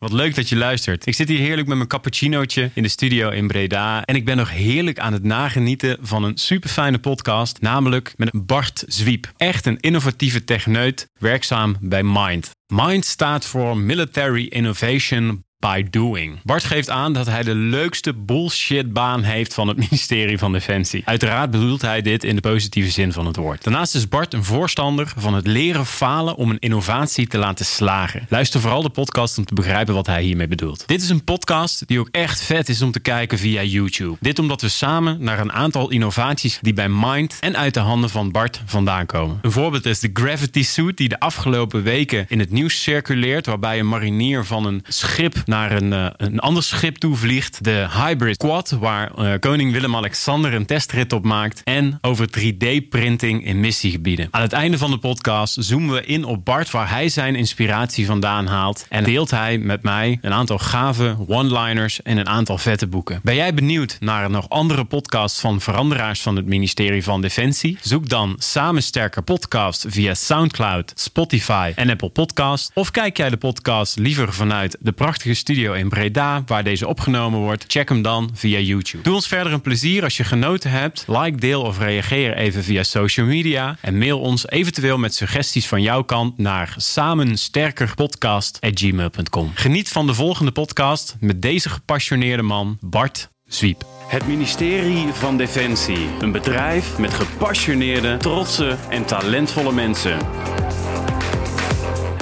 Wat leuk dat je luistert. Ik zit hier heerlijk met mijn cappuccinootje in de studio in Breda. En ik ben nog heerlijk aan het nagenieten van een super fijne podcast. Namelijk met Bart Zwiep. Echt een innovatieve techneut, werkzaam bij Mind. Mind staat voor Military Innovation by doing. Bart geeft aan dat hij de leukste bullshitbaan heeft van het ministerie van Defensie. Uiteraard bedoelt hij dit in de positieve zin van het woord. Daarnaast is Bart een voorstander van het leren falen om een innovatie te laten slagen. Luister vooral de podcast om te begrijpen wat hij hiermee bedoelt. Dit is een podcast die ook echt vet is om te kijken via YouTube. Dit omdat we samen naar een aantal innovaties die bij Mind en uit de handen van Bart vandaan komen. Een voorbeeld is de Gravity Suit die de afgelopen weken in het nieuws circuleert waarbij een marinier van een schip naar een, uh, een ander schip toe vliegt. De Hybrid Quad, waar uh, koning Willem-Alexander een testrit op maakt. En over 3D-printing in missiegebieden. Aan het einde van de podcast zoomen we in op Bart, waar hij zijn inspiratie vandaan haalt. En deelt hij met mij een aantal gave one-liners en een aantal vette boeken. Ben jij benieuwd naar nog andere podcasts van veranderaars van het ministerie van Defensie? Zoek dan Samen Sterker Podcast via Soundcloud, Spotify en Apple Podcast. Of kijk jij de podcast liever vanuit de prachtige studio in Breda, waar deze opgenomen wordt. Check hem dan via YouTube. Doe ons verder een plezier als je genoten hebt. Like, deel of reageer even via social media. En mail ons eventueel met suggesties van jouw kant naar samensterkerpodcast.gmail.com. Geniet van de volgende podcast met deze gepassioneerde man, Bart Zwiep. Het ministerie van Defensie. Een bedrijf met gepassioneerde, trotse en talentvolle mensen.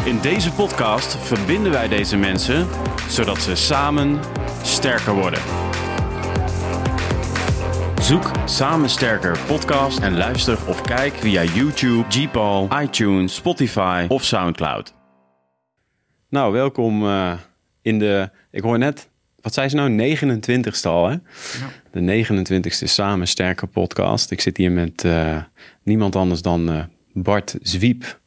In deze podcast verbinden wij deze mensen zodat ze samen sterker worden. Zoek Samen Sterker podcast en luister of kijk via YouTube, Gpal, iTunes, Spotify of Soundcloud. Nou, welkom uh, in de, ik hoor net, wat zei ze nou, 29ste al hè? Ja. De 29ste Samen Sterker podcast. Ik zit hier met uh, niemand anders dan uh, Bart Zwiep.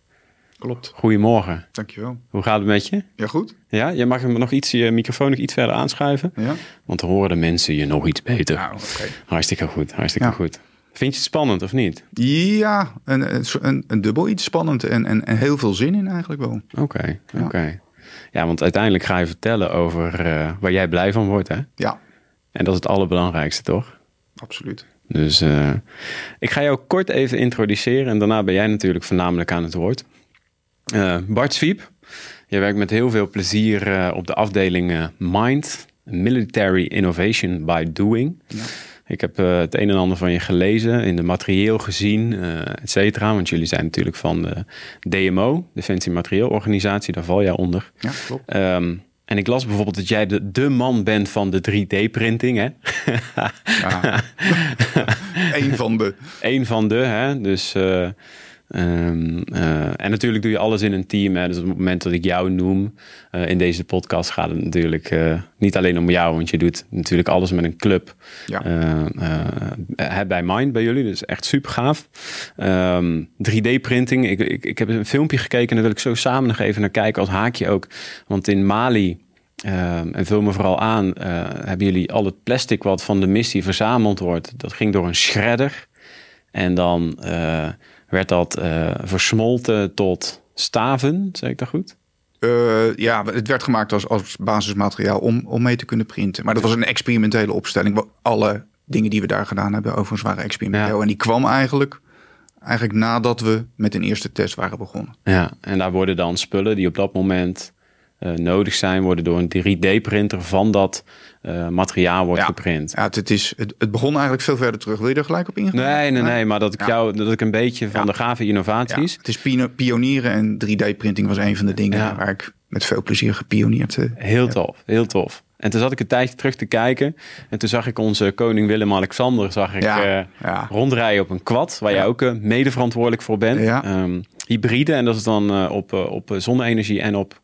Klopt. Goedemorgen. Dankjewel. Hoe gaat het met je? Ja, goed. Ja, je mag hem nog iets, je microfoon nog iets verder aanschuiven. Ja. Want dan horen de mensen je nog iets beter. Nou, oké. Hartstikke goed, hartstikke ja. goed. Vind je het spannend of niet? Ja, een, een, een dubbel iets spannend en, en, en heel veel zin in eigenlijk wel. Oké, okay, oké. Okay. Ja. ja. want uiteindelijk ga je vertellen over uh, waar jij blij van wordt, hè? Ja. En dat is het allerbelangrijkste, toch? Absoluut. Dus uh, ik ga jou kort even introduceren en daarna ben jij natuurlijk voornamelijk aan het woord. Uh, Bart Zwiep, je werkt met heel veel plezier uh, op de afdeling uh, Mind, Military Innovation by Doing. Ja. Ik heb het een en ander van je gelezen, in de materieel gezien, et cetera. Want jullie zijn natuurlijk van de DMO, Defensie Materieelorganisatie, daar val jij onder. Ja, klopt. Um, en ik las bijvoorbeeld dat jij de, de man bent van de 3D-printing, hè? ja. Eén van de. Eén van de, hè? Dus... Um, uh, en natuurlijk doe je alles in een team. Hè? Dus op het moment dat ik jou noem uh, in deze podcast gaat het natuurlijk uh, niet alleen om jou, want je doet natuurlijk alles met een club. Ja. bij Mind bij jullie, dus echt super gaaf. Um, 3D-printing. Ik, ik, ik heb een filmpje gekeken en daar wil ik zo samen nog even naar kijken als haakje ook. Want in Mali. en vul me vooral aan, hebben jullie al het plastic wat van de missie verzameld wordt, dat ging door een shredder. En dan werd dat uh, versmolten tot staven, zeg ik dat goed? Uh, ja, het werd gemaakt als, als basismateriaal om, om mee te kunnen printen. Maar dat was een experimentele opstelling. Alle dingen die we daar gedaan hebben, overigens waren experimenteel. Ja. En die kwam eigenlijk, eigenlijk nadat we met een eerste test waren begonnen. Ja, en daar worden dan spullen die op dat moment nodig zijn, worden door een 3D-printer van dat uh, materiaal wordt ja. geprint. Ja, het, is, het, het, begon eigenlijk veel verder terug. Wil je er gelijk op ingaan? Nee, nee, nee, maar dat ik ja. jou, dat ik een beetje van de gave innovaties. Het is pionieren en 3D-printing was een van de dingen waar ik met veel plezier gepioneerd heb. Heel tof, heel tof. En toen zat ik een tijdje terug te kijken. En toen zag ik onze koning Willem-Alexander zag ik, ja, uh, ja. rondrijden op een quad. Waar jij ook uh, mede verantwoordelijk voor bent. Um, hybride. En dat is dan uh, op, op zonne-energie en op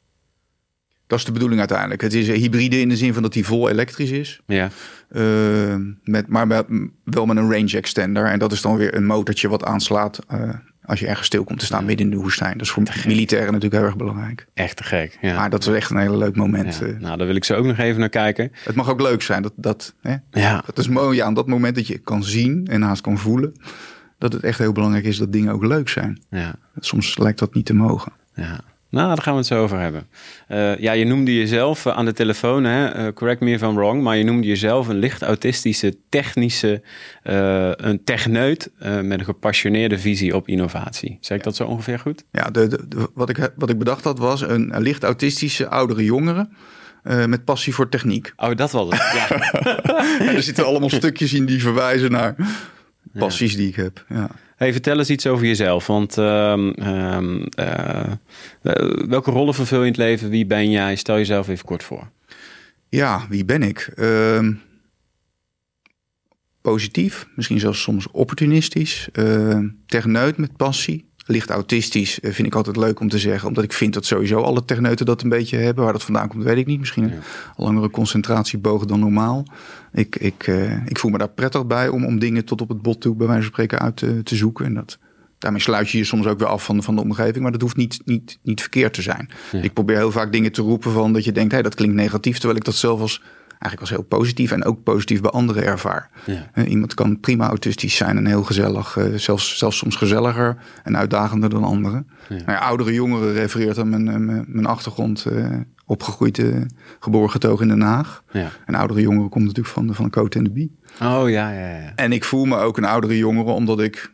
dat is de bedoeling uiteindelijk. Het is hybride in de zin van dat hij vol elektrisch is. Ja. Uh, met, maar met, wel met een range extender. En dat is dan weer een motortje wat aanslaat uh, als je ergens stil komt te staan midden in de woestijn. Dat is voor militairen natuurlijk heel erg belangrijk. Echt te gek. Ja. Maar dat is echt een hele leuk moment. Ja. Nou, daar wil ik zo ook nog even naar kijken. Het mag ook leuk zijn. Dat, dat, hè? Ja. dat is mooi aan dat moment dat je kan zien en haast kan voelen. Dat het echt heel belangrijk is dat dingen ook leuk zijn. Ja. Soms lijkt dat niet te mogen. Ja. Nou, daar gaan we het zo over hebben. Uh, ja, je noemde jezelf uh, aan de telefoon, hè? Uh, correct me if I'm wrong, maar je noemde jezelf een licht autistische, technische, een techneut met een gepassioneerde visie op innovatie. Zeg ik dat zo ongeveer goed? Ja, de, de, wat, ik, wat ik bedacht had was een, een licht autistische oudere jongere. met passie voor techniek. Oh, dat was het. Ja. er zitten allemaal stukjes in die verwijzen naar passies die ik heb. Ja. Hey, vertel eens iets over jezelf. Want uh, uh, welke rollen vervul je in het leven? Wie ben jij? Stel jezelf even kort voor. Ja, wie ben ik? Ehm, positief, misschien zelfs soms opportunistisch. techneut met passie licht autistisch eh, vind ik altijd leuk om te zeggen. Omdat ik vind dat sowieso alle techneuten dat een beetje hebben. Waar dat vandaan komt, weet ik niet. Misschien een langere concentratieboog dan normaal. Ik, ik, uh, ik voel me daar prettig bij om, om dingen tot op het bot toe, bij wijze van spreken, uit te, te zoeken. En dat, daarmee sluit je je soms ook weer af van, van de omgeving. Maar dat hoeft niet, niet, niet verkeerd te zijn. Ik probeer heel vaak dingen te roepen van dat je denkt, hé, hey, dat klinkt negatief. Terwijl ik dat zelf als eigenlijk als heel positief en ook positief bij anderen ervaar. Ja. Iemand kan prima autistisch zijn en heel gezellig, uh, zelfs, zelfs soms gezelliger en uitdagender dan anderen. Ja. Nou ja, oudere jongeren refereert aan mijn, mijn, mijn achtergrond. Uh, opgegroeid, geboren getogen in Den Haag. Ja. En oudere jongeren komt natuurlijk van de, van Coat en de Bie. Oh ja, ja, ja. En ik voel me ook een oudere jongere omdat ik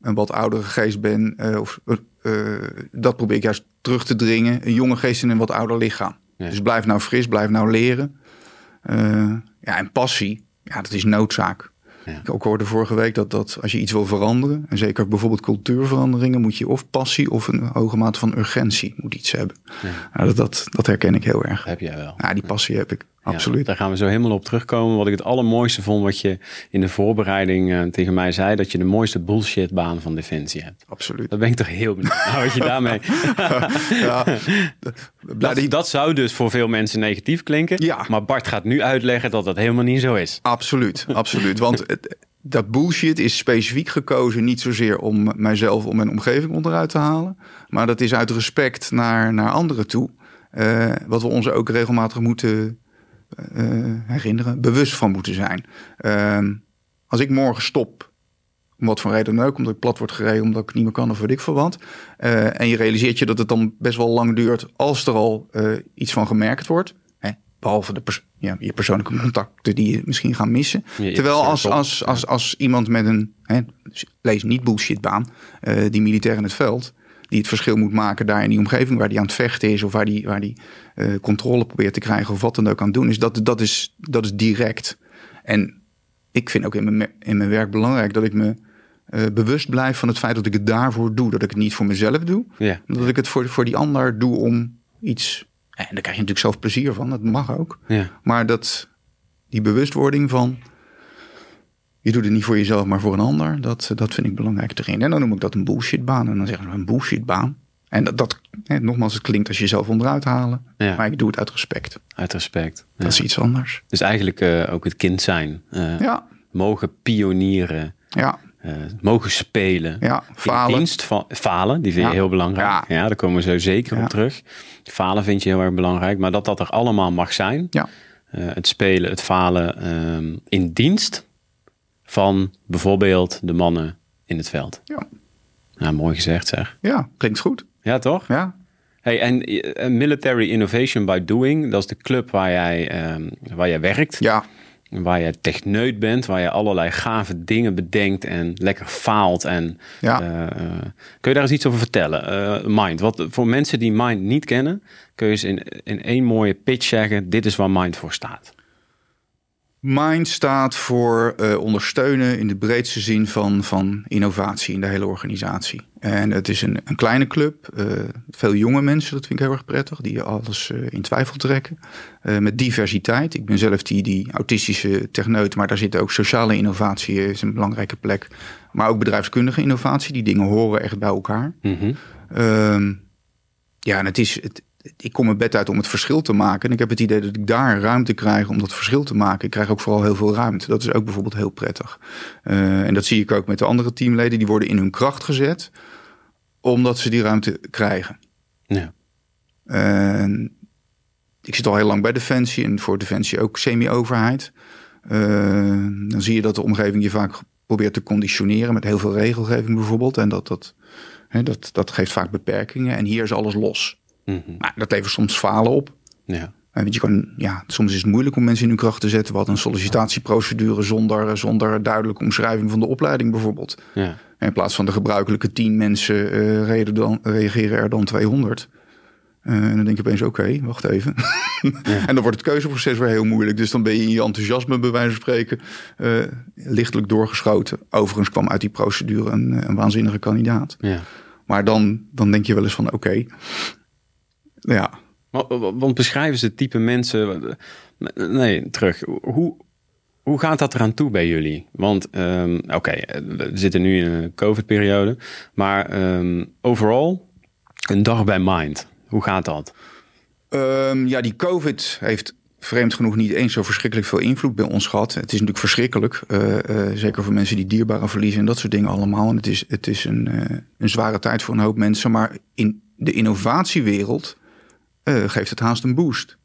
een wat oudere geest ben. of, dat probeer ik juist terug te dringen. Een jonge geest in een wat ouder lichaam. Dus blijf nou fris, blijf nou leren. Uh, ja, en passie, ja, dat is noodzaak. Ja. Ik ook hoorde vorige week dat, dat als je iets wil veranderen, en zeker bijvoorbeeld cultuurveranderingen, moet je of passie of een hoge mate van urgentie moet iets hebben. Ja. Nou, dat, dat, dat, herken ik heel erg. Heb jij wel. Ja, die passie heb ik. Absoluut. daar gaan we zo helemaal op terugkomen. Wat ik het allermooiste vond, wat je in de voorbereiding uh, tegen mij zei, dat je de mooiste bullshitbaan van Defensie hebt. Absoluut. Dat ben ik toch heel benieuwd. nou, wat je daarmee. ja, dat, dat, zou dus voor veel mensen negatief klinken. Ja. Maar Bart gaat nu uitleggen dat dat helemaal niet zo is. Absoluut, absoluut. Want dat bullshit is specifiek gekozen niet zozeer om mijzelf, om mijn omgeving onderuit te halen. Maar dat is uit respect naar, naar anderen toe. Uh, wat we ons ook regelmatig moeten herinneren, bewust van moeten zijn. Uh, als ik morgen stop, om wat voor reden dan ook, omdat ik plat word gereden, omdat ik niet meer kan of wat ik voor wat. Uh, en je realiseert je dat het dan best wel lang duurt als er al iets van gemerkt wordt. Hè? Behalve de pers ja, je persoonlijke contacten die je misschien gaan missen. Terwijl als, als, als, als iemand met een, hè, lees niet bullshitbaan, die militair in het veld, die het verschil moet maken daar in die omgeving waar die aan het vechten is of waar die, waar die uh, controle probeert te krijgen of wat dan ook aan het doen is. Dat, dat, is, dat is direct. En ik vind ook in mijn, in mijn werk belangrijk dat ik me uh, bewust blijf van het feit dat ik het daarvoor doe. Dat ik het niet voor mezelf doe. Ja. Dat ik het voor, voor die ander doe om iets. En daar krijg je natuurlijk zelf plezier van, dat mag ook. Ja. Maar dat, die bewustwording van je doet het niet voor jezelf, maar voor een ander. Dat, dat vind ik belangrijk erin. En dan noem ik dat een bullshitbaan. En dan zeggen we een bullshitbaan. En dat, dat hè, nogmaals, het klinkt als je jezelf onderuit halen. Ja. Maar ik doe het uit respect. Uit respect. Dat is iets anders. Dus eigenlijk uh, ook het kind zijn. Uh, ja. Mogen pionieren. Ja. Uh, mogen spelen. Ja, falen. In dienst van falen, die vind je heel belangrijk. Ja. ja, daar komen we zo zeker op terug. Falen vind je heel erg belangrijk. Maar dat dat er allemaal mag zijn. Ja. het spelen, het falen ehm, in dienst van bijvoorbeeld de mannen in het veld. Ja. Nou, mooi gezegd zeg. Ja, klinkt goed. Ja, toch? Ja. Hey, en eh, Military Innovation by Doing, dat is de club waar jij, um, waar jij werkt. Ja. Waar je techneut bent, waar je allerlei gave dingen bedenkt en lekker faalt. En, ja. Uh, kun je daar eens iets over vertellen? Uh, Mind, wat, voor mensen die Mind niet kennen, kun je eens in, in één mooie pitch zeggen, dit is waar Mind voor staat. Mind staat voor uh, ondersteunen in de breedste zin van, van innovatie in de hele organisatie. En het is een, een kleine club, uh, veel jonge mensen, dat vind ik heel erg prettig, die alles uh, in twijfel trekken. met diversiteit. Ik ben zelf die, die autistische techneut, maar daar zit ook sociale innovatie, is een belangrijke plek. Maar ook bedrijfskundige innovatie, die dingen horen echt bij elkaar. Mm -hmm. ja, en het is, het, ik kom mijn bed uit om het verschil te maken. En ik heb het idee dat ik daar ruimte krijg om dat verschil te maken. Ik krijg ook vooral heel veel ruimte. Dat is ook bijvoorbeeld heel prettig. Uh, en dat zie ik ook met de andere teamleden. Die worden in hun kracht gezet omdat ze die ruimte krijgen. Ja. Uh, ik zit al heel lang bij Defensie en voor Defensie ook semi-overheid. Uh, dan zie je dat de omgeving je vaak probeert te conditioneren met heel veel regelgeving bijvoorbeeld. En dat, dat, hè, dat, dat geeft vaak beperkingen. En hier is alles los. Mm Maar dat levert soms falen op. Ja. Want je kan, ja, soms is het moeilijk om mensen in hun kracht te zetten. Wat een sollicitatieprocedure zonder, zonder duidelijke omschrijving van de opleiding bijvoorbeeld. Ja. in plaats van de gebruikelijke 10 mensen uh, dan, reageren er dan 200. Uh, eh, en dan denk je opeens, oké, wacht even. en dan wordt het keuzeproces weer heel moeilijk. Dus dan ben je in je enthousiasme, bij wijze van spreken, uh, lichtelijk doorgeschoten. Overigens kwam uit die procedure een, een waanzinnige kandidaat. Ja. Maar dan, dan denk je wel eens van, oké, ja, want beschrijven ze het type mensen. Nee, terug. Hoe, hoe gaat dat eraan toe bij jullie? Want um, oké, we zitten nu in een COVID-periode. Maar um, overal, een dag bij Mind. Hoe gaat dat? Um, ja, die COVID heeft vreemd genoeg niet eens zo verschrikkelijk veel invloed bij ons gehad. Het is natuurlijk verschrikkelijk. Uh, uh, zeker voor mensen die dierbaren verliezen en dat soort dingen allemaal. En het is, het is een, uh, een zware tijd voor een hoop mensen. Maar in de innovatiewereld uh, geeft het haast een boost.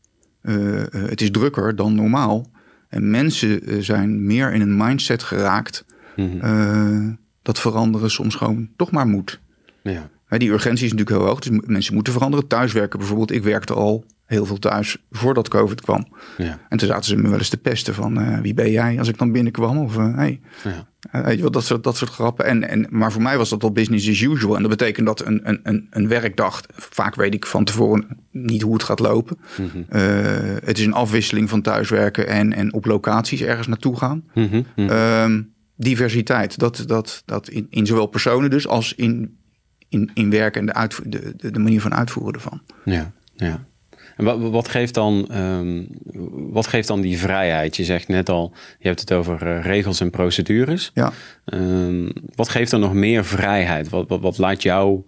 Uh, het is drukker dan normaal. En mensen zijn meer in een mindset geraakt. Mm dat veranderen soms gewoon toch maar moet. Ja. Die urgentie is natuurlijk heel hoog. Dus mensen moeten veranderen. Thuiswerken bijvoorbeeld. Ik werkte al heel veel thuis voordat COVID kwam. Ja. En toen zaten ze me wel eens te pesten van uh, wie ben jij als ik dan binnenkwam. Of uh, hey. ja. uh, weet je wat, dat soort, dat soort grappen. En, en, maar voor mij was dat al business as usual. En dat betekent dat een, een, een, werkdag, vaak weet ik van tevoren niet hoe het gaat lopen. Mm -hmm. het is een afwisseling van thuiswerken en, en op locaties ergens naartoe gaan. Mm -hmm. um, diversiteit, dat, dat, dat in, in zowel personen dus als in, in, in werken en de, uitvo- de, de, de manier van uitvoeren ervan. Ja, ja. En wat, wat, geeft dan, um, wat geeft dan die vrijheid? Je zegt net al, je hebt het over uh, regels en procedures. Ja. Um, wat geeft dan nog meer vrijheid? Wat, wat, wat laat jou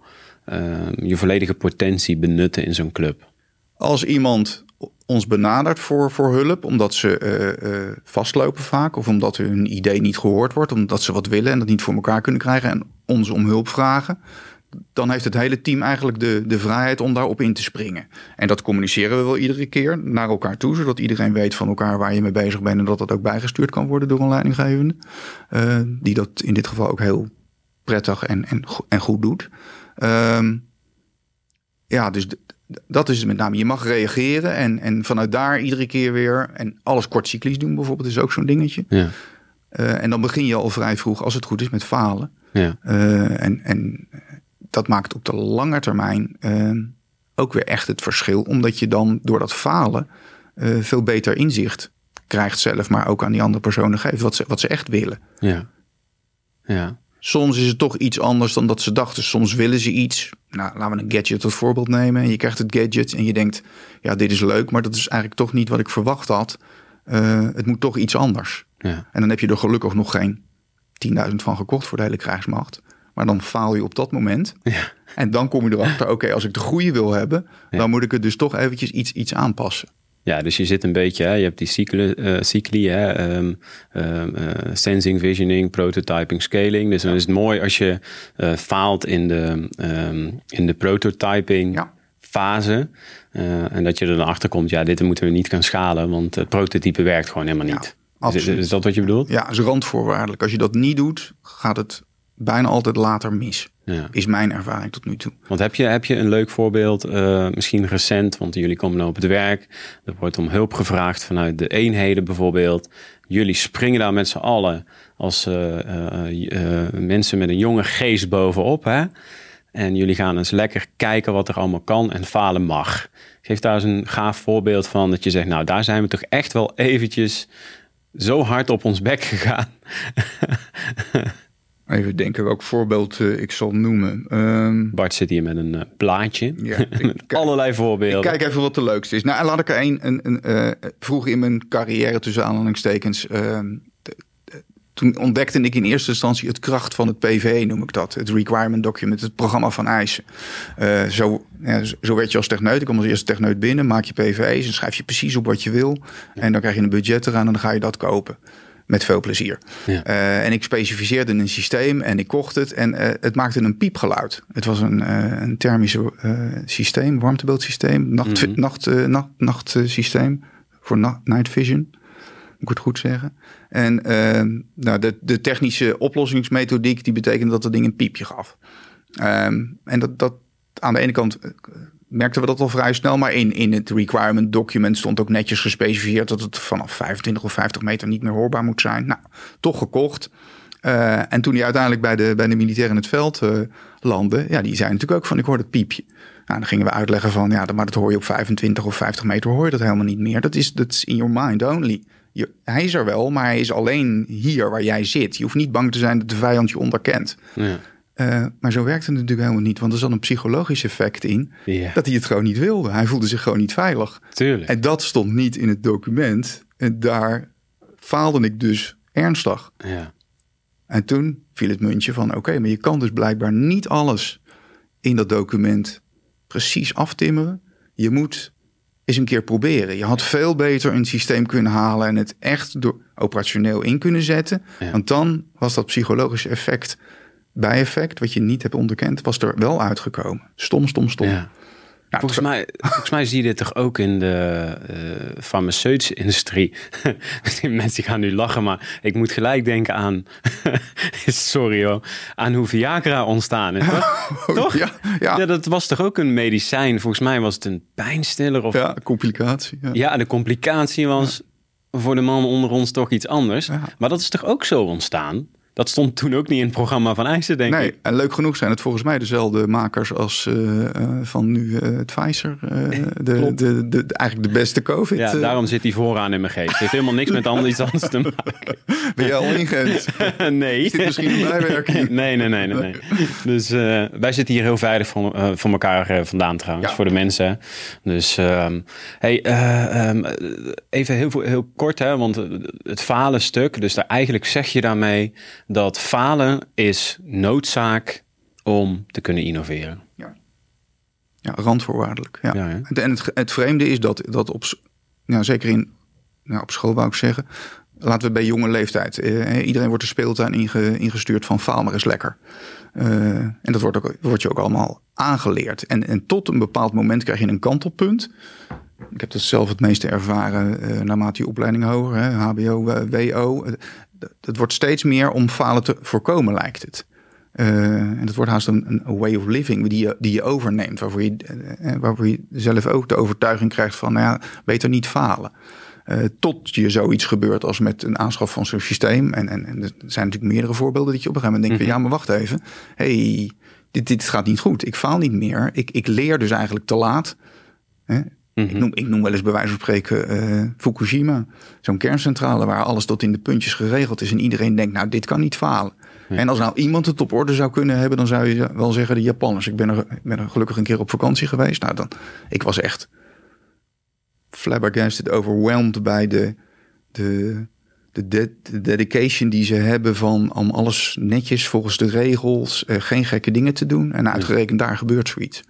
um, je volledige potentie benutten in zo'n club? Als iemand ons benadert voor, voor hulp, omdat ze uh, uh, vastlopen vaak, of omdat hun idee niet gehoord wordt, omdat ze wat willen en dat niet voor elkaar kunnen krijgen en ons om hulp vragen, dan heeft het hele team eigenlijk de, de vrijheid om daarop in te springen. En dat communiceren we wel iedere keer naar elkaar toe, zodat iedereen weet van elkaar waar je mee bezig bent en dat dat ook bijgestuurd kan worden door een leidinggevende. Uh, die dat in dit geval ook heel prettig en, en, en goed doet. Uh, ja, dus dat is met name. Je mag reageren en, en vanuit daar iedere keer weer. En alles kort cyclisch doen bijvoorbeeld is ook zo'n dingetje. Ja. Uh, en dan begin je al vrij vroeg, als het goed is, met falen. Ja. Uh, en, en dat maakt op de lange termijn uh, ook weer echt het verschil. Omdat je dan door dat falen uh, veel beter inzicht krijgt zelf, maar ook aan die andere personen geeft wat ze, wat ze echt willen. Ja. ja. Soms is het toch iets anders dan dat ze dachten. Soms willen ze iets. Nou, laten we een gadget tot voorbeeld nemen. En je krijgt het gadget en je denkt, ja, dit is leuk, maar dat is eigenlijk toch niet wat ik verwacht had. Uh, het moet toch iets anders. Ja. En dan heb je er gelukkig nog geen 10.000 van gekocht voor de hele krijgsmacht. Maar dan faal je op dat moment. Ja. En dan kom je erachter, oké, als ik de goede wil hebben, ja. dan moet ik het dus toch eventjes iets, iets aanpassen. Ja, dus je zit een beetje, hè, je hebt die cycli, uh, cycli hè, um, um, uh, sensing, visioning, prototyping, scaling. Dus dan is het mooi als je uh, faalt in de, um, in de prototyping ja. fase. en dat je er dan achter komt, ja, dit moeten we niet gaan schalen, want het prototype werkt gewoon helemaal niet. Ja, is, is, dat wat je bedoelt? Ja, is randvoorwaardelijk. Als je dat niet doet, gaat het bijna altijd later mis. Ja. Is mijn ervaring tot nu toe. Want heb je, heb je een leuk voorbeeld, uh, misschien recent, want jullie komen nou op het werk. Er wordt om hulp gevraagd vanuit de eenheden bijvoorbeeld. Jullie springen daar met z'n allen als uh, uh, mensen met een jonge geest bovenop. Hè? En jullie gaan eens lekker kijken wat er allemaal kan en falen mag. Geef daar eens een gaaf voorbeeld van dat je zegt, nou daar zijn we toch echt wel eventjes zo hard op ons bek gegaan. Even denken welk voorbeeld uh, ik zal noemen. Um, Bart zit hier met een uh, plaatje. Ja, met kijk, allerlei voorbeelden. Ik kijk even wat de leukste is. Nou, laat ik er een. een, een uh, vroeg in mijn carrière tussen aanhalingstekens. Ehm, toen ontdekte ik in eerste instantie het kracht van het PVE, noem ik dat. Het Requirement Document, het programma van eisen. Zo, ja, zo werd je als techneut. Ik kom als eerste techneut binnen, maak je PVE's en schrijf je precies op wat je wil. Ja. En dan krijg je een budget eraan en dan ga je dat kopen. Met veel plezier. Ja. Uh, en ik specificeerde een systeem en ik kocht het. En uh, het maakte een piepgeluid. Het was een, uh, een thermisch systeem, warmtebeeldsysteem, nacht, mm -hmm. nacht, nacht, nachtsysteem voor na night vision. Moet ik het goed zeggen. En nou, de, de technische oplossingsmethodiek die betekende dat het ding een piepje gaf. Um, en dat, dat aan de ene kant merkten we dat al vrij snel. Maar in, in het requirement document stond ook netjes gespecificeerd dat het vanaf 25 of 50 meter niet meer hoorbaar moet zijn. Nou, toch gekocht. Uh, en toen hij uiteindelijk bij de, bij de militair in het veld uh, landde, ja, die zei natuurlijk ook van ik hoor het piepje. Nou, dan gingen we uitleggen van ja, maar dat hoor je op 25 of 50 meter hoor je dat helemaal niet meer. Dat is, dat is in your mind only. Je, hij is er wel, maar hij is alleen hier waar jij zit. Je hoeft niet bang te zijn dat de vijand je onderkent. Ja. Uh, maar zo werkt het natuurlijk helemaal niet, want er zat een psychologisch effect in yeah. dat hij het gewoon niet wilde. Hij voelde zich gewoon niet veilig. Tuurlijk. En dat stond niet in het document. En daar faalde ik dus ernstig. Ja. En toen viel het muntje van: oké, maar je kan dus blijkbaar niet alles in dat document precies aftimmeren. Je moet eens een keer proberen. Je had veel beter een systeem kunnen halen en het echt door operationeel in kunnen zetten. Want dan was dat psychologische effect, bijeffect, wat je niet hebt onderkend, was er wel uitgekomen. Stom, stom, stom. Ja. Nou, volgens, mij, volgens mij zie je dit toch ook in de uh, farmaceutische industrie. Mensen gaan nu lachen, maar ik moet gelijk denken aan. sorry hoor. Aan hoe Viagra ontstaan is. Toch? toch? Ja, ja. ja, dat was toch ook een medicijn? Volgens mij was het een pijnstiller. Of... Ja, complicatie. Ja, ja de complicatie was voor de man onder ons toch iets anders. Maar dat is toch ook zo ontstaan? Dat stond toen ook niet in het programma van IJzer, denk nee, ik. en leuk genoeg zijn het volgens mij dezelfde makers als uh, van nu uh, het Pfizer. de, de, de, eigenlijk de beste COVID. Ja, daarom zit hij vooraan in mijn geest. Het heeft helemaal niks met anders, iets anders te maken. Ben jij al ingeënt? nee. Is dit misschien een bijwerking? nee, nee, nee, nee. nee. Dus wij zitten hier heel veilig van, van elkaar vandaan trouwens, ja. voor de mensen. Dus um, hey, um, even heel, heel kort, hè, want het falen stuk. Dus daar eigenlijk zeg je daarmee dat falen is noodzaak om te kunnen innoveren. Ja, ja randvoorwaardelijk. Ja. ja en het, het vreemde is dat, dat op, nou, zeker in, nou, op school wou ik zeggen, laten we bij jonge leeftijd. Eh, iedereen wordt de speeltuin inge, ingestuurd van faal maar is lekker. Uh, en dat wordt, ook, wordt je ook allemaal aangeleerd. En, en tot een bepaald moment krijg je een kantelpunt. Ik heb dat zelf het meeste ervaren uh, naarmate je opleiding hoger, hè, HBO, WO het wordt steeds meer om falen te voorkomen, lijkt het. Uh, en dat wordt haast een, een, way of living die je, die je overneemt. Waarvoor je, uh, waarvoor je zelf ook de overtuiging krijgt van, nou ja, beter niet falen. Uh, tot je zoiets gebeurt als met een aanschaf van zo'n systeem. En, en, en, er zijn natuurlijk meerdere voorbeelden dat je op een gegeven moment denkt: mm -hmm. ja, maar wacht even. hey, dit, dit gaat niet goed. Ik faal niet meer. Ik, ik leer dus eigenlijk te laat. Hè? Ik, mhm. noem, ik noem wel eens bij wijze van spreken uh, Fukushima. Zo'n kerncentrale waar alles tot in de puntjes geregeld is. En iedereen denkt, nou, dit kan niet falen. En als nou iemand het op orde zou kunnen hebben, dan zou je wel zeggen de Japanners. Ik ben er, ben er gelukkig een keer op vakantie geweest. Nou, dan, ik was echt flabbergasted, overwhelmed bij de, de, de, de, dedication die ze hebben van om alles netjes volgens de regels, uh, geen gekke dingen te doen. En uitgerekend daar gebeurt zoiets.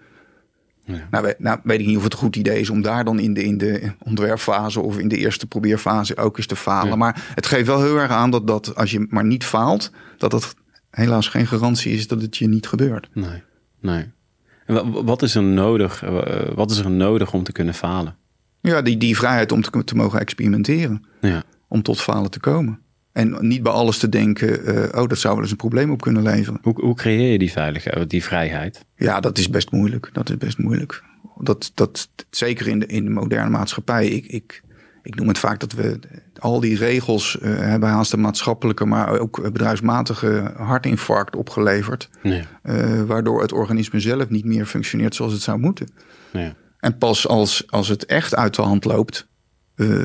Ja. Nou, nou, weet ik niet of het een goed idee is om daar dan in de, in de ontwerpfase of in de eerste probeerfase ook eens te falen. Maar het geeft wel heel erg aan dat, dat als je maar niet faalt, dat dat helaas geen garantie is dat het je niet gebeurt. Nee, nee. En wat is er nodig, eh, wat is er nodig om te kunnen falen? Ja, die, die vrijheid om te, te mogen experimenteren. Ja. Om tot falen te komen. En niet bij alles te denken, uh, oh, dat zou wel eens een probleem op kunnen leveren. Hoe, hoe creëer je die veiligheid, die vrijheid? Ja, dat is best moeilijk. Dat is best moeilijk. Dat, dat, zeker in de, in de moderne maatschappij. Ik, ik, ik noem het vaak dat we al die regels uh, hebben haast een maatschappelijke, maar ook bedrijfsmatige hartinfarct opgeleverd. Nee. Uh, waardoor het organisme zelf niet meer functioneert zoals het zou moeten. Nee. En pas als, als het echt uit de hand loopt, uh,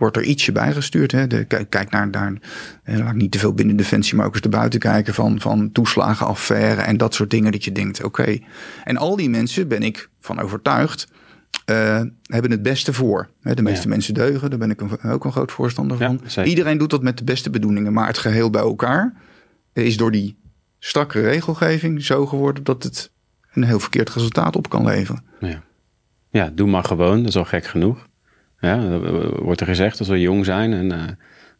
wordt er ietsje bijgestuurd. Hè? De, kijk naar, naar eh, laat ik niet te veel binnen Defensie, maar ook eens buiten kijken van, van toeslagenaffaire en dat soort dingen. Dat je denkt, oké. En al die mensen, ben ik van overtuigd, uh, hebben het beste voor. De meeste mensen deugen, daar ben ik een, ook een groot voorstander van. Ja, Iedereen doet dat met de beste bedoelingen, maar het geheel bij elkaar is door die strakke regelgeving zo geworden dat het een heel verkeerd resultaat op kan leveren. Ja, ja doe maar gewoon, dat is al gek genoeg. Ja, wordt er gezegd als we jong zijn en uh,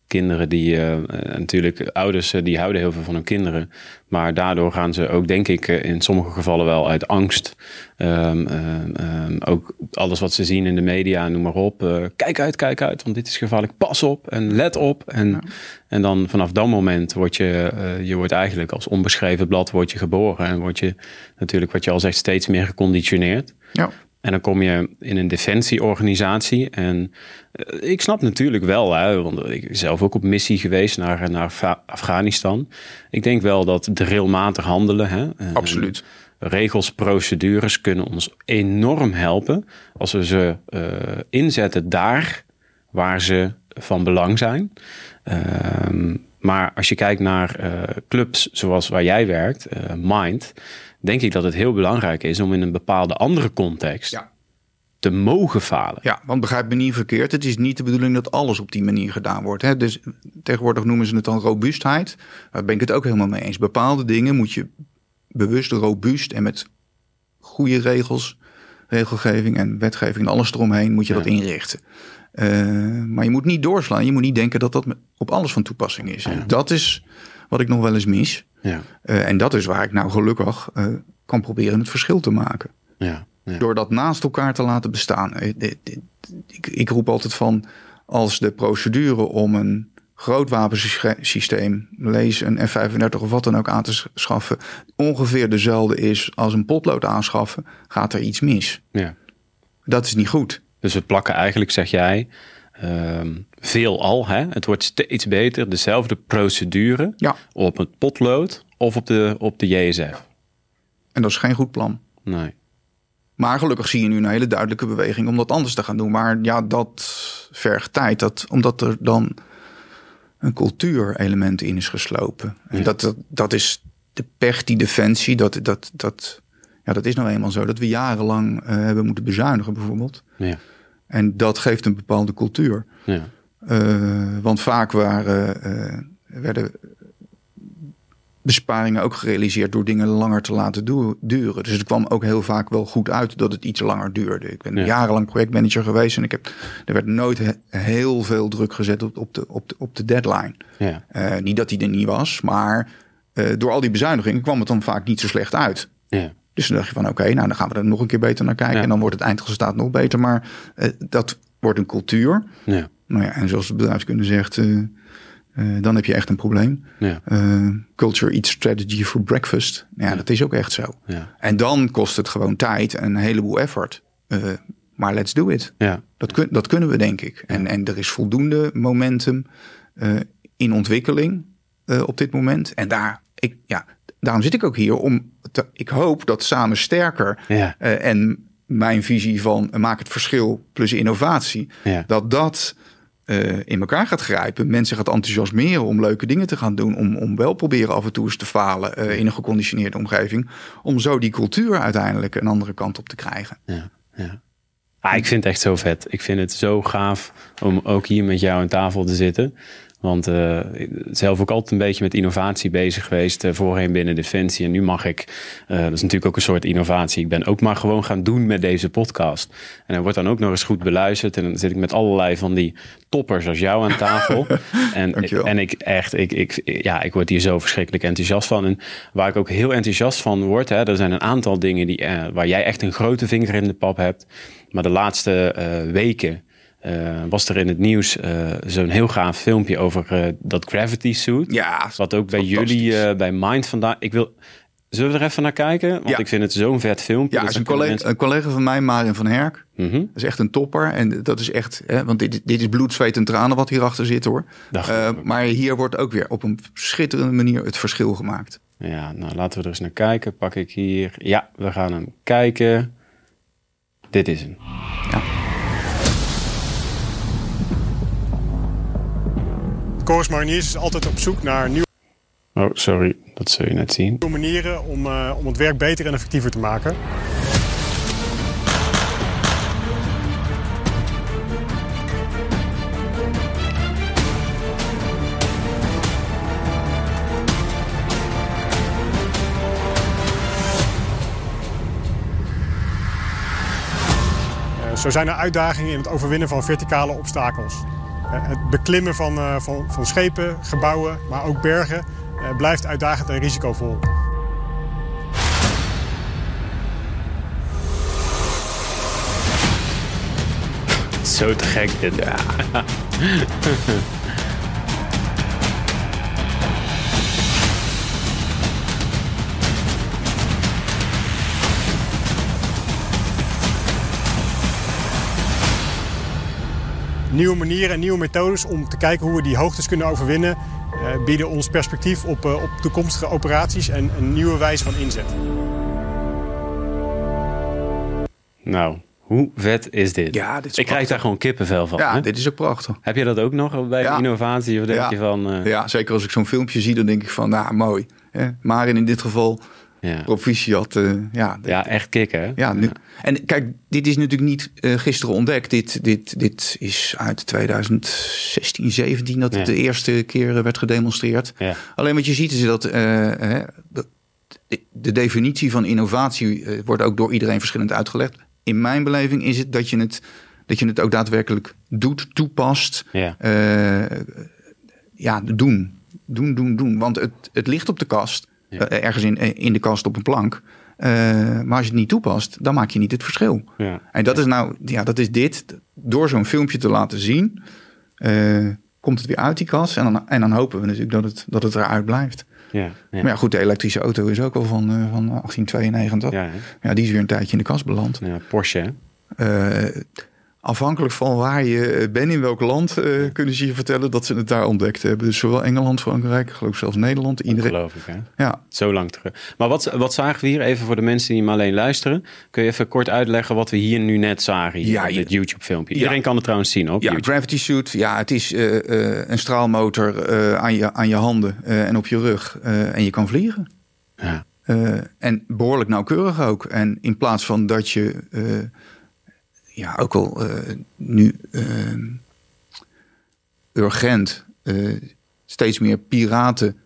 kinderen die uh, natuurlijk, ouders die houden heel veel van hun kinderen. Maar daardoor gaan ze ook, denk ik, in sommige gevallen wel uit angst. Um, um, ook alles wat ze zien in de media, noem maar op. Uh, kijk uit, kijk uit, want dit is gevaarlijk. Pas op en let op. En, ja. en dan vanaf dat moment word je, uh, je wordt eigenlijk als onbeschreven blad word je geboren. En word je natuurlijk, wat je al zegt, steeds meer geconditioneerd. Ja. En dan kom je in een defensieorganisatie. En uh, ik snap natuurlijk wel, hè, want ik ben zelf ook op missie geweest naar, naar Afghanistan. Ik denk wel dat drillmatig handelen. Hè, Absoluut. Regels, procedures kunnen ons enorm helpen als we ze uh, inzetten daar waar ze van belang zijn. Uh, maar als je kijkt naar uh, clubs zoals waar jij werkt, Mind denk ik dat het heel belangrijk is om in een bepaalde andere context ja. te mogen falen. Ja, want begrijp me niet verkeerd. Het is niet de bedoeling dat alles op die manier gedaan wordt. Hè? Dus tegenwoordig noemen ze het dan robuustheid. Daar ben ik het ook helemaal mee eens. Bepaalde dingen moet je bewust robuust en met goede regels, regelgeving en wetgeving en alles eromheen moet je ja. dat inrichten. Uh, maar je moet niet doorslaan. Je moet niet denken dat dat op alles van toepassing is. Ja. En dat is wat ik nog wel eens mis. Ja. Uh, en dat is waar ik nou gelukkig uh, kan proberen het verschil te maken. Ja, ja. Door dat naast elkaar te laten bestaan. Ik, ik, ik, roep altijd van als de procedure om een groot wapensysteem, lees een F-35 of wat dan ook aan te schaffen, ongeveer dezelfde is als een potlood aanschaffen, gaat er iets mis. Ja. Dat is niet goed. Dus we plakken eigenlijk, zeg jij, um, veelal, hè? het wordt steeds beter, dezelfde procedure ja. op het potlood of op de, op de JSF. En dat is geen goed plan. Nee. Maar gelukkig zie je nu een hele duidelijke beweging om dat anders te gaan doen. Maar ja, dat vergt tijd, dat, omdat er dan een cultuurelement in is geslopen. Ja. En dat, dat, dat is de pech, die defensie, dat, dat, dat, ja, dat is nou eenmaal zo. Dat we jarenlang uh, hebben moeten bezuinigen bijvoorbeeld. Ja. En dat geeft een bepaalde cultuur. Ja. Uh, want vaak waren, uh, werden besparingen ook gerealiseerd door dingen langer te laten duren. Dus het kwam ook heel vaak wel goed uit dat het iets langer duurde. Ik ben ja. jarenlang projectmanager geweest en ik heb, er werd nooit he, heel veel druk gezet op, op, de, op, de, op de deadline. Ja. Uh, niet dat die er niet was, maar door al die bezuinigingen kwam het dan vaak niet zo slecht uit. Ja. Dus dan dacht je van oké, okay, nou dan gaan we er nog een keer beter naar kijken. Ja. En dan wordt het eindresultaat nog beter. Maar uh, dat wordt een cultuur. Ja. Nou ja, en zoals de bedrijfskunde zegt, uh, uh, dan heb je echt een probleem. Ja. culture eats strategy for breakfast. Ja, ja, dat is ook echt zo. Ja. En dan kost het gewoon tijd en een heleboel effort. maar let's do it. Ja. Dat, kun, dat kunnen we denk ik. En, en er is voldoende momentum in ontwikkeling op dit moment. En daar, ik, ja, daarom zit ik ook hier om. Te, ik hoop dat samen sterker ja. uh, en mijn visie van uh, maak het verschil plus innovatie, ja. dat dat uh, in elkaar gaat grijpen. Mensen gaat enthousiasmeren om leuke dingen te gaan doen, om, om wel proberen af en toe eens te falen in een geconditioneerde omgeving, om zo die cultuur uiteindelijk een andere kant op te krijgen. Ja, ja. Ah, ik vind het echt zo vet. Ik vind het zo gaaf om ook hier met jou aan tafel te zitten. Want uh, zelf ook altijd een beetje met innovatie bezig geweest. Uh, voorheen binnen Defensie. En nu mag ik, uh, dat is natuurlijk ook een soort innovatie. Ik ben ook maar gewoon gaan doen met deze podcast. En hij wordt dan ook nog eens goed beluisterd. En dan zit ik met allerlei van die toppers als jou aan tafel. en, en ik echt, ik, ik, ja, ik word hier zo verschrikkelijk enthousiast van. En waar ik ook heel enthousiast van word. Hè, er zijn een aantal dingen die, waar jij echt een grote vinger in de pap hebt. Maar de laatste weken. Uh, was er in het nieuws uh, zo'n heel gaaf filmpje over uh, dat Gravity Suit. Ja, wat ook bij jullie bij Mind vandaag. Ik wil. Zullen we er even naar kijken? Want ja. ik vind het zo'n vet filmpje. Ja, dus een, collega, mensen... een collega van mij, Marin van Herk. Mm -hmm. Dat is echt een topper. En dat is echt, hè, want dit, dit is bloed, zweet en tranen wat hierachter zit hoor. maar hier wordt ook weer op een schitterende manier het verschil gemaakt. Ja, nou laten we er eens naar kijken. Pak ik hier. Ja, we gaan hem kijken. Dit is hem. Ja. Corus Mariniers is altijd op zoek naar nieuwe... Oh, sorry. Dat zul je net zien. ...nieuwe manieren om, uh, om het werk beter en effectiever te maken. Uh, zo zijn er uitdagingen in het overwinnen van verticale obstakels. Eh, het beklimmen van, uh, van, van schepen, gebouwen, maar ook bergen uh, blijft uitdagend en risicovol. Zo te gek dit. Ja. nieuwe manieren en nieuwe methodes om te kijken hoe we die hoogtes kunnen overwinnen, uh, bieden ons perspectief op, uh, op toekomstige operaties en een nieuwe wijze van inzet. Nou, hoe vet is dit? Ja, dit is Ik krijg daar gewoon kippenvel van. Ja, hè? dit is ook prachtig. Heb je dat ook nog bij Ja. de innovatie? Of denk Ja. je van... eh, Ja, zeker als ik zo'n filmpje zie, dan denk ik van, nou, mooi. Hè? Maar in dit geval, ja. proficiat. eh ja, ja, echt kicken, hè? Ja, nu, en kijk, dit is natuurlijk niet eh, gisteren ontdekt. Dit, dit, dit is uit 2016, 17 dat het Ja. de eerste keer eh, werd gedemonstreerd. Alleen wat je ziet is dat, de, de definitie van innovatie wordt ook door iedereen verschillend uitgelegd. In mijn beleving is het dat je het, dat je het ook daadwerkelijk doet, toepast. Ja. Ja, doen. Doen, doen, doen. Want het, het ligt op de kast. Ja. eh, ergens in, in de kast op een plank. Eh, maar als je het niet toepast, dan maak je niet het verschil. Ja. En dat is nou, ja, dat is dit. Door zo'n filmpje te laten zien, eh, komt het weer uit die kast. En dan, en dan hopen we natuurlijk dat het, dat het eruit blijft. Ja. Ja. Maar ja, goed, de elektrische auto is ook al van, eh, van 1892. Ja, Ja, die is weer een tijdje in de kast beland. ja, Porsche, hè? Afhankelijk van waar je eh, bent, in welk land, eh, kunnen ze je vertellen dat ze het daar ontdekt hebben. Dus zowel Engeland, Frankrijk, ik geloof zelfs Nederland. Iedereen. Geloof ik, hè? Ja, Zo lang terug. Maar wat, wat zagen we hier? Even voor de mensen die maar alleen luisteren. Kun je even kort uitleggen wat we hier nu net zagen? Hier Ja, je- dit YouTube-filmpje. Ja. Iedereen kan het trouwens zien op ja YouTube. gravity suit. Ja, het is eh, een straalmotor aan, je, aan je handen en op je rug. en je kan vliegen. Ja. En behoorlijk nauwkeurig ook. En in plaats van dat je, ja, ook al eh, nu eh, urgent eh, steeds meer piraten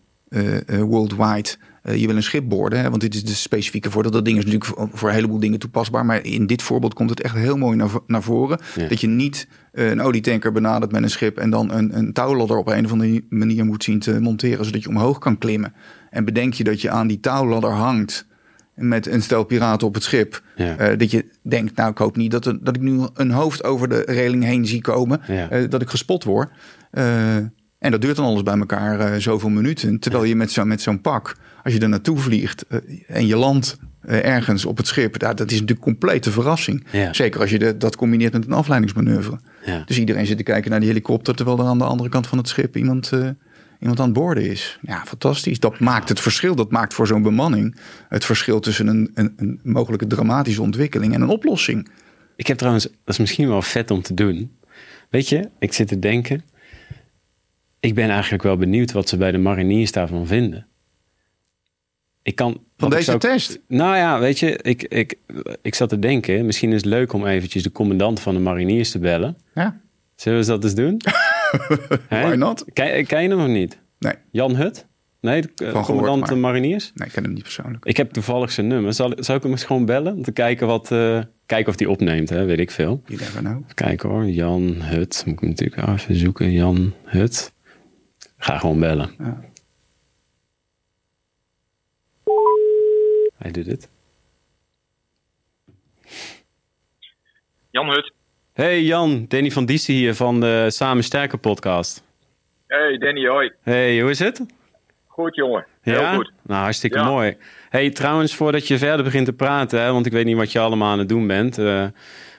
worldwide. je wil een schip boorden, hè, want dit is de specifieke voordeel. Dat ding is natuurlijk voor, voor een heleboel dingen toepasbaar. Maar in dit voorbeeld komt het echt heel mooi naar, naar voren. Ja. Dat je niet een olietanker benadert met een schip... en dan een, een touwladder op een of andere manier moet zien te monteren... zodat je omhoog kan klimmen. En bedenk je dat je aan die touwladder hangt met een stel piraten op het schip. Ja. Dat je denkt, nou ik hoop niet dat, er, dat ik nu een hoofd over de reling heen zie komen. Ja. eh, dat ik gespot word. Eh, en dat duurt dan alles bij elkaar eh, zoveel minuten. Terwijl je met, zo, met zo'n pak, als je er naartoe vliegt en je landt ergens op het schip. ja, dat is natuurlijk een complete verrassing. Ja. Zeker als je de, dat combineert met een afleidingsmanoeuvre. Ja. Dus iedereen zit te kijken naar die helikopter... terwijl er aan de andere kant van het schip iemand, iemand aan het boorden is. Ja, fantastisch. Dat maakt het verschil. Dat maakt voor zo'n bemanning het verschil... tussen een, een, een mogelijke dramatische ontwikkeling en een oplossing. Ik heb trouwens, dat is misschien wel vet om te doen. Weet je, ik zit te denken. Ik ben eigenlijk wel benieuwd wat ze bij de mariniers daarvan vinden. Ik kan. Van deze zou- test? Nou ja, weet je, ik, ik, ik zat te denken. Misschien is het leuk om eventjes de commandant van de mariniers te bellen. Ja, Zullen we dat eens doen? Why not? Ken, ken je hem nog niet? Nee, Jan Hut? Nee, de eh, gehoord, commandant mariniers? nee, ik ken hem niet persoonlijk. Ik heb toevallig zijn nummer. Zal, zal ik hem eens gewoon bellen? Om te kijken, wat, eh, kijken of hij opneemt, hè? weet ik veel. You never know. Kijken hoor. Jan Hut. Moet ik hem natuurlijk even zoeken. Jan Hut. Ga gewoon bellen. Ja. Hij doet het. Jan Hut. Hey Jan, Danny van Diessen hier van de Samen Sterker podcast. Hey Danny, hoi. Hey, hoe is het? Goed jongen. Heel ja? goed. Nou, hartstikke Ja. mooi. Hey, trouwens, voordat je verder begint te praten, hè, want ik weet niet wat je allemaal aan het doen bent. eh, Aan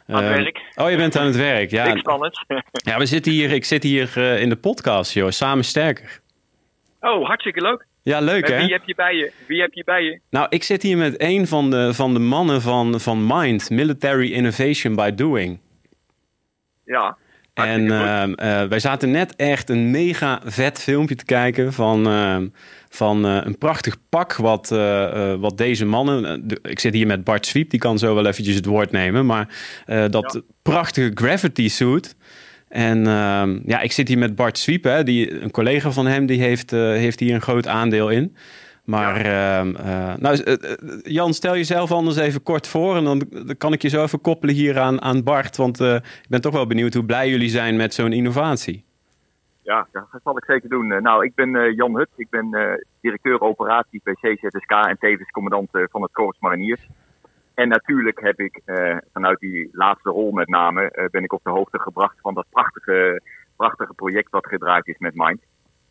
het eh, werk. Oh, je bent aan het werk. Ja, Ik spannend. ja we zitten hier, ik zit hier eh, in de podcast, joh. Samen Sterker. oh, hartstikke leuk. Ja, leuk hè? wie heb je bij je? Wie heb je bij je? Nou, ik zit hier met een van de, van de mannen van, van MIND, Military Innovation by Doing. Ja. En ehm, eh, wij zaten net echt een mega vet filmpje te kijken van, ehm, van eh, een prachtig pak wat, eh, wat deze mannen... de- ik zit hier met Bart Swiep, die kan zo wel eventjes het woord nemen. Maar dat Ja. prachtige gravity suit... En ehm, ja, ik zit hier met Bart Swiep, hè, die, een collega van hem, die heeft, heeft hier een groot aandeel in. Maar ehm, eh, nou, eh, eh, Jan, stel jezelf anders even kort voor en dan, dan kan ik je zo even koppelen hier aan, aan Bart. Want eh, ik ben toch wel benieuwd hoe blij jullie zijn met zo'n innovatie. Ja, dat zal ik zeker doen. Nou, ik ben Jan Hut. Ik ben directeur operaties bij CZSK en tevens commandant van het Korps Mariniers. En natuurlijk heb ik vanuit die laatste rol met name, ben ik op de hoogte gebracht van dat prachtige, prachtige project wat gedraaid is met Mind.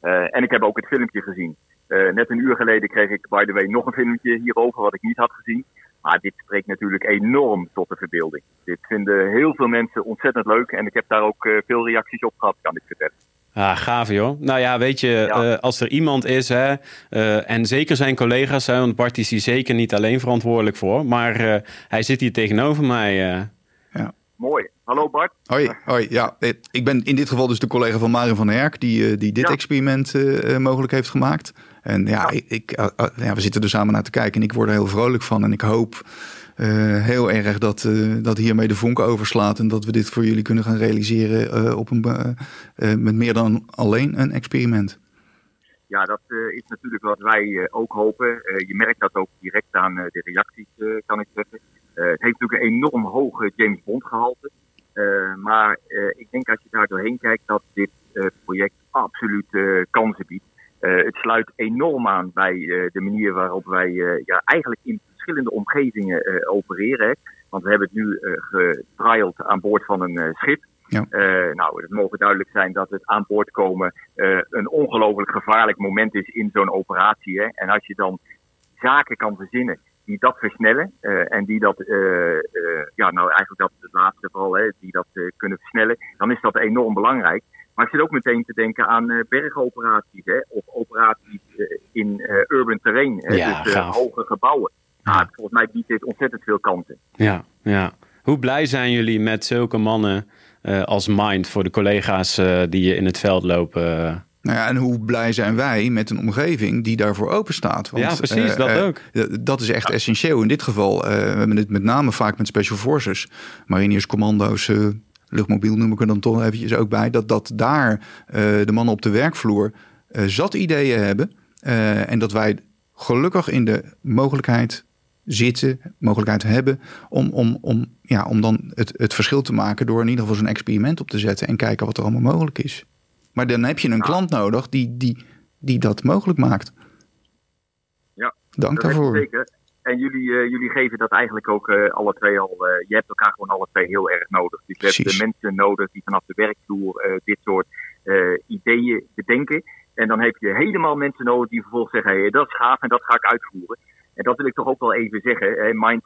Eh, en ik heb ook het filmpje gezien. Eh, net een uur geleden kreeg ik, by the way, nog een filmpje hierover wat ik niet had gezien. Maar dit spreekt natuurlijk enorm tot de verbeelding. Dit vinden heel veel mensen ontzettend leuk. En ik heb daar ook eh, veel reacties op gehad, kan ik vertellen. Ah, gaaf joh. Nou ja, weet je, Ja. eh, als er iemand is, hè, eh, en zeker zijn collega's, hè, want Bart is hier zeker niet alleen verantwoordelijk voor, maar eh, hij zit hier tegenover mij. eh. Mooi. Hallo Bart. Hoi, hoi. Ja, eh, ik ben in dit geval dus de collega van Marin van Herk, die, eh, die dit Ja. experiment eh, mogelijk heeft gemaakt. En ja, ik, ik, ja, we zitten er samen naar te kijken en ik word er heel vrolijk van. En ik hoop heel erg dat, dat hiermee de vonk overslaat en dat we dit voor jullie kunnen gaan realiseren op een, met meer dan alleen een experiment. Ja, dat is natuurlijk wat wij ook hopen. Je merkt dat ook direct aan de reacties, kan ik zeggen. Het heeft natuurlijk een enorm hoge James Bond gehalte. Eh, maar eh, ik denk als je daar doorheen kijkt dat dit eh, project absoluut kansen biedt. Het sluit enorm aan bij de manier waarop wij ja, eigenlijk in verschillende omgevingen opereren. Hè. Want we hebben het nu getriald aan boord van een schip. Ja. Nou, het mogen duidelijk zijn dat het aan boord komen een ongelooflijk gevaarlijk moment is in zo'n operatie. Hè. En als je dan zaken kan verzinnen die dat versnellen eh, en die dat, eh, eh, ja, nou eigenlijk dat het laatste vooral, hè, die dat kunnen versnellen, dan is dat enorm belangrijk. Maar ik zit ook meteen te denken aan bergoperaties hè, of operaties in urban terrain, hè, Ja, dus hoge gebouwen. Ja. Nou, volgens mij biedt dit ontzettend veel kansen. Ja, ja. Hoe blij zijn jullie met zulke mannen als Mind voor de collega's die in het veld lopen? Nou ja, en hoe blij zijn wij met een omgeving die daarvoor open staat? Ja, precies, dat ook. dat is echt essentieel. In dit geval, eh, we hebben het met name vaak met Special Forces, mariniers, commando's, eh, luchtmobiel noem ik er dan toch eventjes ook bij, dat, dat daar eh, de mannen op de werkvloer eh, zat ideeën hebben. eh, en dat wij gelukkig in de mogelijkheid zitten, mogelijkheid hebben om, om, om, ja, om dan het, het verschil te maken door in ieder geval zo'n experiment op te zetten en kijken wat er allemaal mogelijk is. Maar dan heb je een klant nodig die, die, die dat mogelijk maakt. Ja, Dank daarvoor. zeker. En jullie, eh, jullie geven dat eigenlijk ook eh, alle twee al. eh, je hebt elkaar gewoon alle twee heel erg nodig. Dus je hebt de mensen nodig die vanaf de werkvloer dit soort ideeën bedenken. En dan heb je helemaal mensen nodig die vervolgens zeggen: hey, dat is gaaf en dat ga ik uitvoeren. En dat wil ik toch ook wel even zeggen. Mind,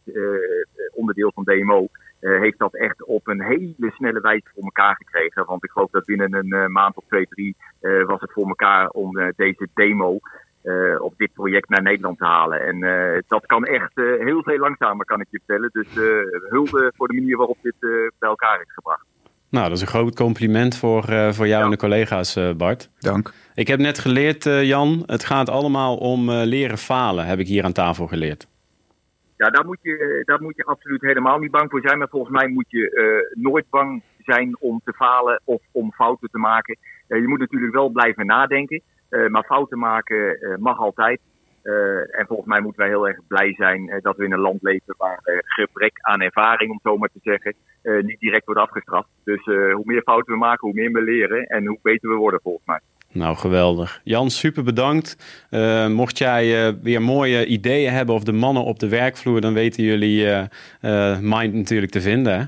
onderdeel van DMO, eh, heeft dat echt op een hele snelle wijze voor elkaar gekregen. Want ik geloof dat binnen een eh, maand of twee, drie eh, was het voor elkaar om eh, deze demo eh, op dit project naar Nederland te halen. En eh, dat kan echt eh, heel veel langzamer, kan ik je vertellen. Dus eh, hulde voor de manier waarop dit eh, bij elkaar is gebracht. Nou, dat is een groot compliment voor, eh, voor jou Ja. en de collega's, eh, Bart. Dank. Ik heb net geleerd, eh, Jan, het gaat allemaal om eh, leren falen, heb ik hier aan tafel geleerd. Ja, daar moet, je, daar moet je absoluut helemaal niet bang voor zijn. Maar volgens mij moet je eh, nooit bang zijn om te falen of om fouten te maken. Eh, je moet natuurlijk wel blijven nadenken. eh, maar fouten maken mag altijd. En volgens mij moeten wij heel erg blij zijn dat we in een land leven waar gebrek aan ervaring, om zo maar te zeggen, niet direct wordt afgestraft. Dus hoe meer fouten we maken, hoe meer we leren en hoe beter we worden volgens mij. Nou, geweldig. Jan, super bedankt. Eh, mocht jij eh, weer mooie ideeën hebben of de mannen op de werkvloer, dan weten jullie eh, Mind natuurlijk te vinden. Hè?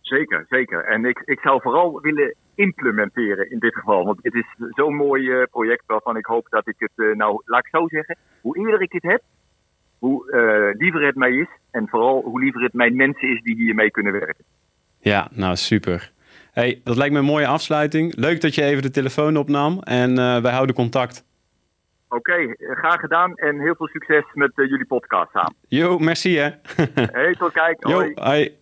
Zeker, zeker. En ik, ik zou vooral willen implementeren in dit geval. Want dit is zo'n mooi project waarvan ik hoop dat ik het, nou laat ik zo zeggen, hoe eerder ik het heb, hoe liever het mij is. En vooral hoe liever het mijn mensen is die hiermee kunnen werken. Ja, nou super. Hey, dat lijkt me een mooie afsluiting. Leuk dat je even de telefoon opnam en eh, wij houden contact. Oké, graag gedaan en heel veel succes met eh, jullie podcast samen. Jo, merci hè. Hey, tot kijk. Jo, Hoi. hoi.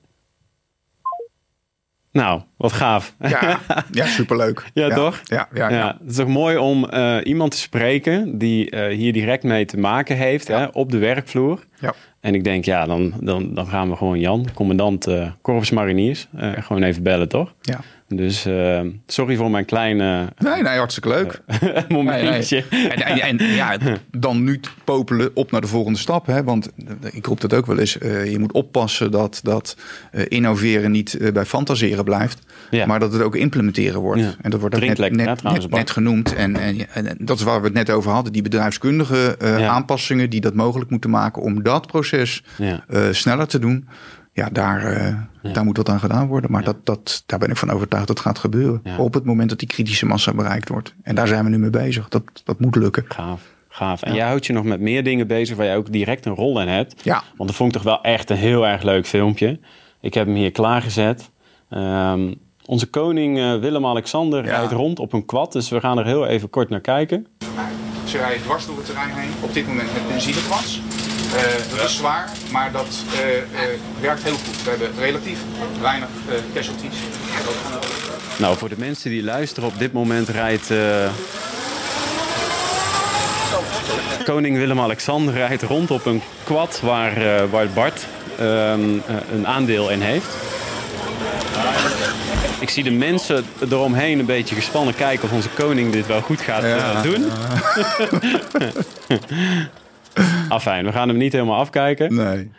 Nou, wat gaaf. Ja, ja superleuk. Ja, toch? Ja, ja, Ja, ja. het is toch mooi om eh, iemand te spreken die eh, hier direct mee te maken heeft hè, op de werkvloer. Ja. En ik denk, ja, dan, dan, dan gaan we gewoon Jan, commandant eh Korps Mariniers, gewoon even bellen, toch? ja. Dus eh, sorry voor mijn kleine Nee, nee, hartstikke leuk. momentje. En, en, en ja, dan nu popelen op naar de volgende stap. Hè? Want eh, ik roep dat ook wel eens. eh, je moet oppassen dat, dat eh, innoveren niet eh, bij fantaseren blijft. Ja. maar dat het ook implementeren wordt. Ja. En dat wordt ook net, net, trouwens, net, Bart. net genoemd. En, en, dat is waar we het net over hadden. Die bedrijfskundige eh, aanpassingen die dat mogelijk moeten maken om dat proces eh, sneller te doen. Ja, daar, eh, daar moet wat aan gedaan worden. Maar dat, dat, daar ben ik van overtuigd dat gaat gebeuren. Ja. Op het moment dat die kritische massa bereikt wordt. En daar zijn we nu mee bezig. Dat, dat moet lukken. Gaaf, gaaf. En jij houdt je nog met meer dingen bezig waar jij ook direct een rol in hebt. Ja. Want dat vond ik toch wel echt een heel erg leuk filmpje. Ik heb hem hier klaargezet. Ehm, onze koning eh, Willem-Alexander Ja. rijdt rond op een quad. Dus we gaan er heel even kort naar kijken. Ze rijden dwars door het terrein heen. Op dit moment met benzinekwats. Uh, dat is zwaar, maar dat eh, eh, werkt heel goed. We hebben relatief weinig eh, casualties. Nou, voor de mensen die luisteren, op dit moment rijdt... eh, Koning Willem-Alexander rijdt rond op een quad waar, eh, waar Bart ehm, eh, een aandeel in heeft. Ik zie de mensen eromheen een beetje gespannen kijken of onze koning dit wel goed gaat eh, doen. Afijn, we gaan hem niet helemaal afkijken. Nee.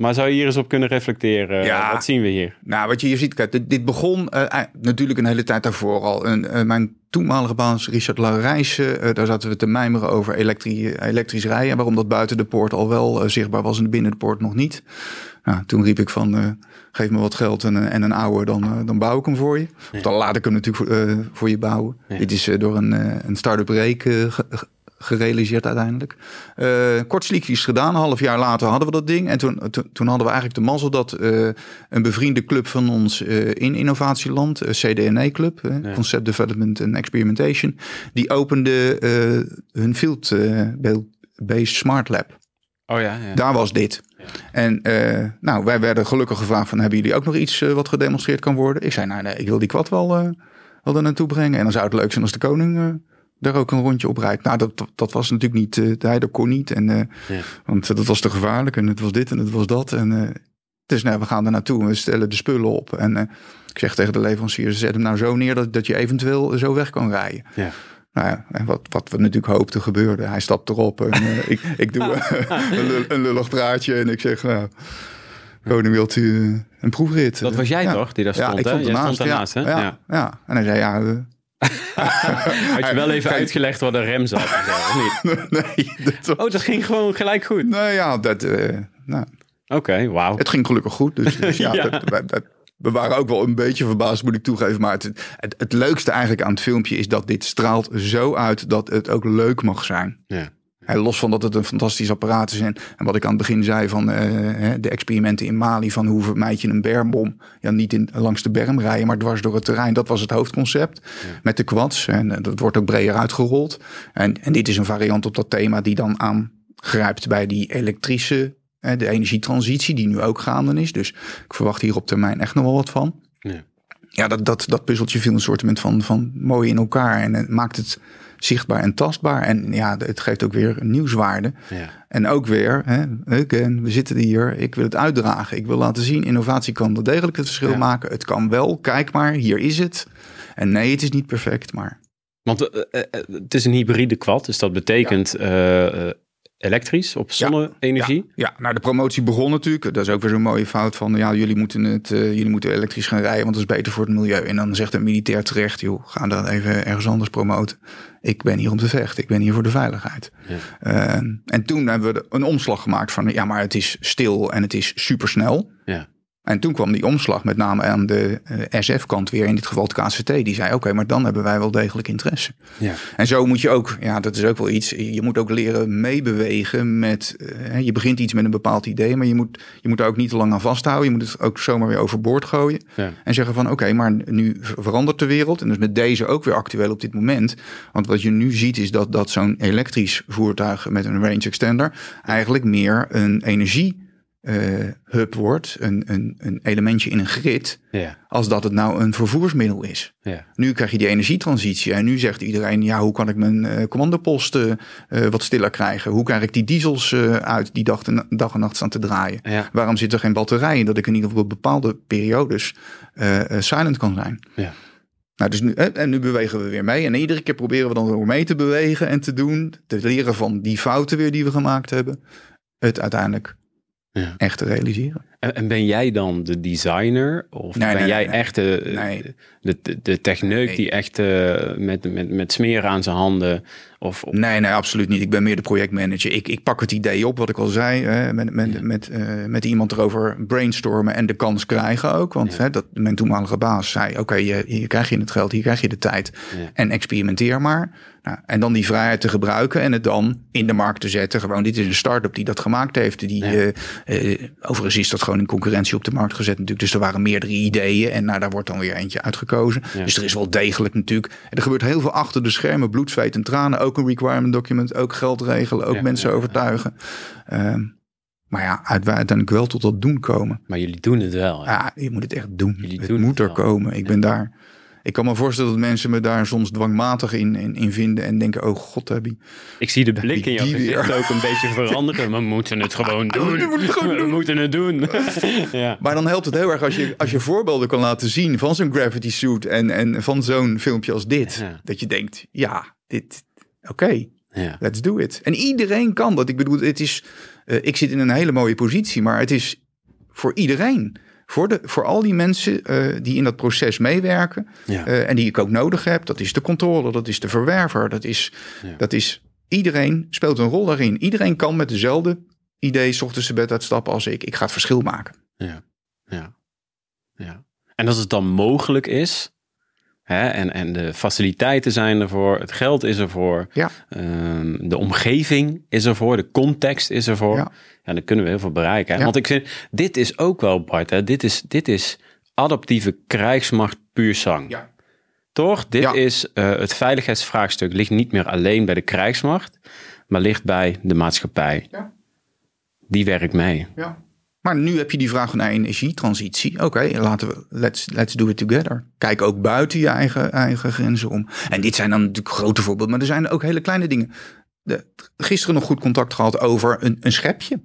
Maar zou je hier eens op kunnen reflecteren? Ja. Wat zien we hier? Nou, wat je hier ziet, kijk, dit, dit begon eh, eh, natuurlijk een hele tijd daarvoor al. Een, eh, mijn toenmalige baas Richard Laurijsen, eh, daar zaten we te mijmeren over elektri elektrisch rijden. Waarom dat buiten de poort al wel zichtbaar was en binnen de poort nog niet. Nou, toen riep ik van, geef me wat geld en, en een oude, dan, dan bouw ik hem voor je. Of dan laat ik hem natuurlijk voor, voor je bouwen. Dit is door een, een start-up reek gerealiseerd uiteindelijk. Eh kort sliekjes gedaan. Een half jaar later hadden we dat ding. En toen, toen, toen hadden we eigenlijk de mazzel dat eh, een bevriende club van ons eh, in innovatieland, eh, CDNE Club, eh, Concept Development and Experimentation, die opende eh, hun field-based smart lab. Oh ja, ja. Daar was dit. En eh, nou, wij werden gelukkig gevraagd van, hebben jullie ook nog iets eh, wat gedemonstreerd kan worden? Ik zei, nou nee, ik wil die kwad wel, eh wel er naartoe brengen. En dan zou het leuk zijn als de koning eh, daar ook een rondje op rijdt. Nou, dat, dat was natuurlijk niet, eh hij dat kon niet. En, eh, Ja. Want eh, dat was te gevaarlijk en het was dit en het was dat. En, eh, dus nou, we gaan er naartoe en we stellen de spullen op. En eh, ik zeg tegen de leverancier, zet hem nou zo neer dat, dat je eventueel zo weg kan rijden. Ja. Nou ja, en wat, wat we natuurlijk hoopten gebeurde. Hij stapt erop en ik, ik doe een, lul- een lullig praatje en ik zeg, nou, koning wilt u een proefrit? Dat was jij Ja. toch, die daar Ja, stond, ik hè? stond Jij ernaast. stond daarnaast, ja, hè? Ja, Ja. ja. En hij zei, ja, Had je wel even Kijk. uitgelegd waar de rem zat? of niet? nee, dat, Oh, dat ging gewoon gelijk goed. nou ja, dat, eh, nou, Oké, wauw. het ging gelukkig goed. Dus, dus ja, Ja. dat- dat- dat- we waren ook wel een beetje verbaasd, moet ik toegeven. Maar het, het, het leukste eigenlijk aan het filmpje is dat dit straalt zo uit dat het ook leuk mag zijn. Ja. Los van dat het een fantastisch apparaat is. En, en wat ik aan het begin zei van eh, de experimenten in Mali. Van hoe vermijd je een bermbom. Ja, niet in, langs de berm rijden, maar dwars door het terrein. Dat was het hoofdconcept. Met de quads. En eh, dat wordt ook breder uitgerold. En, en dit is een variant op dat thema die dan aangrijpt bij die elektrische... de energietransitie die nu ook gaande is. Dus ik verwacht hier op termijn echt nog wel wat van. Ja. Ja, dat, dat, dat puzzeltje viel een soort van, van mooi in elkaar. En het maakt het zichtbaar en tastbaar. En ja, het geeft ook weer nieuwswaarde. Ja. En ook weer, hè, again, we zitten hier, ik wil het uitdragen. Ik wil laten zien, innovatie kan wel degelijk het verschil Ja. maken. Het kan wel, kijk maar, hier is het. En nee, het is niet perfect, maar Want eh, eh, eh, het is een hybride quad, dus dat betekent elektrisch op zonne-energie. Ja, ja, nou de promotie begon natuurlijk. Dat is ook weer zo'n mooie fout van, ja, jullie moeten, het, eh, jullie moeten elektrisch gaan rijden, want dat is beter voor het milieu. En dan zegt een militair terecht, joh, ga dan even ergens anders promoten. Ik ben hier om te vechten, ik ben hier voor de veiligheid. Ja. Eh, en toen hebben we een omslag gemaakt van, ja, maar het is stil en het is supersnel. Ja. En toen kwam die omslag met name aan de eh, SF-kant weer, in dit geval het KCT. Die zei, oké, maar dan hebben wij wel degelijk interesse. Ja. En zo moet je ook, ja, dat is ook wel iets. Je moet ook leren meebewegen met. eh, je begint iets met een bepaald idee, maar je moet, je moet er ook niet te lang aan vasthouden. Je moet het ook zomaar weer overboord gooien. Ja. En zeggen van oké, maar nu ver- verandert de wereld. En dus met deze ook weer actueel op dit moment. Want wat je nu ziet is dat, dat zo'n elektrisch voertuig met een range extender eigenlijk meer een energie. Eh, hub wordt, een, een, een elementje in een grid, Ja. als dat het nou een vervoersmiddel is. Ja. Nu krijg je die energietransitie en nu zegt iedereen, ja, hoe kan ik mijn eh, commandoposten eh, wat stiller krijgen? Hoe krijg ik die diesels uit die dag, en- dag en nacht staan te draaien? Ja. Waarom zit er geen batterij in dat ik in ieder geval bepaalde periodes silent kan zijn? Ja. Nou, dus nu, en nu bewegen we weer mee. En iedere keer proberen we dan door mee te bewegen en te doen. Te leren van die fouten weer die we gemaakt hebben. Het uiteindelijk Ja. echt te realiseren. En, en ben jij dan de designer? Of Nee, ben nee, jij nee, echt de, de, de, techneuk die echt eh, met, met, met smeren aan zijn handen... Of, Nee, nee, absoluut niet. Ik ben meer de projectmanager. Ik, ik pak het idee op, wat ik al zei, hè, met, met, met, eh, met iemand erover brainstormen en de kans krijgen ook. Want hè, dat, mijn toenmalige baas zei, oké, hier, hier krijg je het geld, hier krijg je de tijd. Ja. En experimenteer maar. Nou, en dan die vrijheid te gebruiken en het dan in de markt te zetten. Gewoon, dit is een start-up die dat gemaakt heeft. Die, eh, overigens is dat gewoon in concurrentie op de markt gezet natuurlijk. Dus er waren meerdere ideeën en nou, daar wordt dan weer eentje uitgekozen. Ja. Dus er is wel degelijk natuurlijk. En er gebeurt heel veel achter de schermen. Bloed, zweet en tranen. Ook een requirement document. Ook geld regelen. Ook Ja, mensen ja, overtuigen. Ehm, maar ja, uit- uiteindelijk wel tot dat doen komen. Maar jullie doen het wel. hè? Ja, je moet het echt doen. Jullie het doen moet het er wel. komen. Ik ben daar. Ik kan me voorstellen dat mensen me daar soms dwangmatig in, in, in vinden en denken: oh god, heb je. Ik zie de blik in jouw weer. gezicht ook een beetje veranderen. We moeten het gewoon doen. we moeten het gewoon We doen. moeten het doen. ja. Maar dan helpt het heel erg als je, als je voorbeelden kan laten zien van zo'n gravity suit en, en van zo'n filmpje als dit. Ja. Dat je denkt: ja, dit, oké, Ja. let's do it. En iedereen kan dat. Ik bedoel, het is, eh, ik zit in een hele mooie positie, maar het is voor iedereen. Voor, de, voor al die mensen eh, die in dat proces meewerken Ja. eh, en die ik ook nodig heb. Dat is de controle, dat is de verwerver, dat is, Ja. dat is iedereen speelt een rol daarin. Iedereen kan met dezelfde idee 's ochtends de bed uitstappen als ik. Ik ga het verschil maken. Ja, ja, ja. En als het dan mogelijk is, hè, en, en de faciliteiten zijn ervoor, het geld is ervoor, Ja. ehm, de omgeving is ervoor, de context is ervoor, ja. Ja. dan kunnen we heel veel bereiken. Ja. Want ik vind, dit is ook wel, Bart, hè, dit, is, dit is adaptieve krijgsmacht puur zang. Ja. Toch? Dit Ja. is eh, het veiligheidsvraagstuk ligt niet meer alleen bij de krijgsmacht, maar ligt bij de maatschappij. Ja. Die werkt mee. Ja. Maar nu heb je die vraag naar energietransitie. Oké, laten we let's, let's do it together. Kijk ook buiten je eigen, eigen grenzen om. En dit zijn dan natuurlijk grote voorbeelden, maar er zijn ook hele kleine dingen. De, gisteren nog goed contact gehad over een, een schepje.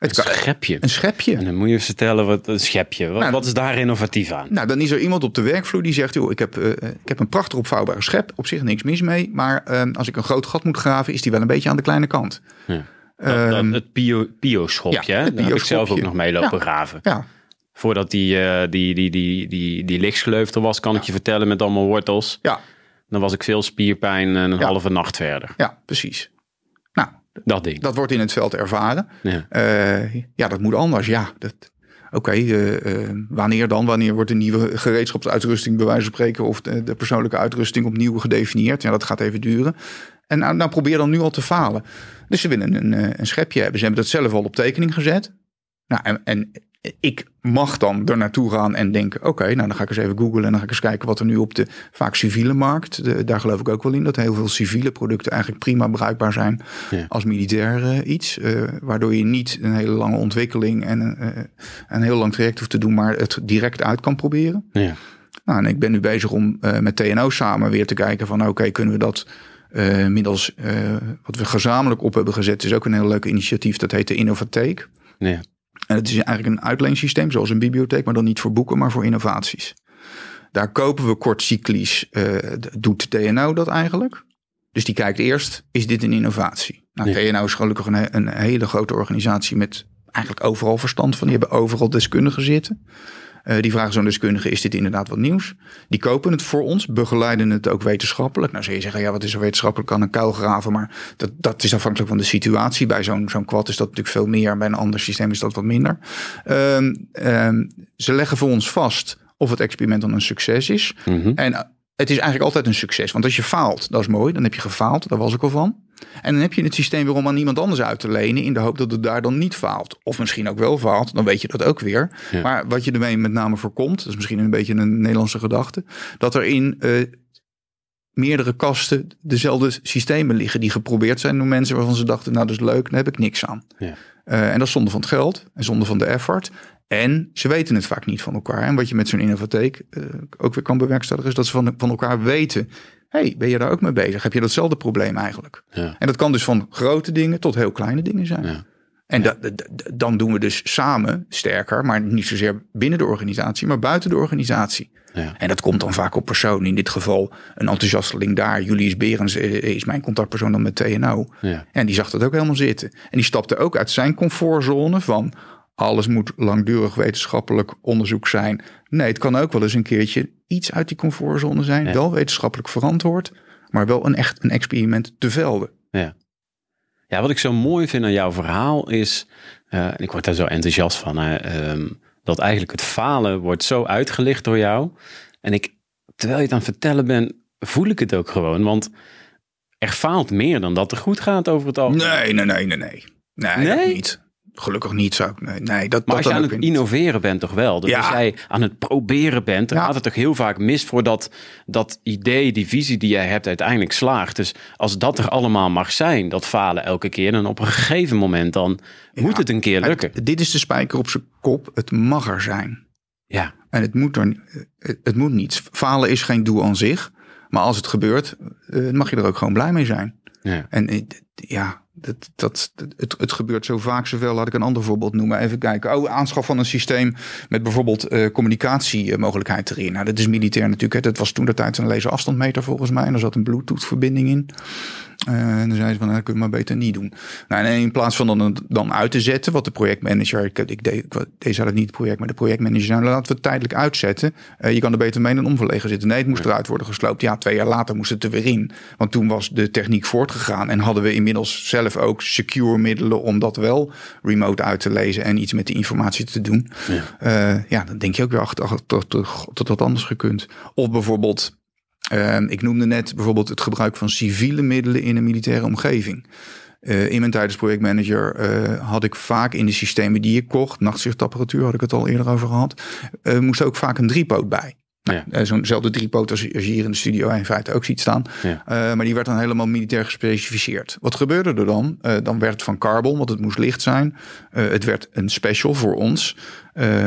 Het Een schepje. een schepje. En dan moet je vertellen wat een schepje. Wat, Nou, wat is daar innovatief aan? Nou, dan is er iemand op de werkvloer die zegt: joh, ik heb, eh, ik heb een prachtig opvouwbare schep. Op zich niks mis mee. Maar eh, als ik een groot gat moet graven, is die wel een beetje aan de kleine kant. Ja. Dat, dat- Ehm, het bio, bio-schopje, ja, daar heb ik zelf ook nog mee lopen Ja. graven. ja, Voordat die, eh, die, die, die, die, die er was, kan ik je vertellen, met allemaal wortels. ja, Dan was ik veel spierpijn en een halve nacht verder. ja, precies. Nou, Dat ding. dat wordt in het veld ervaren. Ja. Eh, ja, dat moet anders. Ja, dat. Oké, eh, wanneer dan? Wanneer wordt de nieuwe gereedschapsuitrusting bij wijze van spreken of de, de persoonlijke uitrusting opnieuw gedefinieerd? Ja, dat gaat even duren. En nou, nou probeer dan nu al te falen. Dus ze willen een, eh, een schepje hebben. Ze hebben dat zelf al op tekening gezet. Nou, en, en ik mag dan er naartoe gaan en denken: oké, nou dan ga ik eens even googlen en dan ga ik eens kijken wat er nu op de vaak civiele markt. De, daar geloof ik ook wel in dat heel veel civiele producten eigenlijk prima bruikbaar zijn Ja. als militair eh, iets. eh, waardoor je niet een hele lange ontwikkeling en een, een heel lang traject hoeft te doen, maar het direct uit kan proberen. Ja. Nou, en ik ben nu bezig om met TNO samen weer te kijken van oké, kunnen we dat eh, middels eh, wat we gezamenlijk op hebben gezet, is ook een heel leuk initiatief. Dat heet de Innovatheek. Ja. En het is eigenlijk een uitleensysteem, zoals een bibliotheek, maar dan niet voor boeken, maar voor innovaties. Daar kopen we kortcyclisch, eh, d- doet TNO dat eigenlijk. Dus die kijkt eerst, is dit een innovatie? Nou, Ja. TNO is gelukkig een, een hele grote organisatie met eigenlijk overal verstand van. Die hebben overal deskundigen zitten. Eh, die vragen zo'n deskundige, is dit inderdaad wat nieuws? Die kopen het voor ons, begeleiden het ook wetenschappelijk. Nou zou je zeggen, ja, wat is er wetenschappelijk aan een kuil graven? Maar dat, dat is afhankelijk van de situatie. Bij zo'n zo'n kwad is dat natuurlijk veel meer. Bij een ander systeem is dat wat minder. Ehm, ehm, ze leggen voor ons vast of het experiment dan een succes is. Mhm. En eh, het is eigenlijk altijd een succes. Want als je faalt, dat is mooi. Dan heb je gefaald, daar was ik al van. En dan heb je het systeem weer om aan iemand anders uit te lenen... in de hoop dat het daar dan niet faalt. Of misschien ook wel faalt, dan weet je dat ook weer. Ja. Maar wat je ermee met name voorkomt... dat is misschien een beetje een Nederlandse gedachte... dat er in eh, meerdere kasten dezelfde systemen liggen... die geprobeerd zijn door mensen waarvan ze dachten... nou, dat is leuk, daar heb ik niks aan. Ja. Eh, en dat is zonde van het geld en zonde van de effort. En ze weten het vaak niet van elkaar. En wat je met zo'n innovatheek eh, ook weer kan bewerkstelligen... is dat ze van, van elkaar weten... hey, ben je daar ook mee bezig? Heb je datzelfde probleem eigenlijk? Ja. En dat kan dus van grote dingen tot heel kleine dingen zijn. Ja. En da- da- da- dan doen we dus samen sterker... maar niet zozeer binnen de organisatie... maar buiten de organisatie. Ja. En dat komt dan vaak op persoon. In dit geval een enthousiasteling daar. Julius Berens eh, is mijn contactpersoon dan met TNO. Ja. En die zag dat ook helemaal zitten. En die stapte ook uit zijn comfortzone van alles moet langdurig wetenschappelijk onderzoek zijn. Nee, het kan ook wel eens een keertje iets uit die comfortzone zijn. Wel wetenschappelijk verantwoord, maar wel een echt een experiment te velden. Ja. ja, wat ik zo mooi vind aan jouw verhaal is, uh, ik word daar zo enthousiast van, uh, dat eigenlijk het falen wordt zo uitgelicht door jou. En ik, terwijl je het aan het vertellen bent, voel ik het ook gewoon. Want er faalt meer dan dat er goed gaat over het algemeen. Nee, nee, nee, nee, nee. Nee, nee? niet. Gelukkig niet zou ik. Nee, nee dat, maar dat als je aan het innoveren bent, toch wel? Dus ja. als jij aan het proberen bent, dan gaat het toch heel vaak mis voordat dat idee, die visie die jij hebt, uiteindelijk slaagt. Dus als dat er allemaal mag zijn, dat falen elke keer, dan op een gegeven moment dan moet het een keer lukken. Het, dit is de spijker op zijn kop. Het mag er zijn. Ja. En het moet er. Het, het moet niet. Falen is geen doel aan zich. Maar als het gebeurt, uh, mag je er ook gewoon blij mee zijn. Ja. En ja, dat, dat, het, het gebeurt zo vaak zoveel. Laat ik een ander voorbeeld noemen. Even kijken. Oh, aanschaf van een systeem met bijvoorbeeld uh, communicatiemogelijkheid erin. Nou, dat is militair natuurlijk. Hè. Dat was toen de tijd een laserafstandmeter volgens mij. En er zat een Bluetooth verbinding in. Uh, en dan zei ze van, nou, dat kun je maar beter niet doen. Nou, en in plaats van dan, dan uit te zetten, wat de projectmanager, ik, ik deed, deze had het niet het project, maar de projectmanager zei, nou, laten we het tijdelijk uitzetten. Uh, je kan er beter mee in een omverlegen zitten. Nee, het moest eruit worden gesloopt. Ja, twee jaar later moest het er weer in. Want toen was de techniek voortgegaan en hadden we inmiddels zelf ook secure middelen om dat wel remote uit te lezen en iets met die informatie te doen. Ja, uh, ja dan denk je ook weer achter, achter, tot, tot dat anders gekund. Of bijvoorbeeld uh, ik noemde net bijvoorbeeld het gebruik van civiele middelen in een militaire omgeving. Uh, in mijn tijd als projectmanager uh, had ik vaak in de systemen die ik kocht, nachtzichtapparatuur had ik het al eerder over gehad, uh, moest ook vaak een driepoot bij. Ja. Uh, Zo'nzelfde driepoot als, als je hier in de studio in feite ook ziet staan. Ja. Uh, maar die werd dan helemaal militair gespecificeerd. Wat gebeurde er dan? Uh, dan werd het van carbon, want het moest licht zijn. het werd een special voor ons.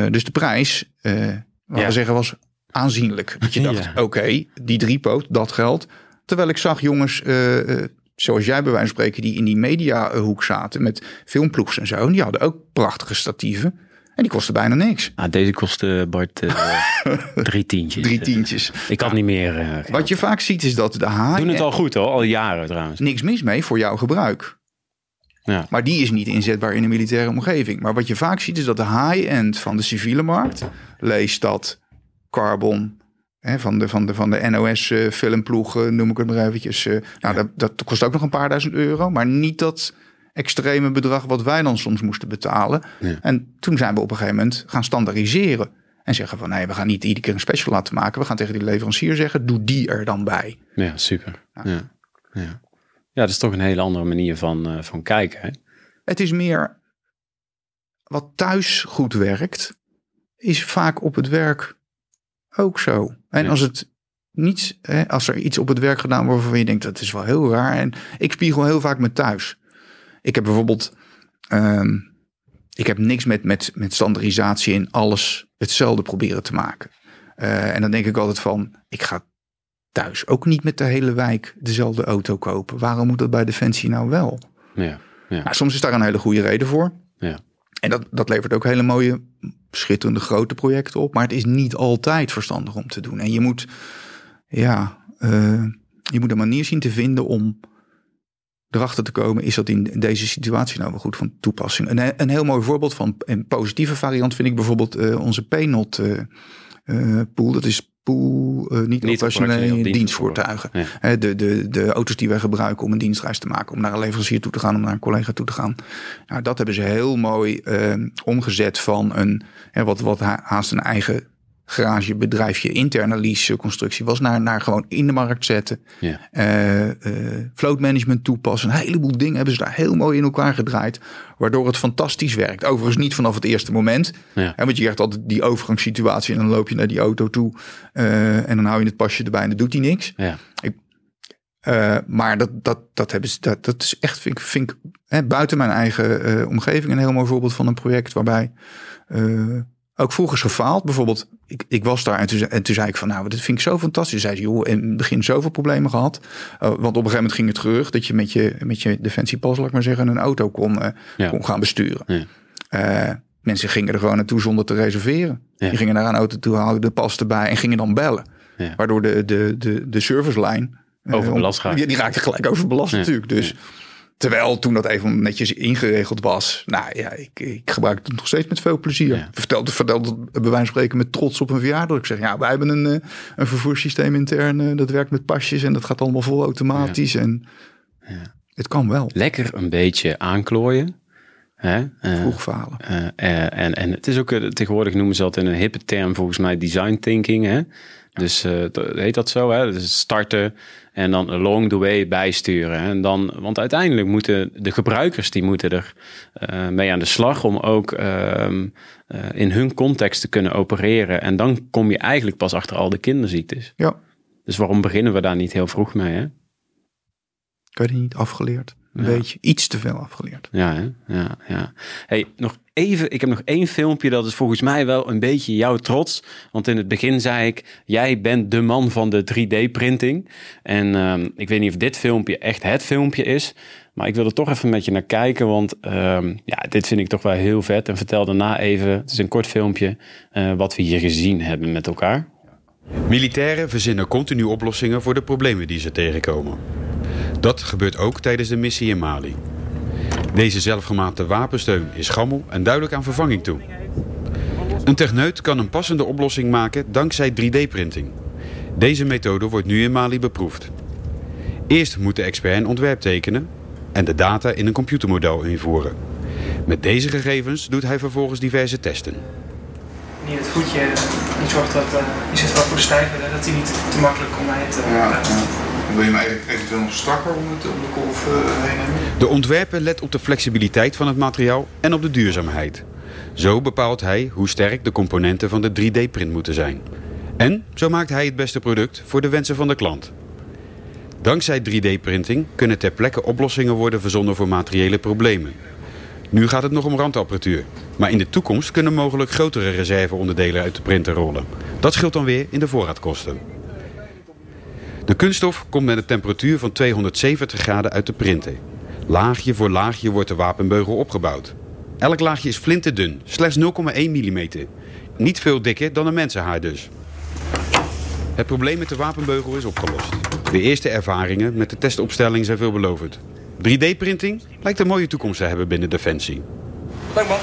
dus de prijs, laten Ja. we zeggen, was aanzienlijk. Dat je dacht, Ja. oké, die driepoot, dat geldt. Terwijl ik zag jongens, eh, eh, zoals jij bij wijze van spreken, die in die mediahoek zaten met filmploegs en zo. En die hadden ook prachtige statieven. En die kosten bijna niks. Ah, deze kostte Bart eh, drie tientjes. Drie tientjes. Ik had niet meer. eh. Wat je vaak ziet is dat de haai Doen het al goed hoor, al jaren trouwens. niks mis mee voor jouw gebruik. Ja. Maar die is niet inzetbaar in een militaire omgeving. Maar wat je vaak ziet is dat de high-end van de civiele markt, lees dat Carbon, hè, van, de, van, de, van de NOS-filmploeg, noem ik het maar eventjes. eh, nou, dat, dat kost ook nog een paar duizend euro, maar niet dat extreme bedrag wat wij dan soms moesten betalen. Ja. En toen zijn we op een gegeven moment gaan standaardiseren. En zeggen van nee, we gaan niet iedere keer een special laten maken. We gaan tegen die leverancier zeggen, doe die er dan bij. Ja, super. Ja. Ja. Ja. dat is toch een hele andere manier van, eh, van kijken. Hè? Het is meer wat thuis goed werkt, is vaak op het werk ook zo. En Ja. als het niet, hè, als er iets op het werk gedaan wordt waarvan je denkt dat is wel heel raar. En ik spiegel heel vaak met thuis. Ik heb bijvoorbeeld, ehm, ik heb niks met, met, met standaardisatie in alles hetzelfde proberen te maken. Eh, en dan denk ik altijd van, ik ga thuis ook niet met de hele wijk dezelfde auto kopen. Waarom moet dat bij Defensie nou wel? Ja. Ja. Nou, soms is daar een hele goede reden voor. Ja. En dat, dat levert ook hele mooie, schitterende grote projecten op. Maar het is niet altijd verstandig om te doen. En je moet, ja, eh, je moet een manier zien te vinden om erachter te komen. Is dat in deze situatie nou wel goed van toepassing? Een, een heel mooi voorbeeld van een positieve variant vind ik bijvoorbeeld eh, onze PNOT eh, eh, pool. Dat is pool, niet, operationele dienstvoertuigen. Ja. De, de, de auto's die wij gebruiken om een dienstreis te maken, om naar een leverancier toe te gaan, om naar een collega toe te gaan. Nou, dat hebben ze heel mooi omgezet van een, wat, wat ha- haast een eigen garagebedrijfje, interne lease constructie was, naar, naar gewoon in de markt zetten. Ja. Eh, eh, float management toepassen. Een heleboel dingen hebben ze daar heel mooi in elkaar gedraaid. Waardoor het fantastisch werkt. Overigens niet vanaf het eerste moment. Ja. Hè, want je krijgt altijd die overgangssituatie. En dan loop je naar die auto toe. eh, en dan hou je het pasje erbij en dan doet hij niks. Ja. Eh, maar dat, dat, dat, hebben ze, dat, dat is echt, vind ik, vind ik hè, buiten mijn eigen omgeving een heel mooi voorbeeld van een project waarbij ook vroeger is gefaald. Bijvoorbeeld, ik, ik was daar en toen, zei- en toen zei ik van nou, dat vind ik zo fantastisch. Zei ze, joh, in het begin zoveel problemen gehad. Eh, want op een gegeven moment ging het gerucht dat je met je, met je defensiepas, laat ik maar zeggen, een auto kon, eh, Ja. kon gaan besturen. Ja. Eh, mensen gingen er gewoon naartoe zonder te reserveren. Ja. Die gingen naar een auto toe, haalden de pas erbij en gingen dan bellen. Waardoor de, de, de, de servicelijn... Overbelast raakt. Die, die raakte gelijk overbelast natuurlijk. Dus Terwijl toen dat even netjes ingeregeld was, nou ja, ik, ik gebruik het nog steeds met veel plezier. Ja. Vertelde, vertelde bij wijze van spreken met trots op een verjaardag. Ik zeg, ja, wij hebben een, eh, een vervoerssysteem intern, eh, dat werkt met pasjes en dat gaat allemaal vol automatisch. En Ja. het kan wel. Lekker een beetje aanklooien. Hè? Eh, Vroeg falen. en, en het is ook, tegenwoordig noemen ze dat in een hippe term volgens mij design thinking. Hè? Dus heet dat zo? Hè? Dus starten en dan along the way bijsturen. En dan, want uiteindelijk moeten de gebruikers die moeten er eh, mee aan de slag om ook ehm, eh, in hun context te kunnen opereren. En dan kom je eigenlijk pas achter al de kinderziektes. Ja, Dus waarom beginnen we daar niet heel vroeg mee? Hè? kan je niet afgeleerd. Een Ja. beetje, iets te veel afgeleerd. Ja, hè? ja, ja. Hey, nog even, ik heb nog één filmpje, dat is volgens mij wel een beetje jouw trots. Want in het begin zei ik, jij bent de man van de 3D-printing. En ehm, ik weet niet of dit filmpje echt het filmpje is. Maar ik wil er toch even met je naar kijken, want ehm, ja, dit vind ik toch wel heel vet. En vertel daarna even, het is een kort filmpje, eh, wat we hier gezien hebben met elkaar. Militairen verzinnen continu oplossingen voor de problemen die ze tegenkomen. Dat gebeurt ook tijdens de missie in Mali. Deze zelfgemaakte wapensteun is gammel en duidelijk aan vervanging toe. Een techneut kan een passende oplossing maken dankzij 3D-printing. Deze methode wordt nu in Mali beproefd. Eerst moet de expert een ontwerp tekenen en de data in een computermodel invoeren. Met deze gegevens doet hij vervolgens diverse testen. Niet het voetje, die zorgt dat eh die zit wat voor stijven, dat hij niet te makkelijk omheen te Wil je mij eventueel nog strakker om, de kolf heen hebben? De ontwerper let op de flexibiliteit van het materiaal en op de duurzaamheid. Zo bepaalt hij hoe sterk de componenten van de 3D-print moeten zijn. En zo maakt hij het beste product voor de wensen van de klant. Dankzij 3D-printing kunnen ter plekke oplossingen worden verzonnen voor materiële problemen. Nu gaat het nog om randapparatuur. Maar in de toekomst kunnen mogelijk grotere reserveonderdelen uit de printer rollen. Dat scheelt dan weer in de voorraadkosten. De kunststof komt met een temperatuur van 270 graden uit de printer. Laagje voor laagje wordt de wapenbeugel opgebouwd. Elk laagje is flinterdun, slechts 0,1 mm. Niet veel dikker dan een mensenhaar dus. Het probleem met de wapenbeugel is opgelost. De eerste ervaringen met de testopstelling zijn veelbelovend. 3D-printing lijkt een mooie toekomst te hebben binnen Defensie. Dank man.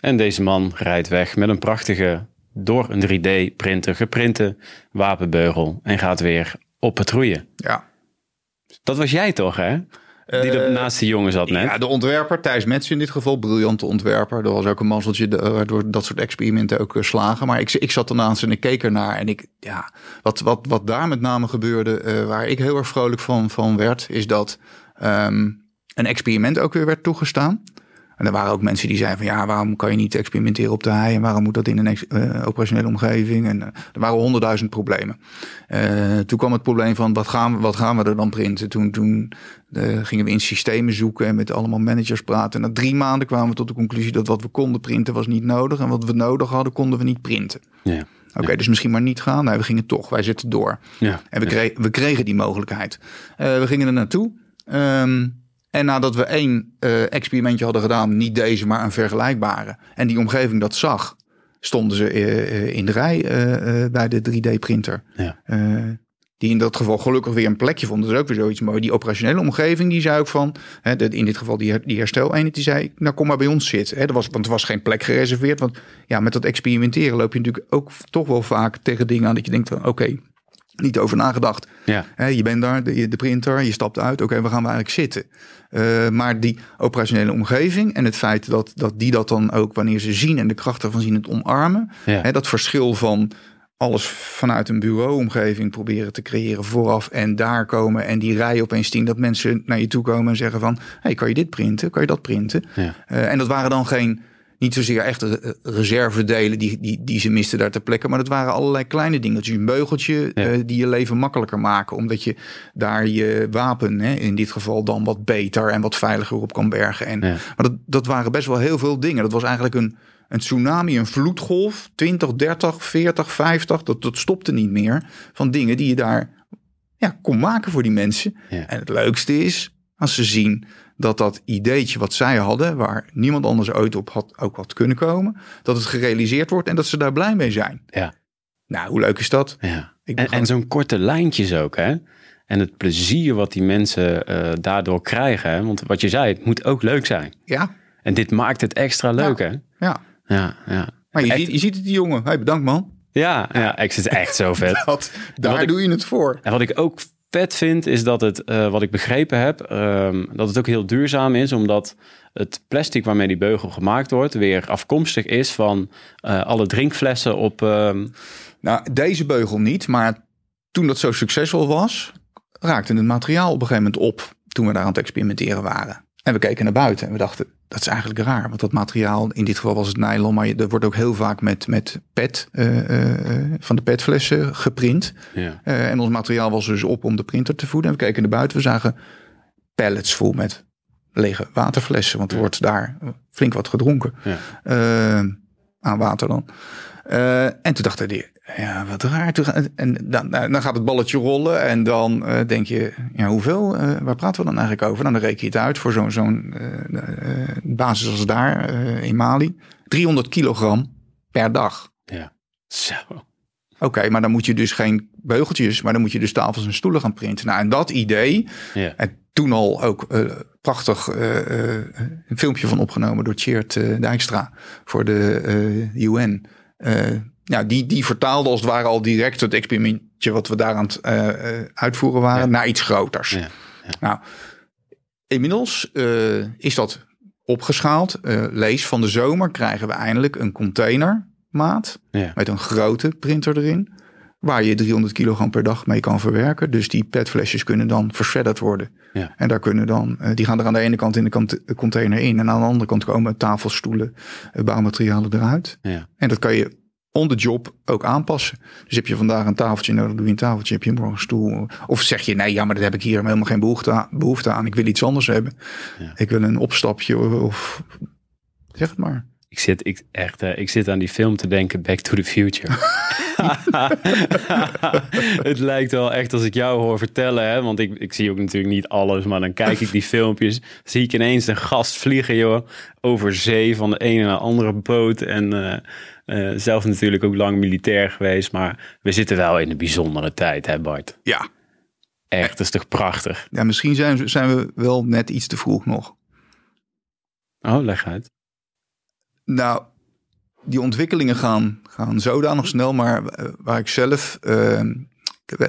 En deze man rijdt weg met een prachtige, door een 3D-printer geprinte wapenbeugel. En gaat weer op patrouille. Ja. Dat was jij toch, hè? Die er Eh, naast die jongen zat net. Ja, de ontwerper, Thijs Metz in dit geval, briljante ontwerper. Dat was ook een mazzeltje de- waardoor dat soort experimenten ook eh, slagen. Maar ik, ik zat ernaast en ik keek ernaar. En ik, ja, wat, wat, wat daar met name gebeurde, eh, waar ik heel erg vrolijk van, van werd, is dat ehm, een experiment ook weer werd toegestaan. En er waren ook mensen die zeiden van ja, waarom kan je niet experimenteren op de hei en waarom moet dat in een eh, operationele omgeving? En eh, er waren honderdduizend problemen. Eh, toen kwam het probleem van wat gaan, we, wat gaan we er dan printen? Toen, toen gingen we in systemen zoeken en met allemaal managers praten. En na drie maanden kwamen we tot de conclusie dat wat we konden printen was niet nodig. En wat we nodig hadden, konden we niet printen. Ja. Oké, dus misschien maar niet gaan. Nee, we gingen toch. Wij zitten door. Ja. En we, kregen, we kregen die mogelijkheid. We gingen er naartoe. Ehm, en nadat we één eh, experimentje hadden gedaan, niet deze, maar een vergelijkbare. En die omgeving dat zag, stonden ze eh, eh, in de rij bij de 3D-printer. Ja. Die in dat geval gelukkig weer een plekje vonden. Dat is ook weer zoiets mooi. Die operationele omgeving, die zei ook van... Hè, de- in dit geval die, die hersteleenheid, die zei... nou, kom maar bij ons zitten. Hè, er was, want er was geen plek gereserveerd. Want ja, met dat experimenteren loop je natuurlijk ook toch wel vaak tegen dingen aan... dat je denkt van, oké, niet over nagedacht. Ja. Je bent daar, de, de printer, je stapt uit. Oké, waar gaan we eigenlijk zitten? Eh, maar die operationele omgeving en het feit dat, dat die dat dan ook... wanneer ze zien en de kracht ervan zien het omarmen... Ja. Dat verschil van alles vanuit een bureauomgeving proberen te creëren vooraf en daar komen en die rij opeens zien dat mensen naar je toe komen en zeggen van, hey, kan je dit printen? Kan je dat printen? Ja. Eh, en dat waren dan geen, niet zozeer echte eh, reservedelen die, die, die ze misten daar ter plekke, maar dat waren allerlei kleine dingetjes. Een beugeltje Ja. eh, die je leven makkelijker maken, omdat je daar je wapen, hè, in dit geval dan wat beter en wat veiliger op kan bergen. En, Ja. Maar dat, dat waren best wel heel veel dingen. Dat was eigenlijk een, een tsunami, een vloedgolf, 20, 30, 40, 50, dat, dat stopte niet meer van dingen die je daar ja, kon maken voor die mensen. Ja. En het leukste is als ze zien dat dat ideetje wat zij hadden, waar niemand anders ooit op had, ook had kunnen komen, dat het gerealiseerd wordt en dat ze daar blij mee zijn. Ja. Nou, hoe leuk is dat? Ja. Ik En, zo'n korte lijntjes ook, hè? En het plezier wat die mensen uh, daardoor krijgen. Hè? Want wat je zei, het moet ook leuk zijn. Ja. En dit maakt het extra leuk, ja. hè? Ja. Ja, ja. Maar je, Echt- ziet, je ziet het, die jongen. Hey, bedankt man. Ja, ja, ik zit echt zo vet. Dat, daar ik- doe je het voor. En wat ik ook vet vind, is dat het, eh, wat ik begrepen heb, ehm, dat het ook heel duurzaam is, omdat het plastic waarmee die beugel gemaakt wordt, weer afkomstig is van eh, alle drinkflessen op. ehm, Nou, deze beugel niet, maar toen dat zo succesvol was, raakte het materiaal op een gegeven moment op toen we daar aan het experimenteren waren. En we keken naar buiten en we dachten, dat is eigenlijk raar, want dat materiaal, in dit geval was het nylon, maar er wordt ook heel vaak met, met pet, eh, eh, van de petflessen geprint. ja. Eh, en ons materiaal was dus op om de printer te voeden. En we keken naar buiten, we zagen pallets vol met lege waterflessen, want er wordt daar flink wat gedronken Ja. aan water dan. Eh, en toen dacht hij, ja, wat raar. Toen En dan, nou, dan gaat het balletje rollen en dan eh, denk je, ja, hoeveel? eh, waar praten we dan eigenlijk over? Nou, dan reken je het uit voor zo'n zo'n basis als daar in Mali. 300 kilogram per dag. ja. Zo. Oké, maar dan moet je dus geen beugeltjes, maar dan moet je dus tafels en stoelen gaan printen. Nou, en dat idee, Ja. en toen al ook prachtig een filmpje van opgenomen door eh, Dijkstra voor de UN. Eh, ja, die, die vertaalde als het ware al direct het experimentje wat we daar aan het eh, eh, uitvoeren waren Ja. naar iets groters. Ja, Nou, inmiddels is dat opgeschaald. Lees van de zomer krijgen we eindelijk een containermaat met een grote printer erin. Waar je 300 kilogram per dag mee kan verwerken. Dus die petflesjes kunnen dan vershredderd worden. Ja. En daar kunnen dan, eh, die gaan er aan de ene kant in de kant- de container in. En aan de andere kant komen tafels, stoelen, eh, bouwmaterialen eruit. Ja. En dat kan je on the job ook aanpassen. Dus heb je vandaag een tafeltje nodig, doe je een tafeltje. Heb je morgen een stoel. Of zeg je, nee, ja, maar dat heb ik hier helemaal geen behoefte aan. Behoefte aan. Ik wil iets anders hebben. Ja. Ik wil een opstapje of... Zeg het maar. Ik zit, ik, echt, eh, ik zit aan die film te denken, Back to the Future. het lijkt wel echt als ik jou hoor vertellen, hè? want ik, ik zie ook natuurlijk niet alles, maar dan kijk ik die filmpjes, zie ik ineens een gast vliegen, joh, over zee van de ene naar de andere boot. En eh, eh, zelf natuurlijk ook lang militair geweest, maar we zitten wel in een bijzondere tijd, hè Bart? Ja. Echt, dat is toch prachtig? ja, misschien zijn, we- zijn we wel net iets te vroeg nog. Oh, leg uit. Nou, die ontwikkelingen gaan, gaan zodanig snel, maar eh, waar ik zelf. eh,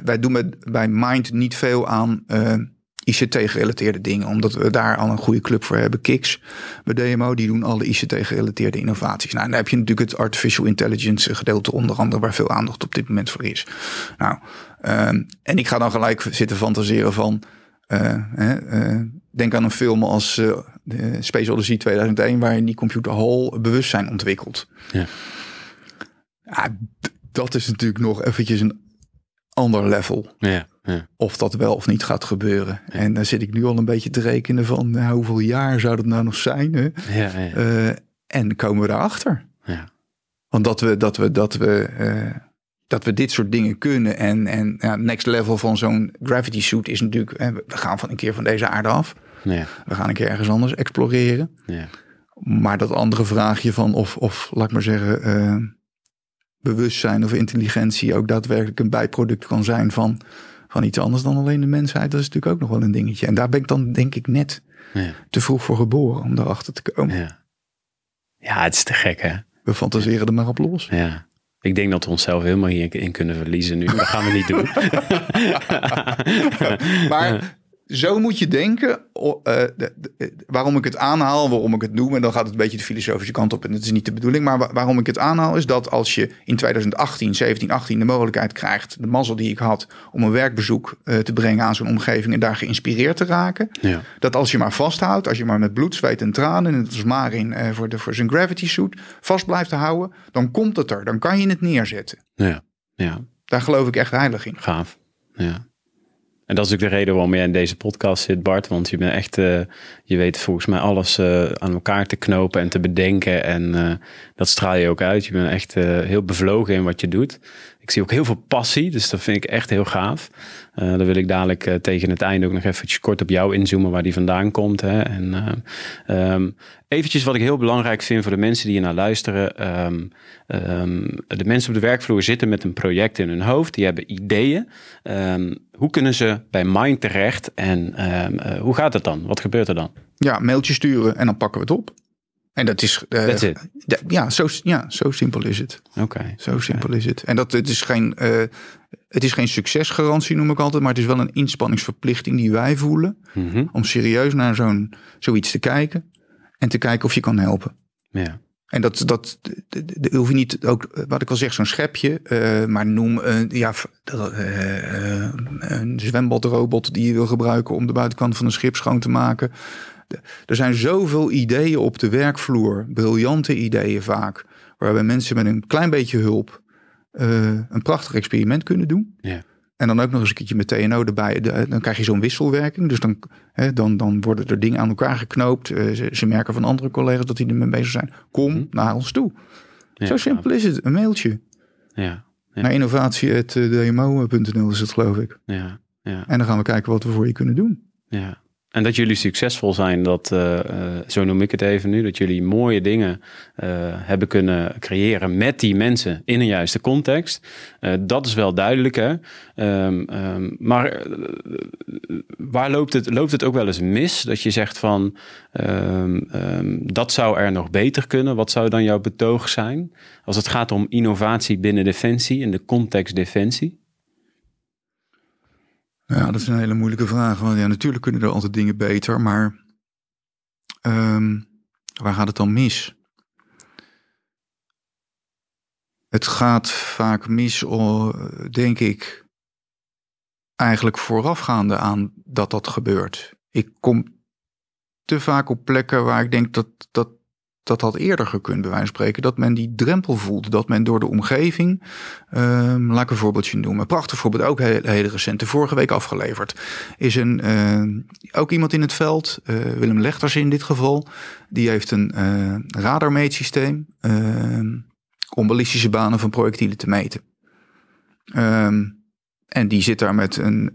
wij, doen bij Mind niet veel aan eh, ICT-gerelateerde dingen, omdat we daar al een goede club voor hebben. Kiks bij DMO, die doen alle ICT-gerelateerde innovaties. Nou, en dan heb je natuurlijk het artificial intelligence gedeelte, onder andere, waar veel aandacht op dit moment voor is. Nou, ehm, en ik ga dan gelijk zitten fantaseren van. Eh, hè, eh, denk aan een film als eh, de Space Odyssey 2001, waarin die computer Hall bewustzijn ontwikkelt. Ja. Dat is natuurlijk nog eventjes een ander level. Ja, ja. Of dat wel of niet gaat gebeuren. En daar zit ik nu al een beetje te rekenen van nou, hoeveel jaar zou dat nou nog zijn? Hè? ja, ja. En komen we daarachter? Ja. Want dat we, dat we, dat we, dat we dit soort dingen kunnen. En, en ja, next level van zo'n gravity suit is natuurlijk. hè, we gaan van een keer van deze aarde af. ja, We gaan een keer ergens anders exploreren. ja. Maar dat andere vraagje van of, of laat ik maar zeggen, eh, bewustzijn of intelligentie ook daadwerkelijk een bijproduct kan zijn van, van iets anders dan alleen de mensheid, dat is natuurlijk ook nog wel een dingetje. En daar ben ik dan denk ik net ja. te vroeg voor geboren om daarachter te komen. Ja. ja, het is te gek hè. We fantaseren er maar op los. Ja. Ik denk dat we onszelf helemaal hierin kunnen verliezen nu. Dat gaan we niet doen. Maar zo moet je denken. o- eh, de- de- waarom ik het aanhaal, waarom ik het noem. En dan gaat het een beetje de filosofische kant op. En dat is niet de bedoeling. Maar wa- waarom ik het aanhaal is dat als je in 2018, 17, 18 de mogelijkheid krijgt. De mazzel die ik had om een werkbezoek eh, te brengen aan zo'n omgeving. En daar geïnspireerd te raken. ja. Dat als je maar vasthoudt, als je maar met bloed, zweet en tranen, net als Marin eh, voor, de, voor zijn gravity suit, vast blijft te houden, dan komt het er. Dan kan je het neerzetten. Ja. ja, Daar geloof ik echt heilig in. gaaf. Ja. En dat is ook de reden waarom jij in deze podcast zit, Bart. Want je bent echt, eh, je weet volgens mij alles eh, aan elkaar te knopen en te bedenken. En eh, dat straal je ook uit. Je bent echt heel bevlogen in wat je doet. Ik zie ook heel veel passie, dus dat vind ik echt heel gaaf. Uh, dan wil ik dadelijk uh, tegen het einde ook nog eventjes kort op jou inzoomen waar die vandaan komt. Hè. En uh, um, eventjes wat ik heel belangrijk vind voor de mensen die hier naar luisteren. Um, um, de mensen op de werkvloer zitten met een project in hun hoofd. Die hebben ideeën. hoe kunnen ze bij Mind terecht en hoe gaat het dan? Wat gebeurt er dan? Ja, mailtje sturen en dan pakken we het op. En dat is. Uh, ja, zo, ja, zo simpel is het. Oké. Zo simpel is het. En dat het is geen. Uh, het is geen succesgarantie, noem ik altijd, maar het is wel een inspanningsverplichting die wij voelen. Mm -hmm. Om serieus naar zo'n zoiets te kijken. En te kijken of je kan helpen. Ja. En dat, dat, hoef je niet ook, wat ik al zeg, zo'n schepje, uh, maar noem een, ja, een zwembadrobot die je wil gebruiken om de buitenkant van een schip schoon te maken. Er zijn zoveel ideeën op de werkvloer, briljante ideeën vaak, waarbij mensen met een klein beetje hulp uh, een prachtig experiment kunnen doen. Ja. En dan ook nog eens een keertje met TNO erbij. De, dan krijg je zo'n wisselwerking. Dus dan, hè, dan, dan worden er dingen aan elkaar geknoopt. Uh, ze, ze, merken van andere collega's dat die ermee bezig zijn. Kom hm. naar ons toe. Ja, Zo simpel is het. Een mailtje. Ja. ja. Naar innovatie.dmo.nl is het geloof ik. Ja. Ja. En dan gaan we kijken wat we voor je kunnen doen. Ja. En dat jullie succesvol zijn, dat, uh, zo noem ik het even nu, dat jullie mooie dingen uh, hebben kunnen creëren met die mensen in een juiste context. Dat is wel duidelijk, hè? Um, um, maar waar loopt het, loopt het ook wel eens mis? Dat je zegt van, um, dat zou er nog beter kunnen. Wat zou dan jouw betoog zijn? Als het gaat om innovatie binnen Defensie, in de context Defensie? Ja, dat is een hele moeilijke vraag. Want ja, natuurlijk kunnen er altijd dingen beter, maar um, waar gaat het dan mis? Het gaat vaak mis, denk ik, eigenlijk voorafgaande aan dat dat gebeurt. Ik kom te vaak op plekken waar ik denk dat, dat dat had eerder gekund, bij wijze van spreken. Dat men die drempel voelt. Dat men door de omgeving. Um, laat ik een voorbeeldje noemen. Een prachtig voorbeeld, ook heel, hele recent. Vorige week afgeleverd. Is een, uh, ook iemand in het veld. Uh, Willem Lechters in dit geval. Die heeft een uh, radarmeetsysteem. om ballistische banen van projectielen te meten. En die zit daar met een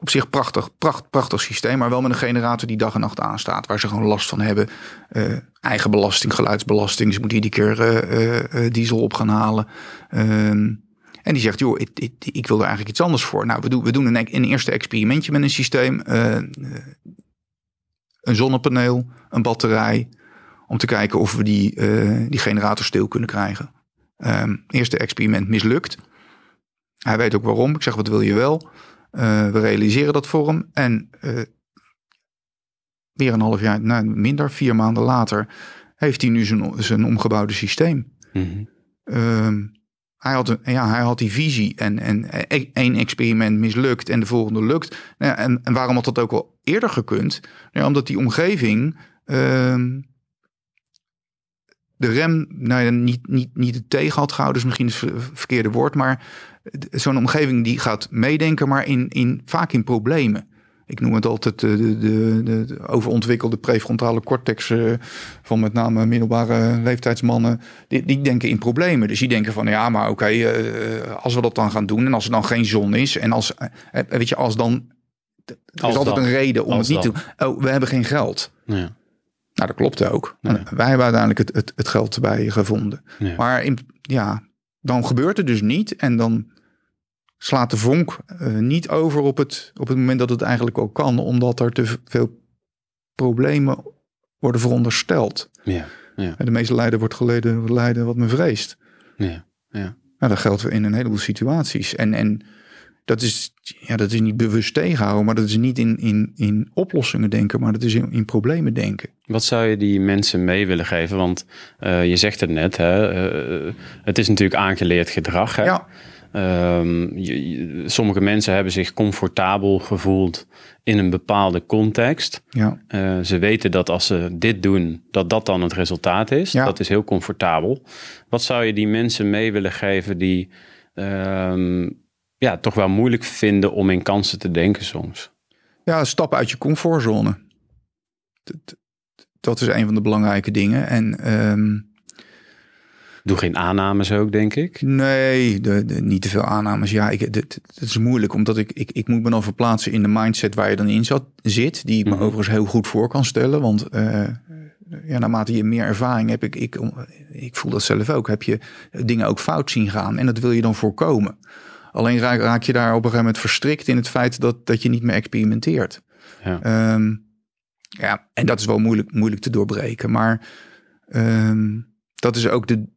op zich prachtig, pracht, prachtig systeem, maar wel met een generator die dag en nacht aanstaat, waar ze gewoon last van hebben. Uh, eigen belasting, geluidsbelasting, ze moeten iedere keer uh, uh, diesel op gaan halen. Ehm, en die zegt, joh, ik, ik, ik, wil er eigenlijk iets anders voor. Nou, we doen, we doen een, een eerste experimentje met een systeem. een zonnepaneel, een batterij, om te kijken of we die, die generator stil kunnen krijgen. Um, eerste experiment mislukt. Hij weet ook waarom. Ik zeg, wat wil je wel? Uh, we realiseren dat voor hem. En uh, weer een half jaar, nou, minder, vier maanden later, heeft hij nu zijn, zijn omgebouwde systeem. Mm -hmm. uh, hij, had ja, hij had die visie en, en één experiment mislukt en de volgende lukt. Nou, en, en waarom had dat ook al eerder gekund? Nou, omdat die omgeving ehm, de rem nou ja, niet, niet, niet het tegen had gehouden, is misschien het verkeerde woord, maar zo'n omgeving die gaat meedenken, maar in, in, vaak in problemen. Ik noem het altijd de, de, de, de overontwikkelde prefrontale cortex uh, van met name middelbare leeftijdsmannen. Die, die, denken in problemen. Dus die denken van ja, maar oké, okay, uh, als we dat dan gaan doen en als er dan geen zon is en als, weet je, als dan. Er is als altijd dan. een reden om als het niet dan. te doen. Oh, we hebben geen geld. Ja. Nou, dat klopte ook. Ja. Wij hebben uiteindelijk het, het, het geld erbij gevonden. Ja. Maar in, ja, dan gebeurt het dus niet. En dan slaat de vonk uh, niet over op het, op het moment dat het eigenlijk ook kan. Omdat er te veel problemen worden verondersteld. Ja, ja. De meeste lijden wordt geleden lijden wat men vreest. Ja, ja. Nou, dat geldt in een heleboel situaties. En, en dat is, ja, dat is niet bewust tegenhouden, maar dat is niet in, in, in oplossingen denken, maar dat is in, in problemen denken. Wat zou je die mensen mee willen geven? Want uh, je zegt het net, hè, uh, het is natuurlijk aangeleerd gedrag. Hè? Ja. Um, je, sommige mensen hebben zich comfortabel gevoeld in een bepaalde context. Ja. Uh, ze weten dat als ze dit doen, dat dat dan het resultaat is. Ja. Dat is heel comfortabel. Wat zou je die mensen mee willen geven die um, ja, toch wel moeilijk vinden om in kansen te denken soms. Ja, stap uit je comfortzone. Dat, dat is een van de belangrijke dingen. En um, Doe geen aannames ook, denk ik. Nee, de, de, niet te veel aannames. Ja, ik, het is moeilijk, omdat ik, ik, ik moet me dan verplaatsen in de mindset waar je dan in zat, zit. Die ik me Mhm. overigens heel goed voor kan stellen. Want eh, ja, naarmate je meer ervaring hebt, ik, ik, ik voel dat zelf ook, heb je dingen ook fout zien gaan. En dat wil je dan voorkomen. Alleen raak, raak je daar op een gegeven moment verstrikt in het feit dat, dat je niet meer experimenteert. Ja. Ehm, ja, en dat is wel moeilijk, moeilijk te doorbreken. Maar ehm, dat is ook de,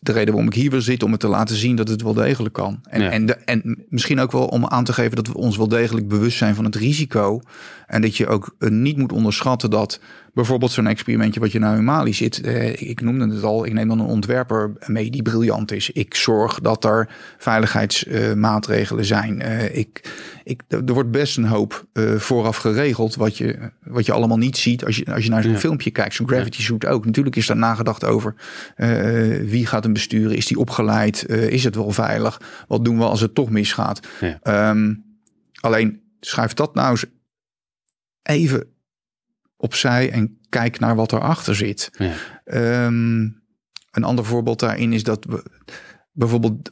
de reden waarom ik hier wil zitten, om het te laten zien dat het wel degelijk kan. En, Ja. en, de, en misschien ook wel om aan te geven dat we ons wel degelijk bewust zijn van het risico. En dat je ook eh, niet moet onderschatten dat bijvoorbeeld zo'n experimentje wat je nou in Mali zit. Eh, ik noemde het al, ik neem dan een ontwerper mee die briljant is. Ik zorg dat er veiligheidsmaatregelen zijn. Eh, ik, ik, er wordt best een hoop eh, vooraf geregeld wat je, wat je allemaal niet ziet als je, als je naar zo'n Ja. filmpje kijkt. Zo'n gravity suit ook. Natuurlijk is daar nagedacht over wie gaat hem besturen. Is die opgeleid? Eh, is het wel veilig? Wat doen we als het toch misgaat? Ja. Ehm, alleen schuif dat nou eens even opzij en kijk naar wat erachter zit. Ja. Ehm, een ander voorbeeld daarin is dat we bijvoorbeeld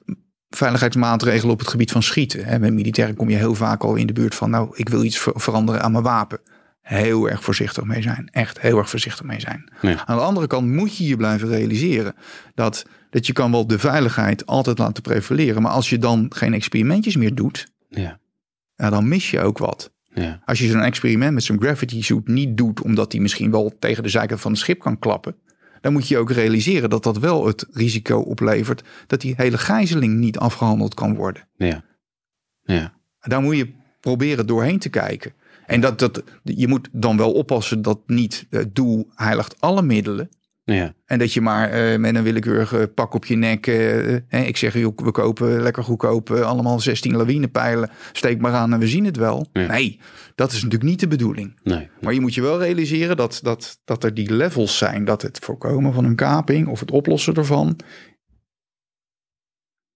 veiligheidsmaatregelen op het gebied van schieten. Hè, Met militairen kom je heel vaak al in de buurt van, nou, ik wil iets ver- veranderen aan mijn wapen. Heel erg voorzichtig mee zijn. Echt heel erg voorzichtig mee zijn. Ja. Aan de andere kant moet je je blijven realiseren dat, dat je kan wel de veiligheid altijd laten prevaleren. Maar als je dan geen experimentjes meer doet, Ja. ja, dan mis je ook wat. Ja. Als je zo'n experiment met zo'n gravity suit niet doet, omdat die misschien wel tegen de zijkant van het schip kan klappen, dan moet je ook realiseren dat dat wel het risico oplevert dat die hele gijzeling niet afgehandeld kan worden. Ja. Ja. Daar moet je proberen doorheen te kijken. En dat, dat, je moet dan wel oppassen dat niet het doel heiligt alle middelen. Ja. En dat je maar eh, met een willekeurig pak op je nek. eh, eh, ik zeg, joh, we kopen lekker goedkoop. allemaal 16 lawinepijlen. Steek maar aan en we zien het wel. Ja. Nee, dat is natuurlijk niet de bedoeling. Nee. Maar je moet je wel realiseren dat, dat, dat er die levels zijn. Dat het voorkomen van een kaping of het oplossen ervan.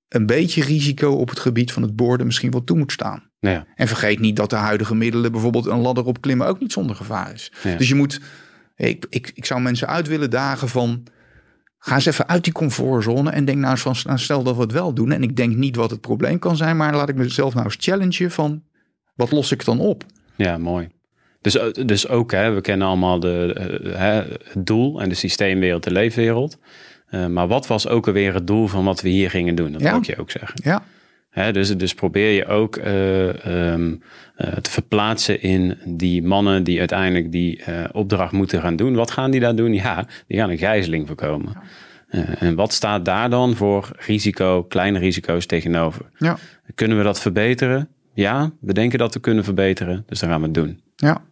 een beetje risico op het gebied van het boorden misschien wel toe moet staan. Ja. En vergeet niet dat de huidige middelen, bijvoorbeeld een ladder opklimmen, ook niet zonder gevaar is. Dus je moet, ik, ik, ik zou mensen uit willen dagen van, ga eens even uit die comfortzone en denk nou eens van, nou, stel dat we het wel doen. En ik denk niet wat het probleem kan zijn, maar laat ik mezelf nou eens challengen van, wat los ik dan op? Ja, mooi. Dus, eh, dus ook, hè, we kennen allemaal de, eh, hè, het doel en de systeemwereld, de leefwereld. Eh, maar wat was ook alweer het doel van wat we hier gingen doen? Dat Ja. wil ik je ook zeggen. Ja, Hè, dus, dus probeer je ook eh, ehm, eh, te verplaatsen in die mannen die uiteindelijk die eh, opdracht moeten gaan doen. Wat gaan die daar doen? Ja, die gaan een gijzeling voorkomen. Eh, en wat staat daar dan voor risico, kleine risico's tegenover? ja, Kunnen we dat verbeteren? Ja, we denken dat we kunnen verbeteren, dus dan gaan we het doen. ja.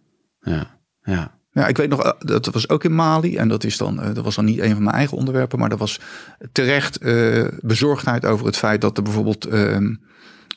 Ja, ja, Ja, ik weet nog, eh, dat was ook in Mali. En dat, is dan, eh, dat was dan niet een van mijn eigen onderwerpen. Maar dat was terecht eh, bezorgdheid over het feit dat er bijvoorbeeld ehm,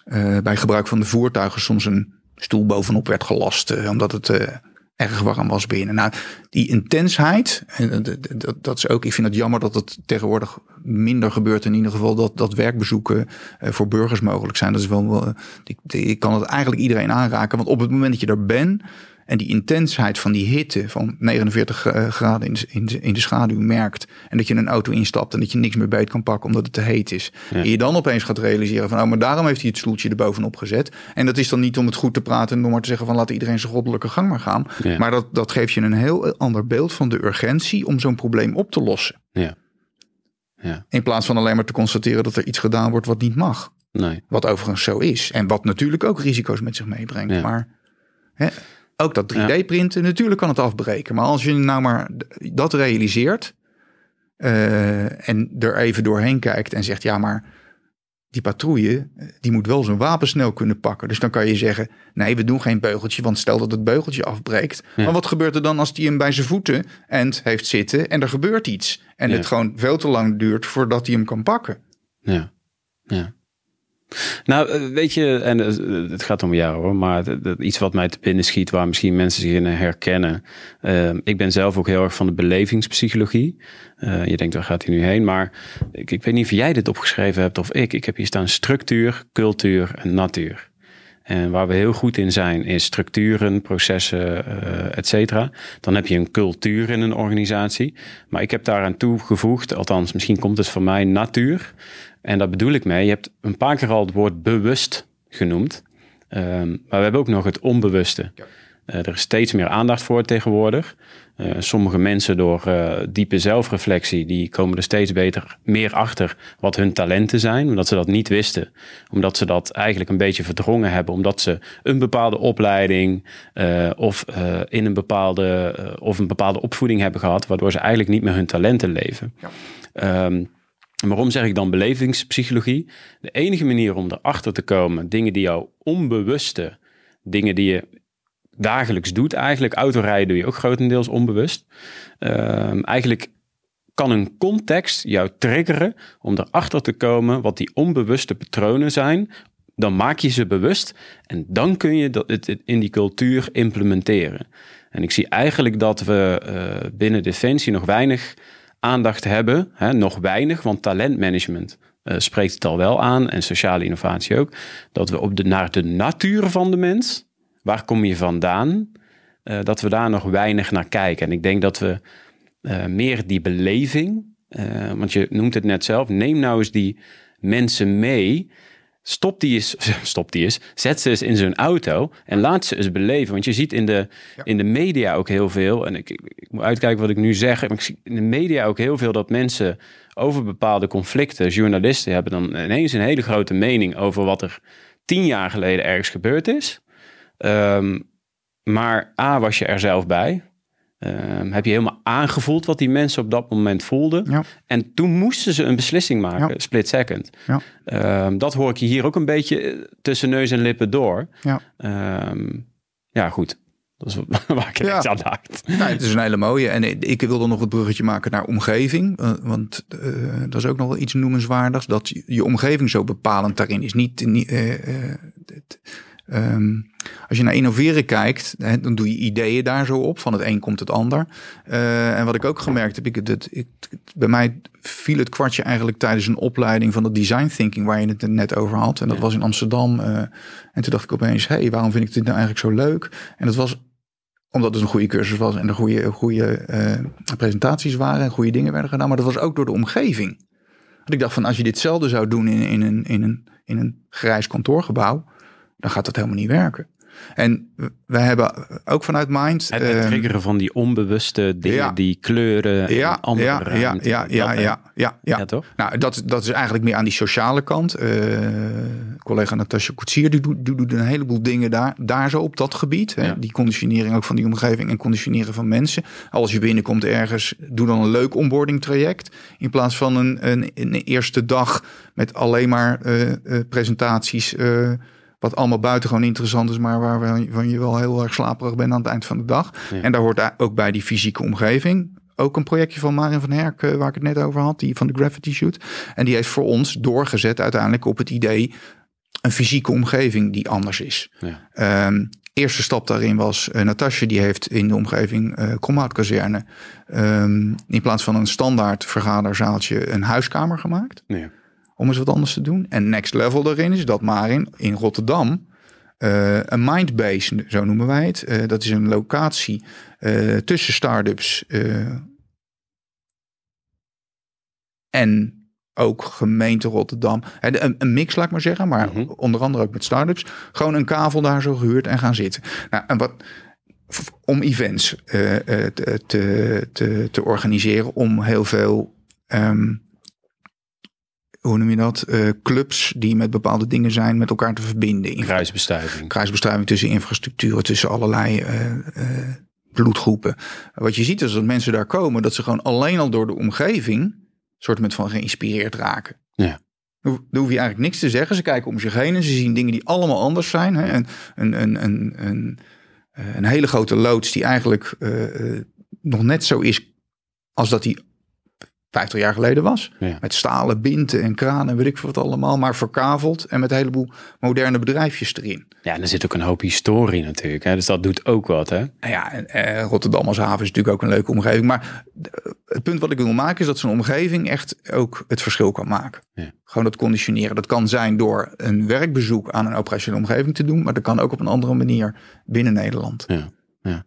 eh, bij gebruik van de voertuigen soms een stoel bovenop werd gelast. eh, omdat het eh, erg warm was binnen. Nou, die intensheid, en dat- dat- is ook, ik vind het jammer dat het tegenwoordig minder gebeurt. In ieder geval dat, dat werkbezoeken eh, voor burgers mogelijk zijn. Dat is wel, ik, ik kan het eigenlijk iedereen aanraken. Want op het moment dat je er bent en die intensheid van die hitte van 49 eh, graden in de, in, de, in de schaduw merkt. En dat je in een auto instapt en dat je niks meer beet kan pakken omdat het te heet is. En je dan opeens gaat realiseren van, oh, maar daarom heeft hij het stoeltje er bovenop gezet. En dat is dan niet om het goed te praten en om maar te zeggen van, laat iedereen zijn goddelijke gang maar gaan. Ja. Maar dat, dat geeft je een heel ander beeld van de urgentie om zo'n probleem op te lossen. ja. Ja, In plaats van alleen maar te constateren dat er iets gedaan wordt wat niet mag. nee. Wat overigens zo is. En wat natuurlijk ook risico's met zich meebrengt. Ja. Maar hè, ook dat 3D-printen, natuurlijk kan het afbreken. Maar als je nou maar dat realiseert. eh, en er even doorheen kijkt en zegt: ja, maar die patrouille, eh, die moet wel zijn wapen snel kunnen pakken. Dus dan kan je zeggen: nee, we doen geen beugeltje. Want stel dat het beugeltje afbreekt. Ja. Maar wat gebeurt er dan als die hem bij zijn voeten en heeft zitten en er gebeurt iets? En Ja. het gewoon veel te lang duurt voordat hij hem kan pakken. Ja, ja. Nou, eh, weet je, en eh, het gaat om jou hoor, maar iets wat mij te binnen schiet waar misschien mensen zich in herkennen. Eh, ik ben zelf ook heel erg van de belevingspsychologie. Je denkt, waar gaat hij nu heen? Maar ik, ik weet niet of jij dit opgeschreven hebt of ik. Ik heb hier staan structuur, cultuur en natuur. En waar we heel goed in zijn, is structuren, processen, uh, et cetera. Dan heb je een cultuur in een organisatie. Maar ik heb daaraan toegevoegd, althans, misschien komt het van mij, natuur. En daar bedoel ik mee. Je hebt een paar keer al het woord bewust genoemd. Um, maar we hebben ook nog het onbewuste. Ja. Uh, er is steeds meer aandacht voor tegenwoordig. Uh, sommige mensen door uh, diepe zelfreflectie, die komen er steeds beter meer achter wat hun talenten zijn, omdat ze dat niet wisten. Omdat ze dat eigenlijk een beetje verdrongen hebben, omdat ze een bepaalde opleiding of in een bepaalde of een bepaalde opvoeding hebben gehad, waardoor ze eigenlijk niet meer hun talenten leven. Ja. Um, waarom zeg ik dan belevingspsychologie? De enige manier om erachter te komen, dingen die jou onbewuste, dingen die je dagelijks doet eigenlijk. Autorijden doe je ook grotendeels onbewust. Ehm, eigenlijk kan een context jou triggeren om erachter te komen wat die onbewuste patronen zijn. Dan maak je ze bewust en dan kun je dat het in die cultuur implementeren. En ik zie eigenlijk dat we uh, binnen Defensie nog weinig aandacht hebben. Hè, nog weinig, want talentmanagement uh, spreekt het al wel aan en sociale innovatie ook. Dat we op de, naar de natuur van de mens waar kom je vandaan? Uh, dat we daar nog weinig naar kijken. En ik denk dat we uh, meer die beleving, want je noemt het net zelf, neem nou eens die mensen mee. Stop die eens, stop die eens, zet ze eens in zo'n auto en laat ze eens beleven. Want je ziet in de, ja. in de media ook heel veel, en ik, ik, moet uitkijken wat ik nu zeg, maar ik zie in de media ook heel veel dat mensen over bepaalde conflicten, journalisten hebben dan ineens een hele grote mening over wat er tien jaar geleden ergens gebeurd is. Um, maar A, was je er zelf bij? Um, heb je helemaal aangevoeld wat die mensen op dat moment voelden? Ja. En toen moesten ze een beslissing maken, ja. split second. Ja. Um, dat hoor ik je hier ook een beetje eh, tussen neus en lippen door. Ja, ja goed. Dat is waar ik ja. aan dacht. Nou, het is een hele mooie. En ik wilde nog het bruggetje maken naar omgeving. Uh, want uh, dat is ook nog wel iets noemenswaardigs. Dat je, omgeving zo bepalend daarin is. Niet, niet uh, Um, als je naar innoveren kijkt, dan doe je ideeën daar zo op. Van het een komt het ander. Uh, en wat ik ook gemerkt heb, ik, dat, ik, bij mij viel het kwartje eigenlijk tijdens een opleiding van de design thinking, waar je het net over had. En dat was in Amsterdam. Uh, en toen dacht ik opeens, hé, hey, waarom vind ik dit nou eigenlijk zo leuk? En dat was omdat het een goede cursus was en er goede, goede uh, presentaties waren en goede dingen werden gedaan. Maar dat was ook door de omgeving. Want ik dacht van, als je ditzelfde zou doen in, in, een, in, een, in een grijs kantoorgebouw dan gaat dat helemaal niet werken. En we hebben ook vanuit Mind... Het, het triggeren van die onbewuste dingen, ja, die kleuren ja, en andere ja, ja, ja, ja, ja, ja, ja, ja. toch? Nou, dat, dat is eigenlijk meer aan die sociale kant. Uh, collega Natasja Koetsier, die doet, die doet een heleboel dingen daar, daar zo op dat gebied. Hè? Die conditionering ook van die omgeving en conditioneren van mensen. Als je binnenkomt ergens, doe dan een leuk onboarding traject. In plaats van een, een, een eerste dag met alleen maar uh, uh, presentaties... Wat allemaal buitengewoon interessant is, maar waarvan je wel heel erg slaperig bent aan het eind van de dag. Ja. En daar hoort ook bij die fysieke omgeving. Ook een projectje van Marin van Herk, waar ik het net over had, die van de Gravity Shoot. En die heeft voor ons doorgezet uiteindelijk op het idee een fysieke omgeving die anders is. Ja. Um, eerste stap daarin was uh, Natasja, die heeft in de omgeving uh, Kromhoutkazerne um, in plaats van een standaard vergaderzaaltje een huiskamer gemaakt. Ja om eens wat anders te doen. En next level daarin is dat Marin in Rotterdam uh, een mindbase, zo noemen wij het. Uh, dat is een locatie uh, tussen startups en ook gemeente Rotterdam. Een, een, mix, laat ik maar zeggen, maar mm -hmm. onder andere ook met startups. Gewoon een kavel daar zo gehuurd en gaan zitten. Nou, en wat om events te, te, te, te organiseren, om heel veel um, hoe noem je dat? Uh, clubs die met bepaalde dingen zijn met elkaar te verbinden. Kruisbestuiving. Kruisbestuiving tussen infrastructuren, tussen allerlei uh, uh, bloedgroepen. Wat je ziet is dat mensen daar komen, dat ze gewoon alleen al door de omgeving soort met van geïnspireerd raken. Ja. Dan hoef je eigenlijk niks te zeggen. Ze kijken om zich heen en ze zien dingen die allemaal anders zijn. Hè? En een, een, een, een, een hele grote loods die eigenlijk nog net zo is als dat die 50 jaar geleden was. Ja. Met stalen binten en kranen en weet ik wat allemaal. Maar verkaveld en met een heleboel moderne bedrijfjes erin. Ja, en er zit ook een hoop historie natuurlijk. Hè? Dus dat doet ook wat, hè? Nou ja, en, eh, Rotterdam als haven is natuurlijk ook een leuke omgeving. Maar eh, het punt wat ik wil maken is dat zo'n omgeving echt ook het verschil kan maken. Ja. Gewoon dat conditioneren. Dat kan zijn door een werkbezoek aan een operationele omgeving te doen. Maar dat kan ook op een andere manier binnen Nederland. Ja, ja.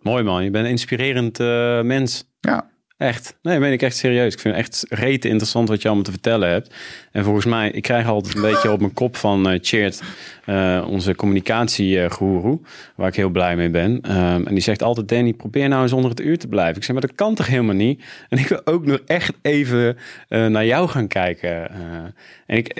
Mooi man, je bent een inspirerend eh, mens. Ja, Echt. Nee, meen ik echt serieus. Ik vind het echt rete interessant wat je allemaal te vertellen hebt. En volgens mij, ik krijg altijd een beetje op mijn kop van uh, Cheert, uh, onze communicatiegoeroe, waar ik heel blij mee ben. Um, en die zegt altijd, Danny, probeer nou eens onder het uur te blijven. Ik zeg, maar dat kan toch helemaal niet? En ik wil ook nog echt even uh, naar jou gaan kijken. en ik,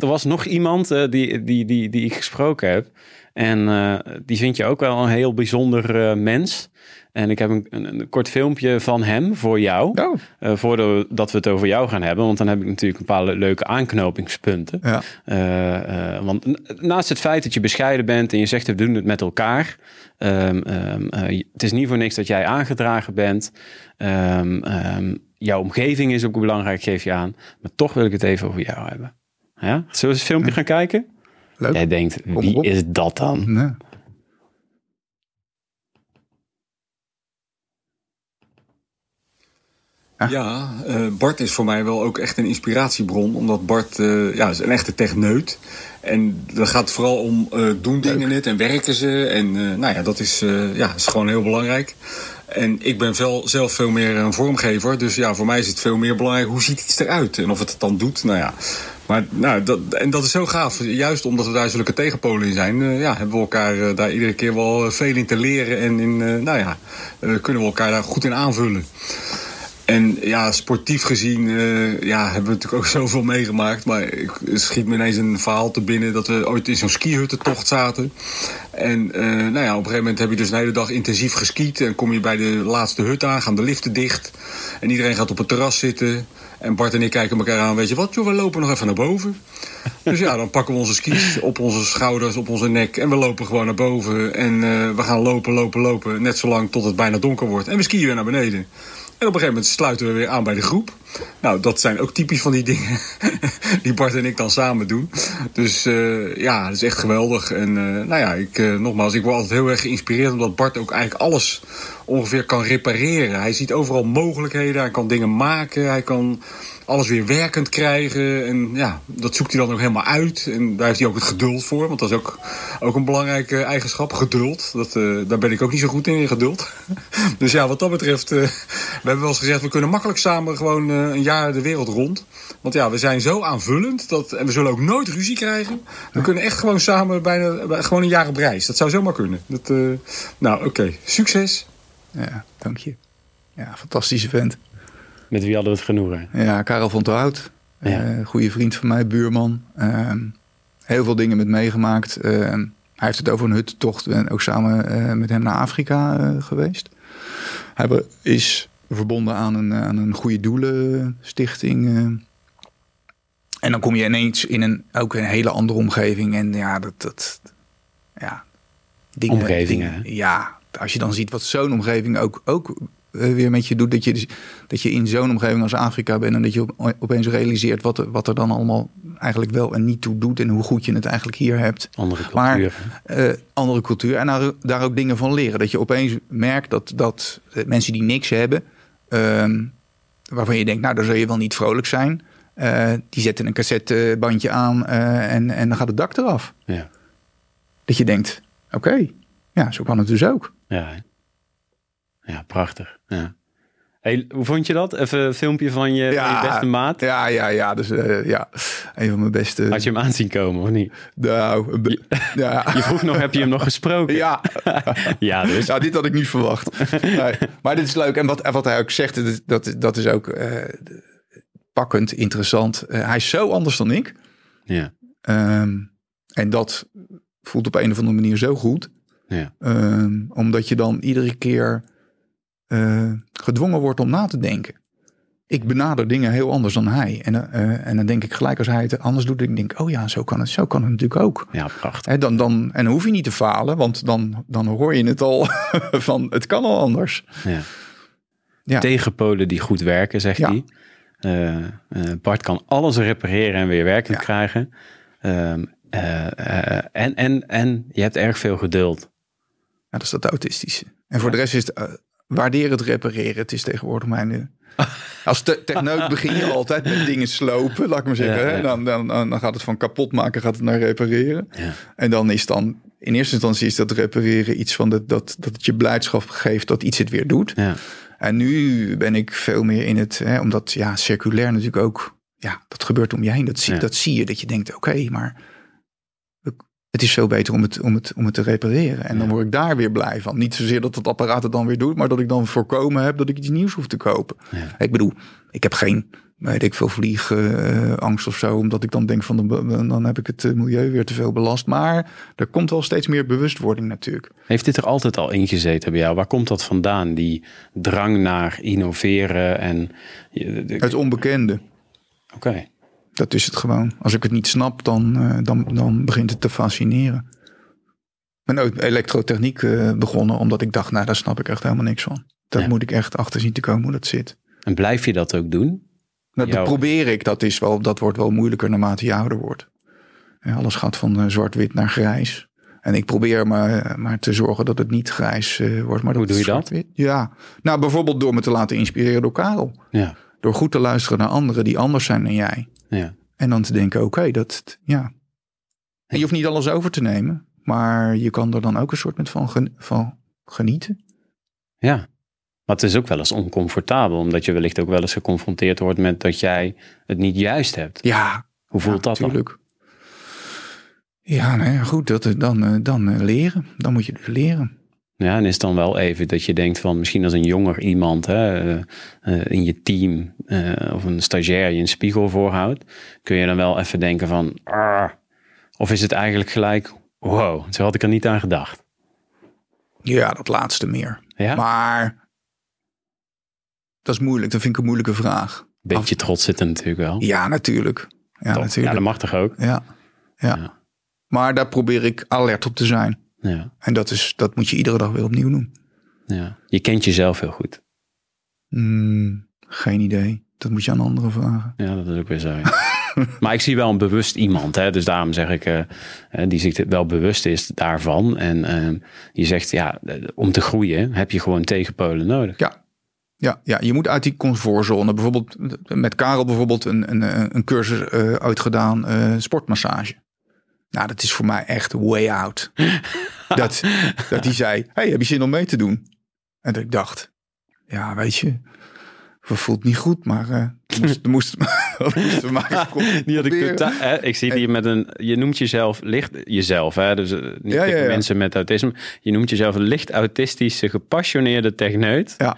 er was nog iemand die, die, die, die ik gesproken heb. En die vind je ook wel een heel bijzonder mens. En ik heb een, een, een, kort filmpje van hem voor jou. Oh. Uh, voordat we het over jou gaan hebben. Want dan heb ik natuurlijk een paar leuke aanknopingspunten. Ja. Want naast het feit dat je bescheiden bent en je zegt we doen het met elkaar. Um, um, het is niet voor niks dat jij aangedragen bent. Um, jouw omgeving is ook belangrijk, geef je aan. Maar toch wil ik het even over jou hebben. Ja? Zullen we eens het filmpje gaan kijken? Leuk. Jij denkt, wie is dat dan? Nee. Ja, uh, Bart is voor mij wel ook echt een inspiratiebron. Omdat Bart uh, ja, is een echte techneut. En dat gaat vooral om uh, doen dingen net en werken ze. En nou ja, dat is, ja, is gewoon heel belangrijk. En ik ben wel zelf veel meer een vormgever. Dus ja, voor mij is het veel meer belangrijk hoe ziet iets eruit. En of het het dan doet, nou ja. Maar nou, dat, en dat is zo gaaf. Juist omdat we daar zulke tegenpolen in zijn, uh, ja, hebben we elkaar uh, daar iedere keer wel veel in te leren. En in, nou ja, kunnen we elkaar daar goed in aanvullen. En ja, sportief gezien ja, hebben we natuurlijk ook zoveel meegemaakt. Maar ik schiet me ineens een verhaal te binnen dat we ooit in zo'n skihuttentocht zaten. En nou ja, op een gegeven moment heb je dus een hele dag intensief geskiet. En kom je bij de laatste hut aan, gaan de liften dicht. En iedereen gaat op het terras zitten. En Bart en ik kijken elkaar aan, weet je wat, joh, we lopen nog even naar boven. Dus ja, dan pakken we onze skis op onze schouders, op onze nek. En we lopen gewoon naar boven. En uh, we gaan lopen, lopen, lopen. Net zolang tot het bijna donker wordt. En we skiën weer naar beneden. Op een gegeven moment sluiten we weer aan bij de groep. Nou, dat zijn ook typisch van die dingen die Bart en ik dan samen doen. Dus uh, ja, dat is echt geweldig. En uh, nou ja, ik, uh, nogmaals, ik word altijd heel erg geïnspireerd omdat Bart ook eigenlijk alles ongeveer kan repareren. Hij ziet overal mogelijkheden, hij kan dingen maken, hij kan alles weer werkend krijgen. En ja, dat zoekt hij dan ook helemaal uit. En daar heeft hij ook het geduld voor. Want dat is ook, ook een belangrijke eigenschap, geduld. Dat, uh, daar ben ik ook niet zo goed in, geduld. dus ja, wat dat betreft, uh, we hebben wel eens gezegd... we kunnen makkelijk samen gewoon uh, een jaar de wereld rond. Want ja, we zijn zo aanvullend. Dat, en we zullen ook nooit ruzie krijgen. We kunnen echt gewoon samen bijna gewoon een jaar op reis. Dat zou zomaar kunnen. Dat, nou, oké. Succes. Ja, dank je. Ja, fantastische vent. Met wie hadden we het genoegen? Ja, Karel van Terhout. Ja. Uh, goede vriend van mij, buurman. Uh, heel veel dingen met meegemaakt. Uh, hij heeft het over een huttocht. en ook samen uh, met hem naar Afrika geweest. Hij is verbonden aan een, aan een goede doelenstichting. en dan kom je ineens in een, ook een hele andere omgeving. En ja, dat... dat ja, dingen, Omgevingen. Dingen, ja, als je dan ziet wat zo'n omgeving ook, ook weer met je doet. Dat je, dat je in zo'n omgeving als Afrika bent. En dat je opeens realiseert wat, er, wat er dan allemaal eigenlijk wel en niet toe doet. En hoe goed je het eigenlijk hier hebt. Andere cultuur. Maar, uh, andere cultuur. En daar, daar ook dingen van leren. Dat je opeens merkt dat, dat mensen die niks hebben. Uh, waarvan je denkt, nou, daar zul je wel niet vrolijk zijn. Uh, die zetten een cassettebandje aan en, en dan gaat het dak eraf. Ja. Dat je denkt, oké, okay, ja, zo kan het dus ook. Ja, ja, prachtig. Ja. Hey, hoe vond je dat? Even een filmpje van je, ja, van je beste maat. Ja, ja, ja. Dus uh, ja, een van mijn beste. Had je hem aanzien komen of niet? Nou, je, ja. je vroeg nog, heb je hem nog gesproken? Ja. ja, dus. Ja, dit had ik niet verwacht. Nee. Maar dit is leuk. En wat, wat hij ook zegt, dat, dat is ook uh, pakkend, interessant. Uh, hij is zo anders dan ik. Ja. Um, en dat voelt op een of andere manier zo goed. Ja. Um, omdat je dan iedere keer uh, gedwongen wordt om na te denken. Ik benader dingen heel anders dan hij. En, uh, en dan denk ik gelijk als hij het anders doet, ik denk, oh ja, zo kan het, zo kan het natuurlijk ook. Ja, prachtig. Dan, dan, en dan hoef je niet te falen, want dan, dan hoor je het al van, het kan al anders. Ja. Ja. tegenpolen die goed werken, zegt Ja. hij. Eh, eh, Bart kan alles repareren en weer werkend Ja. krijgen. Ehm, eh, eh, en, en, en je hebt erg veel geduld. Ja, dat is dat autistische. En voor de rest is het eh, waardeer het repareren. Het is tegenwoordig mijn... eh, als te techneut begin je altijd met dingen slopen, laat ik maar zeggen. Ja, hè. ja. Dan, dan, dan gaat het van kapot maken, gaat het naar repareren. Ja. En dan is dan, in eerste instantie is dat repareren iets van dat, dat, dat het je blijdschap geeft dat iets het weer doet. Ja. En nu ben ik veel meer in het, hè, omdat ja, circulair natuurlijk ook, ja, dat gebeurt om je heen. Dat zie, dat zie je, dat je denkt, oké, maar het is veel beter om het, om het, om het te repareren. En dan word ik daar weer blij van. Niet zozeer dat het apparaat het dan weer doet, maar dat ik dan voorkomen heb dat ik iets nieuws hoef te kopen. Ja. Ik bedoel, ik heb geen, weet ik veel, vliegangst of zo, omdat ik dan denk van, dan, dan heb ik het eh, milieu weer te veel belast. Maar er komt wel steeds meer bewustwording natuurlijk. Heeft dit er altijd al in gezeten bij jou? Waar komt dat vandaan? Die drang naar innoveren en... Het onbekende. Oké. Dat is het gewoon. Als ik het niet snap, dan, eh, dan, dan begint het te fascineren. Ik ben ook elektrotechniek eh, begonnen, omdat ik dacht, nou, daar snap ik echt helemaal niks van. Daar Ja. moet ik echt achter zien te komen hoe dat zit. En blijf je dat ook doen? Nou, dat Jouw- probeer ik. Dat, is wel, dat wordt wel moeilijker naarmate je ouder wordt. Ja, alles gaat van eh, zwart-wit naar grijs. En ik probeer maar, maar te zorgen dat het niet grijs wordt. Maar Hoe dat doe je dat? Ja, nou bijvoorbeeld door me te laten inspireren door Karel. Ja. Door goed te luisteren naar anderen die anders zijn dan jij. Ja. En dan te denken, oké, dat, ja. En je hoeft niet alles over te nemen. Maar je kan er dan ook een soort met van, gen- van genieten. Ja. Maar het is ook wel eens oncomfortabel, omdat je wellicht ook wel eens geconfronteerd wordt met dat jij het niet juist hebt. Ja, Hoe voelt dat dan? natuurlijk. Ja, nou ja, goed, dat, dan, eh, dan eh, leren. Dan moet je dus leren. Ja, en is dan wel even dat je denkt van misschien als een jonger iemand hè, eh, eh, in je team eh, of een stagiair je een spiegel voorhoudt, kun je dan wel even denken van, "Ah." of is het eigenlijk gelijk, wow, zo had ik er niet aan gedacht. Ja, dat laatste meer. Ja, Maar dat is moeilijk. Dat vind ik een moeilijke vraag. beetje trots zitten natuurlijk wel. Ja, natuurlijk. Ja, Toch? ja, natuurlijk. dat mag toch ook? Ja, ja. Ja. Maar daar probeer ik alert op te zijn. Ja, En dat, is, dat moet je iedere dag weer opnieuw doen. ja. Je kent jezelf heel goed. Hmm, geen idee. Dat moet je aan anderen vragen. Ja, dat is ook weer zo. ja. maar ik zie wel een bewust iemand. Hè? Dus daarom zeg ik, eh, eh, die zich wel bewust is daarvan. En eh, je zegt, ja, om te groeien heb je gewoon tegenpolen nodig. Ja. Ja, ja, je moet uit die comfortzone. Bijvoorbeeld met Karel bijvoorbeeld een, een, een cursus uitgedaan, sportmassage. Nou, dat is voor mij echt way out. dat, dat hij zei, hey, heb je zin om mee te doen? En dat ik dacht, ja, weet je, het voelt niet goed, maar er moest, moest, moesten we maar Die had ik totaal, hè, ik zie die met een, je noemt jezelf licht, jezelf, hè, dus eh, niet Ja, ja, ja. mensen met autisme. Je noemt jezelf een licht autistische, gepassioneerde techneut. Ja,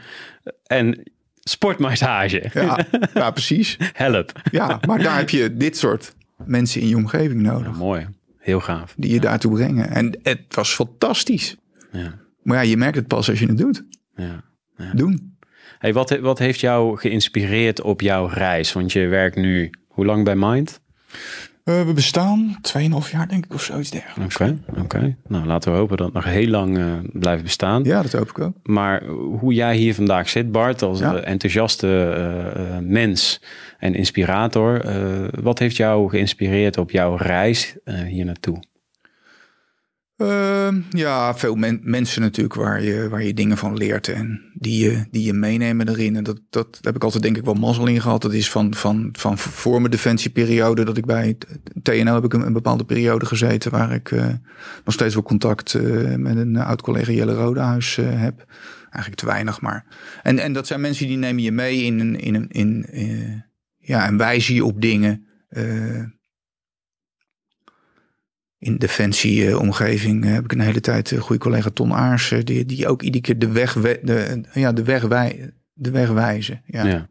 En sportmassage. ja, ja, precies. Help. Ja, maar daar heb je dit soort mensen in je omgeving nodig. Ja, mooi. Heel gaaf. Die je daartoe brengen. En het was fantastisch. Ja, Maar ja, je merkt het pas als je het doet. ja. Doen. Hey, wat, wat heeft jou geïnspireerd op jouw reis? Want je werkt nu hoe lang bij Mind? Eh, we bestaan 2,5 jaar denk ik of zoiets dergelijks. Oké, oké. Nou, laten we hopen dat het nog heel lang eh, blijft bestaan. Ja, dat hoop ik ook. Maar hoe jij hier vandaag zit, Bart, als Ja. enthousiaste eh, mens en inspirator. wat heeft jou geïnspireerd op jouw reis hier naartoe? Ehm, ja, veel men- mensen natuurlijk waar je, waar je dingen van leert en die je, die je meenemen erin. En dat, dat heb ik altijd denk ik wel mazzel in gehad. Dat is van, van, van voor mijn defensieperiode dat ik bij TNL heb ik een, bepaalde periode gezeten waar ik eh, nog steeds wel contact eh, met een oud collega Jelle Rodehuis eh, heb. Eigenlijk te weinig, maar. En, en dat zijn mensen die nemen je mee in in in, eh, ja, en wijzen je op dingen. Eh, in defensieomgeving heb ik een hele tijd een goede collega Ton Aars, eh, die, die ook iedere keer de weg, we- de, ja, de weg, wij, de weg wijzen. Ja. Ja.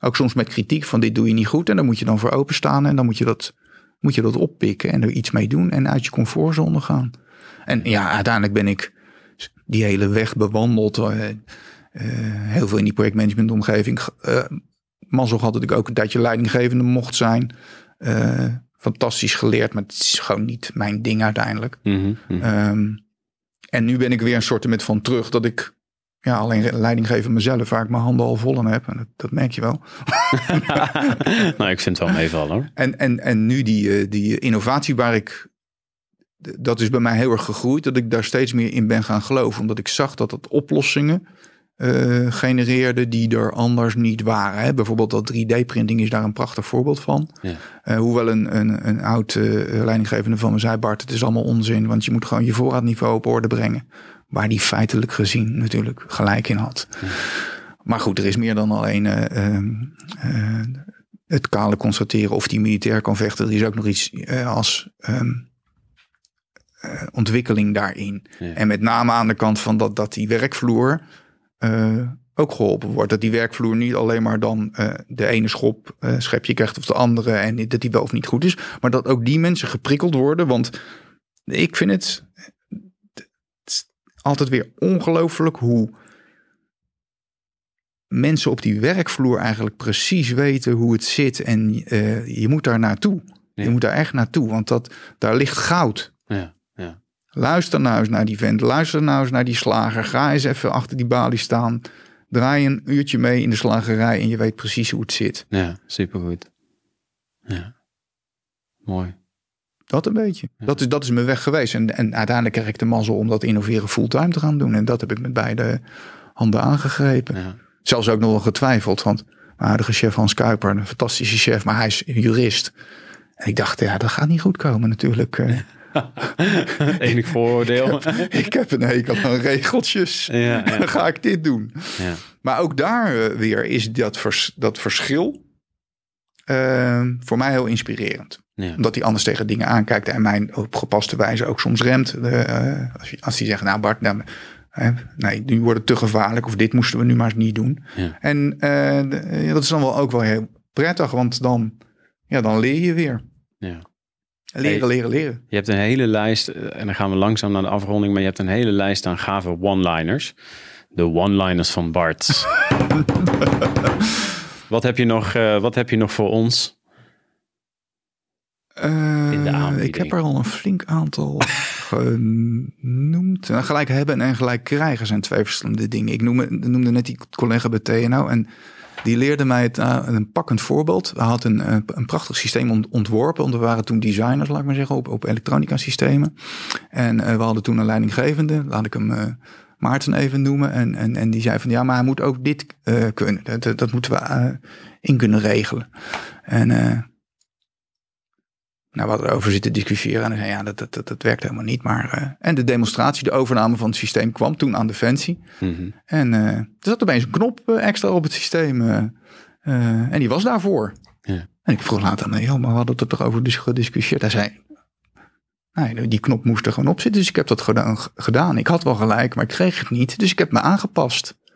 Ook soms met kritiek van dit doe je niet goed en daar moet je dan voor openstaan en dan moet je dat, moet je dat oppikken en er iets mee doen en uit je comfortzone gaan. En ja, uiteindelijk ben ik die hele weg bewandeld. eh, eh, heel veel in die projectmanagementomgeving. Uh, mazzel had dat ik ook een tijdje leidinggevende mocht zijn. Fantastisch geleerd, maar het is gewoon niet mijn ding uiteindelijk. Mhm, mhm. Ehm, en nu ben ik weer een soort met van terug dat ik Ja, alleen leiding geven mezelf, waar ik mijn handen al vol aan heb. En dat, dat merk je wel. nou, ik vind het wel meevallen hoor. En, en, en nu die, eh, die innovatie waar ik... Dat is bij mij heel erg gegroeid. Dat ik daar steeds meer in ben gaan geloven. Omdat ik zag dat het oplossingen uh, genereerde die er anders niet waren. Hè? Bijvoorbeeld dat 3D-printing is daar een prachtig voorbeeld van. Ja. Uh, hoewel een, een, een oud uh, leidinggevende van me zei, Bart, het is allemaal onzin. Want je moet gewoon je voorraadniveau op orde brengen. Waar die feitelijk gezien natuurlijk gelijk in had. Ja. Maar goed, er is meer dan alleen ehm, het kale constateren of die militair kan vechten. Er is ook nog iets als um, ontwikkeling daarin. Ja. En met name aan de kant van dat, dat die werkvloer uh, ook geholpen wordt. Dat die werkvloer niet alleen maar dan uh, de ene schop uh, schepje krijgt of de andere en dat die wel of niet goed is, maar dat ook die mensen geprikkeld worden. Want ik vind het, het altijd weer ongelooflijk hoe mensen op die werkvloer eigenlijk precies weten hoe het zit en je moet daar naartoe. Ja. Je moet daar echt naartoe, want dat, daar ligt goud. Ja. Luister nou eens naar die vent. Luister nou eens naar die slager. Ga eens even achter die balie staan. Draai een uurtje mee in de slagerij en je weet precies hoe het zit. Ja, supergoed. Ja, mooi. Dat een beetje. Dat, is, dat is mijn weg geweest. En, en uiteindelijk kreeg ik de mazzel om dat innoveren fulltime te gaan doen. En dat heb ik met beide handen aangegrepen. Ja. Zelfs ook nog wel getwijfeld. Want mijn huidige chef Hans Kuiper, een fantastische chef, maar hij is jurist. En ik dacht, ja, dat gaat niet goed komen natuurlijk. Eh. Enig vooroordeel. ik, heb, ik heb een hekel aan regeltjes. Ja, ja. Dan ga ik dit doen. Ja. Maar ook daar eh, weer is dat, vers, dat verschil uh, voor mij heel inspirerend. Ja. Omdat hij anders tegen dingen aankijkt en mij op gepaste wijze ook soms remt. Uh, als, als hij zegt, nou Bart, nou, nee, nu wordt het te gevaarlijk of dit moesten we nu maar eens niet doen. Ja. En uh, dat is dan wel ook wel heel prettig, want dan, ja, dan leer je weer. Ja. Leren, hey, leren, leren. Je hebt een hele lijst, en dan gaan we langzaam naar de afronding, maar je hebt een hele lijst aan gave one-liners. De one-liners van Bart. wat, heb je nog, uh, wat heb je nog voor ons? Uh, In de aanbieding. Ik heb er al een flink aantal genoemd. Nou, gelijk hebben en gelijk krijgen zijn twee verschillende dingen. Ik noemde, noemde net die collega bij TNO en die leerde mij het, uh, een pakkend voorbeeld. We hadden een, een prachtig systeem ontworpen. Want we waren toen designers, laat ik maar zeggen, op, op elektronica systemen. En uh, we hadden toen een leidinggevende, laat ik hem Maarten even noemen. En, en, en die zei van ja, maar hij moet ook dit kunnen. Dat, dat moeten we in kunnen regelen. En nou, we hadden erover zitten discussiëren. En ja, dat, dat, dat, dat werkt helemaal niet. Maar, uh, en de demonstratie, de overname van het systeem kwam toen aan Defensie. Mm -hmm. En uh, er zat opeens een knop uh, extra op het systeem. en die was daarvoor. En ik vroeg later, nee, maar we hadden het er toch over gediscussieerd. Hij zei, nee, die knop moest er gewoon op zitten. Dus ik heb dat gedaan, gedaan. Ik had wel gelijk, maar ik kreeg het niet. Dus ik heb me aangepast. Toen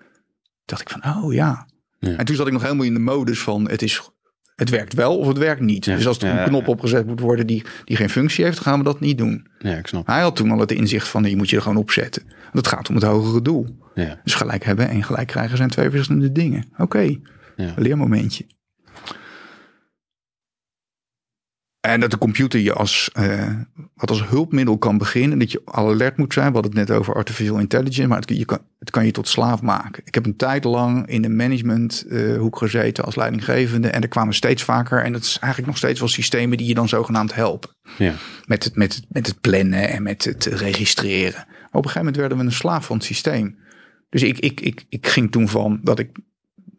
dacht ik van, oh ja. ja. En toen zat ik nog helemaal in de modus van, het is het werkt wel of het werkt niet. Ja, dus als er ja, een knop opgezet moet worden die, die geen functie heeft, gaan we dat niet doen. Ja, ik snap. Hij had toen al het inzicht van, je moet je er gewoon opzetten. Dat gaat om het hogere doel. Ja. Dus gelijk hebben en gelijk krijgen zijn twee verschillende dingen. Oké, okay. leermomentje. En dat de computer je als, uh, wat als hulpmiddel kan beginnen. Dat je alert moet zijn. We hadden het net over artificial intelligence. Maar het, je kan, het kan je tot slaaf maken. Ik heb een tijd lang in de managementhoek uh, gezeten als leidinggevende. En er kwamen steeds vaker. En dat is eigenlijk nog steeds wel systemen die je dan zogenaamd helpen. Ja. Met, het, met, het, met het plannen en met het registreren. Maar op een gegeven moment werden we een slaaf van het systeem. Dus ik, ik, ik, ik ging toen van dat ik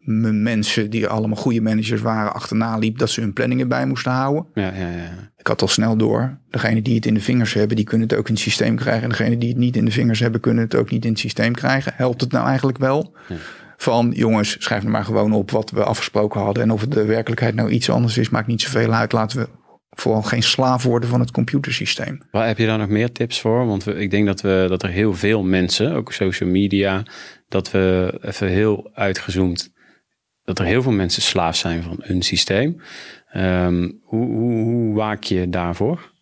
mensen die allemaal goede managers waren achterna liep dat ze hun planningen bij moesten houden. Ja, ja, ja. Ik had al snel door. Degene die het in de vingers hebben, die kunnen het ook in het systeem krijgen. En degene die het niet in de vingers hebben, kunnen het ook niet in het systeem krijgen. Helpt het nou eigenlijk wel? Ja. Van jongens, schrijf er maar gewoon op wat we afgesproken hadden. En of het de werkelijkheid nou iets anders is, maakt niet zoveel uit. Laten we vooral geen slaaf worden van het computersysteem. Waar heb je daar nog meer tips voor? Want we, ik denk dat, we, dat er heel veel mensen, ook social media, dat we even heel uitgezoomd dat er heel veel mensen slaaf zijn van een systeem. Um, hoe, hoe, hoe, waak je daarvoor?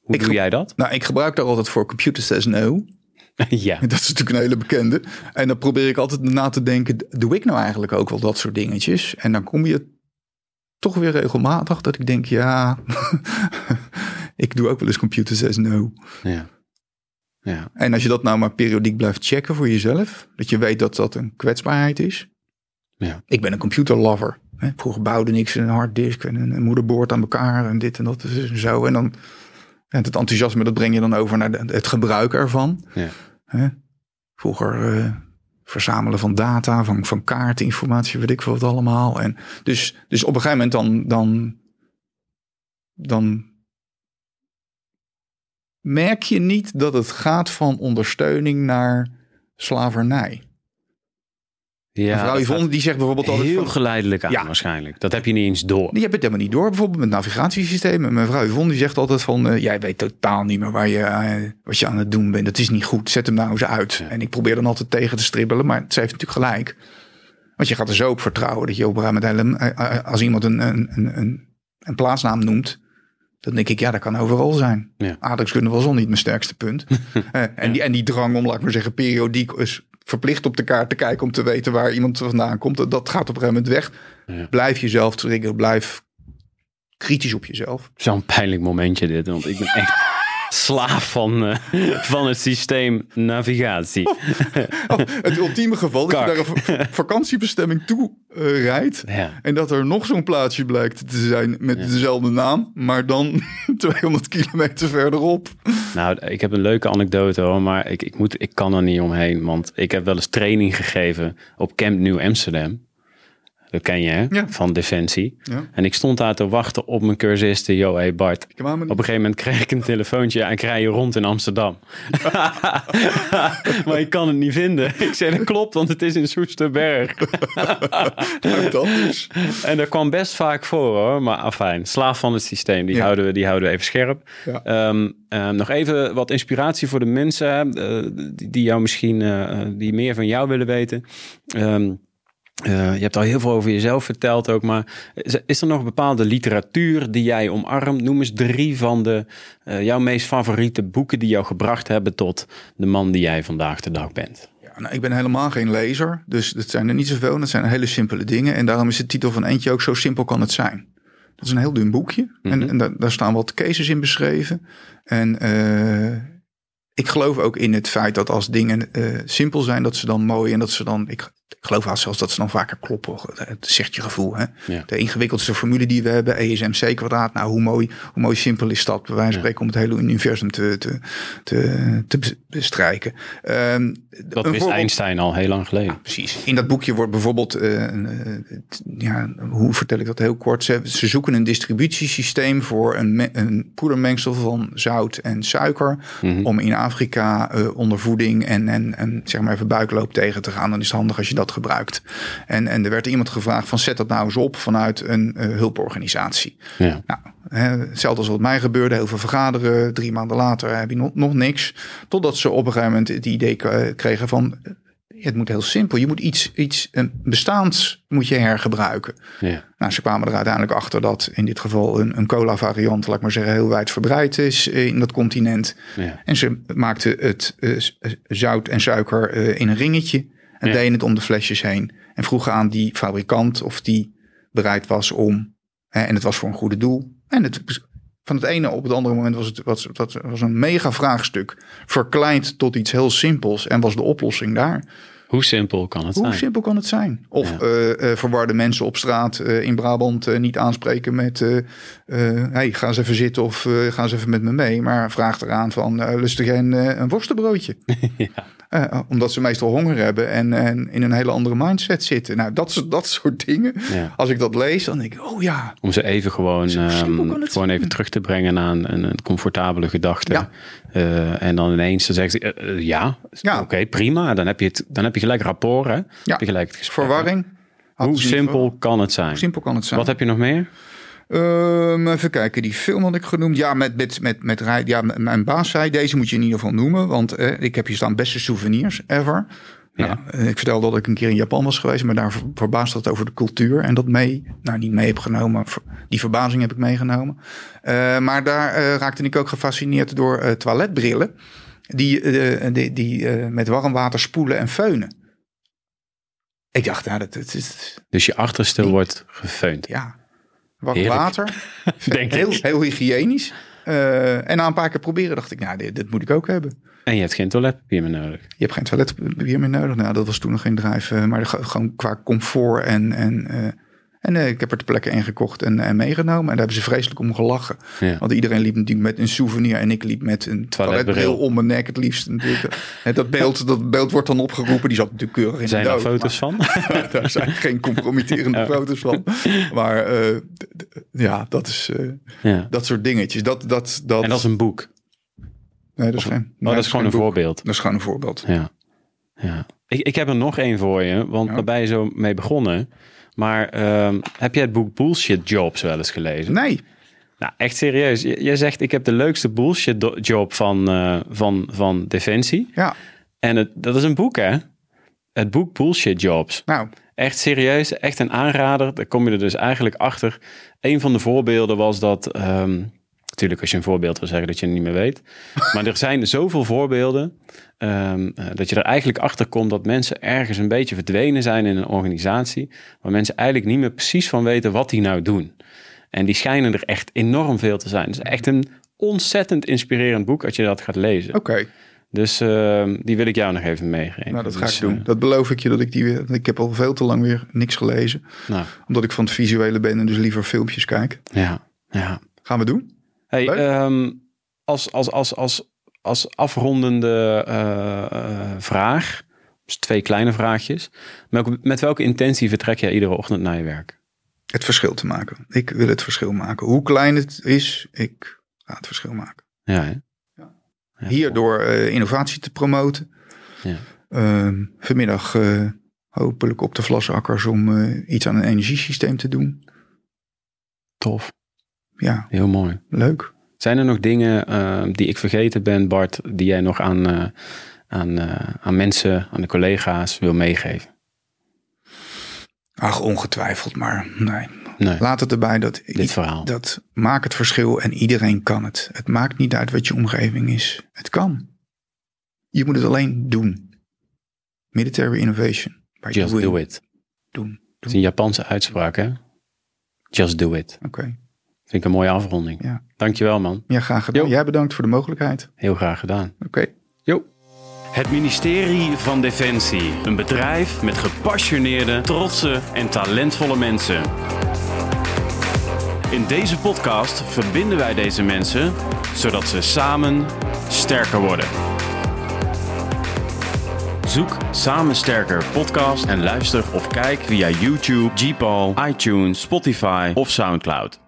Hoe ik doe jij dat? Nou, ik gebruik daar altijd voor Computer Says No. ja. Dat is natuurlijk een hele bekende. En dan probeer ik altijd na te denken, doe ik nou eigenlijk ook wel dat soort dingetjes? En dan kom je toch weer regelmatig dat ik denk, ja, ik doe ook wel eens Computer Says No. Ja. Ja. En als je dat nou maar periodiek blijft checken voor jezelf, dat je weet dat dat een kwetsbaarheid is. Ja. Ik ben een computerlover. hè. Vroeger bouwde niks een harddisk en een, moederbord aan elkaar en dit en dat en zo. En dan en het enthousiasme, dat breng je dan over naar de- het gebruik ervan. Ja. Hè? Vroeger eh, verzamelen van data, van, van kaartinformatie, weet ik veel wat allemaal. En dus, dus op een gegeven moment dan, dan, dan merk je niet dat het gaat van ondersteuning naar slavernij. Ja, Mevrouw Yvonne die zegt bijvoorbeeld altijd heel van, geleidelijk aan Ja. waarschijnlijk. Dat heb je niet eens door. je hebt het helemaal niet door, bijvoorbeeld met navigatiesystemen. Mevrouw Yvonne die zegt altijd van, eh, jij weet totaal niet meer waar je, eh, wat je aan het doen bent. Dat is niet goed, zet hem nou eens uit. Ja. En ik probeer dan altijd tegen te stribbelen, maar ze heeft natuurlijk gelijk. Want je gaat er zo op vertrouwen dat je op hele- eh, als iemand een, een, een, een, plaatsnaam noemt, dan denk ik, ja, dat kan overal zijn. Ja. Aardrijkskunde was al niet mijn sterkste punt. En, die, en die drang om, laat ik maar zeggen, periodiek is verplicht op de kaart te kijken om te weten waar iemand vandaan komt. Dat, gaat op een gegeven moment weg. Ja. Blijf jezelf triggeren, blijf kritisch op jezelf. Zo'n pijnlijk momentje dit. Want ik ben echt slaaf van, eh, van het systeem navigatie. Het ultieme geval dat je naar een va- vakantiebestemming toe eh, rijdt. Ja. En dat er nog zo'n plaatsje blijkt te zijn met dezelfde naam, maar dan 200 kilometer verderop. Nou, ik heb een leuke anekdote hoor, maar ik, ik, moet, ik kan er niet omheen. Want ik heb wel eens training gegeven op Camp New Amsterdam. Dat ken je hè? Ja. Van Defensie. Ja. En ik stond daar te wachten op mijn cursisten. Yo, hey Bart. Op een gegeven moment kreeg ik een telefoontje. Ja, ik rij je rond in Amsterdam. maar ik kan het niet vinden. Ik zei, dat klopt, want het is in Soesterberg. Nou, dat dus. En dat kwam best vaak voor hoor. Maar afijn, slaaf van het systeem. Die, houden, we, die houden we even scherp. Ehm, ehm, nog even wat inspiratie voor de mensen eh, die, die jou misschien eh, die meer van jou willen weten. Ehm, eh, je hebt al heel veel over jezelf verteld ook, maar is, is er nog bepaalde literatuur die jij omarmt? Noem eens drie van de eh, jouw meest favoriete boeken die jou gebracht hebben tot de man die jij vandaag de dag bent. Ja, nou, ik ben helemaal geen lezer, dus dat zijn er niet zoveel. Dat zijn hele simpele dingen. En daarom is de titel van eentje ook zo simpel kan het zijn. Dat is een heel dun boekje. En, en daar, daar staan wat cases in beschreven. En eh, ik geloof ook in het feit dat als dingen simpel zijn, dat ze dan mooi en dat ze dan. Ik, ik geloof haast zelfs dat ze dan vaker kloppen. Het zegt je gevoel. Hè? Ja. De ingewikkeldste formule die we hebben, ESMC kwadraat. Nou, hoe mooi, hoe mooi simpel is dat? Bij wijze van spreken om het hele universum te, te, te, te bes- bestrijken. Ehm, Dat wist Einstein al heel lang geleden. Precies. In dat boekje wordt bijvoorbeeld, eh, eh, ja, hoe vertel ik dat heel kort? Ze, ze zoeken een distributiesysteem voor een, me- een poedermengsel van zout en suiker. Om in Afrika eh, ondervoeding en, en, en zeg maar even buikloop tegen te gaan. Dan is het handig als je dat gebruikt. En, en er werd iemand gevraagd van zet dat nou eens op vanuit een eh, hulporganisatie. Ja. Nou, hè, hetzelfde als wat mij gebeurde. Heel veel vergaderen. Drie maanden later heb je nog, nog niks. Totdat ze op een gegeven moment het idee kregen van... eh, Het moet heel simpel. Je moet iets, iets een bestaans moet je hergebruiken. Ja. Nou, ze kwamen er uiteindelijk achter dat in dit geval een, een cola variant, laat ik maar zeggen, heel wijdverbreid is in dat continent. Ja. En ze maakten het eh, zout en suiker in een ringetje en Ja. deden het om de flesjes heen. En vroegen aan die fabrikant of die bereid was om, hè, en het was voor een goede doel. En het, van het ene op het andere moment was het was, dat was een mega vraagstuk. Verkleind tot iets heel simpels en was de oplossing daar. Hoe simpel kan het Hoe zijn? simpel kan het zijn? Of Ja. eh, eh, verwarde mensen op straat eh, in Brabant niet aanspreken met... hey, ga eens even zitten of ga eens even met me mee. Maar vraag eraan van, lustig jij een, een worstenbroodje? Eh, omdat ze meestal honger hebben en, en in een hele andere mindset zitten. Nou, dat, soort- dat soort dingen. Ja. Als ik dat lees, dan denk ik, oh ja. Om ze even gewoon, ehm, gewoon zijn. even terug te brengen naar een, een, comfortabele gedachte. Ja. Eh, en dan ineens dan zegt ze, eh, eh, ja, Ja. oké, prima. Dan heb, je het, dan heb je gelijk rapport, hè? Heb je gelijk het gesprek. Verwarring. Hoe simpel kan het zijn? Hoe simpel kan het zijn? Wat heb je nog meer? Ehm, even kijken, die film had ik genoemd. Ja, met, met, met, met, ja, mijn baas zei, deze moet je in ieder geval noemen. Want eh, ik heb hier staan beste souvenirs ever. Ja. Nou, eh, ik vertelde dat ik een keer in Japan was geweest, maar daar ver- verbaasde dat over de cultuur. En dat mee, nou niet mee heb genomen, die verbazing heb ik meegenomen. Eh, maar daar eh, raakte ik ook gefascineerd door toiletbrillen. Die, die, die met warm water spoelen en feunen. Ik dacht, ja, dat, dat is, Dus je achterste wordt gefeund. ja, warm Heerlijk. water. Denk heel, ik. heel hygiënisch. Eh, en na een paar keer proberen dacht ik, nou, dit, dit moet ik ook hebben. En je hebt geen toiletpapier meer nodig. Je hebt geen toiletpapier meer nodig. Nou, dat was toen nog geen drive. eh, maar de- gewoon qua comfort en... en eh, en eh, ik heb er ter plekke in gekocht en, en meegenomen. En daar hebben ze vreselijk om gelachen. Ja. Want iedereen liep natuurlijk met een souvenir. En ik liep met een Toiletbril. om mijn nek het liefst. dat, beeld, dat beeld wordt dan opgeroepen. Die zat natuurlijk keurig in Zijn de er doos, foto's van? Daar zijn geen compromitterende foto's van. Maar eh, ja, dat is eh, ja. dat soort dingetjes. Dat, dat, dat, En dat is een boek. nee, dat is geen, Oh, nee, dat is gewoon een boek. voorbeeld. Dat is gewoon een voorbeeld. Ja. ja. Ik, ik heb er nog één voor je, want Ja. ben je zo mee begonnen. Maar ehm, heb jij het boek Bullshit Jobs wel eens gelezen? Nee, Nou, echt serieus. J- Jij zegt, ik heb de leukste bullshit job van, eh, van, van Defensie. ja. En het, dat is een boek, hè? Het boek Bullshit Jobs. Nou, Echt serieus, echt een aanrader. Daar kom je er dus eigenlijk achter. Een van de voorbeelden was dat... ehm, natuurlijk, als je een voorbeeld wil zeggen dat je het niet meer weet. Maar er zijn zoveel voorbeelden... ehm, eh, dat je er eigenlijk achter komt dat mensen ergens een beetje verdwenen zijn in een organisatie... waar mensen eigenlijk niet meer precies van weten wat die nou doen. En die schijnen er echt enorm veel te zijn. Het is echt een ontzettend inspirerend boek als je dat gaat lezen. oké. Dus ehm, die wil ik jou nog even meegeven. Nou, dat ga Dus, ik doen. eh, Dat beloof ik je dat ik die weer. Ik heb al veel te lang weer niks gelezen. nou, Omdat ik van het visuele ben en dus liever filmpjes kijk. ja, ja. Gaan we doen? Hey, ehm, als, als, als, als, als afrondende eh, eh, vraag, dus twee kleine vraagjes. Met, met welke intentie vertrek jij iedere ochtend naar je werk? Het verschil te maken. Ik wil het verschil maken. Hoe klein het is, ik ga het verschil maken. Ja, hè? Ja, Hierdoor eh, innovatie te promoten. Ja. Ehm, vanmiddag hopelijk op de vlasakkers om iets aan een energiesysteem te doen. Tof, Ja, heel mooi. leuk. Zijn er nog dingen ehm, die ik vergeten ben, Bart, die jij nog aan, eh, aan, eh, aan mensen, aan de collega's wil meegeven? Ach, ongetwijfeld, maar nee. Nee, Laat het erbij dat, dit verhaal. dat maak het verschil en iedereen kan het. Het maakt niet uit wat je omgeving is. Het kan. Je moet het alleen doen. Military innovation. Just doing. do it. Doen. Het doen. is een Japanse uitspraak, hè? Just do it. Oké. Vind ik een mooie afronding. Ja. Dankjewel, man. Ja, graag gedaan. Jo. Jij bedankt voor de mogelijkheid. Heel graag gedaan. Oké. Jo. Het ministerie van Defensie. Een bedrijf met gepassioneerde, trotse en talentvolle mensen. In deze podcast verbinden wij deze mensen zodat ze samen sterker worden. Zoek Samen Sterker podcast en luister of kijk via YouTube, Gpal, iTunes, Spotify of Soundcloud.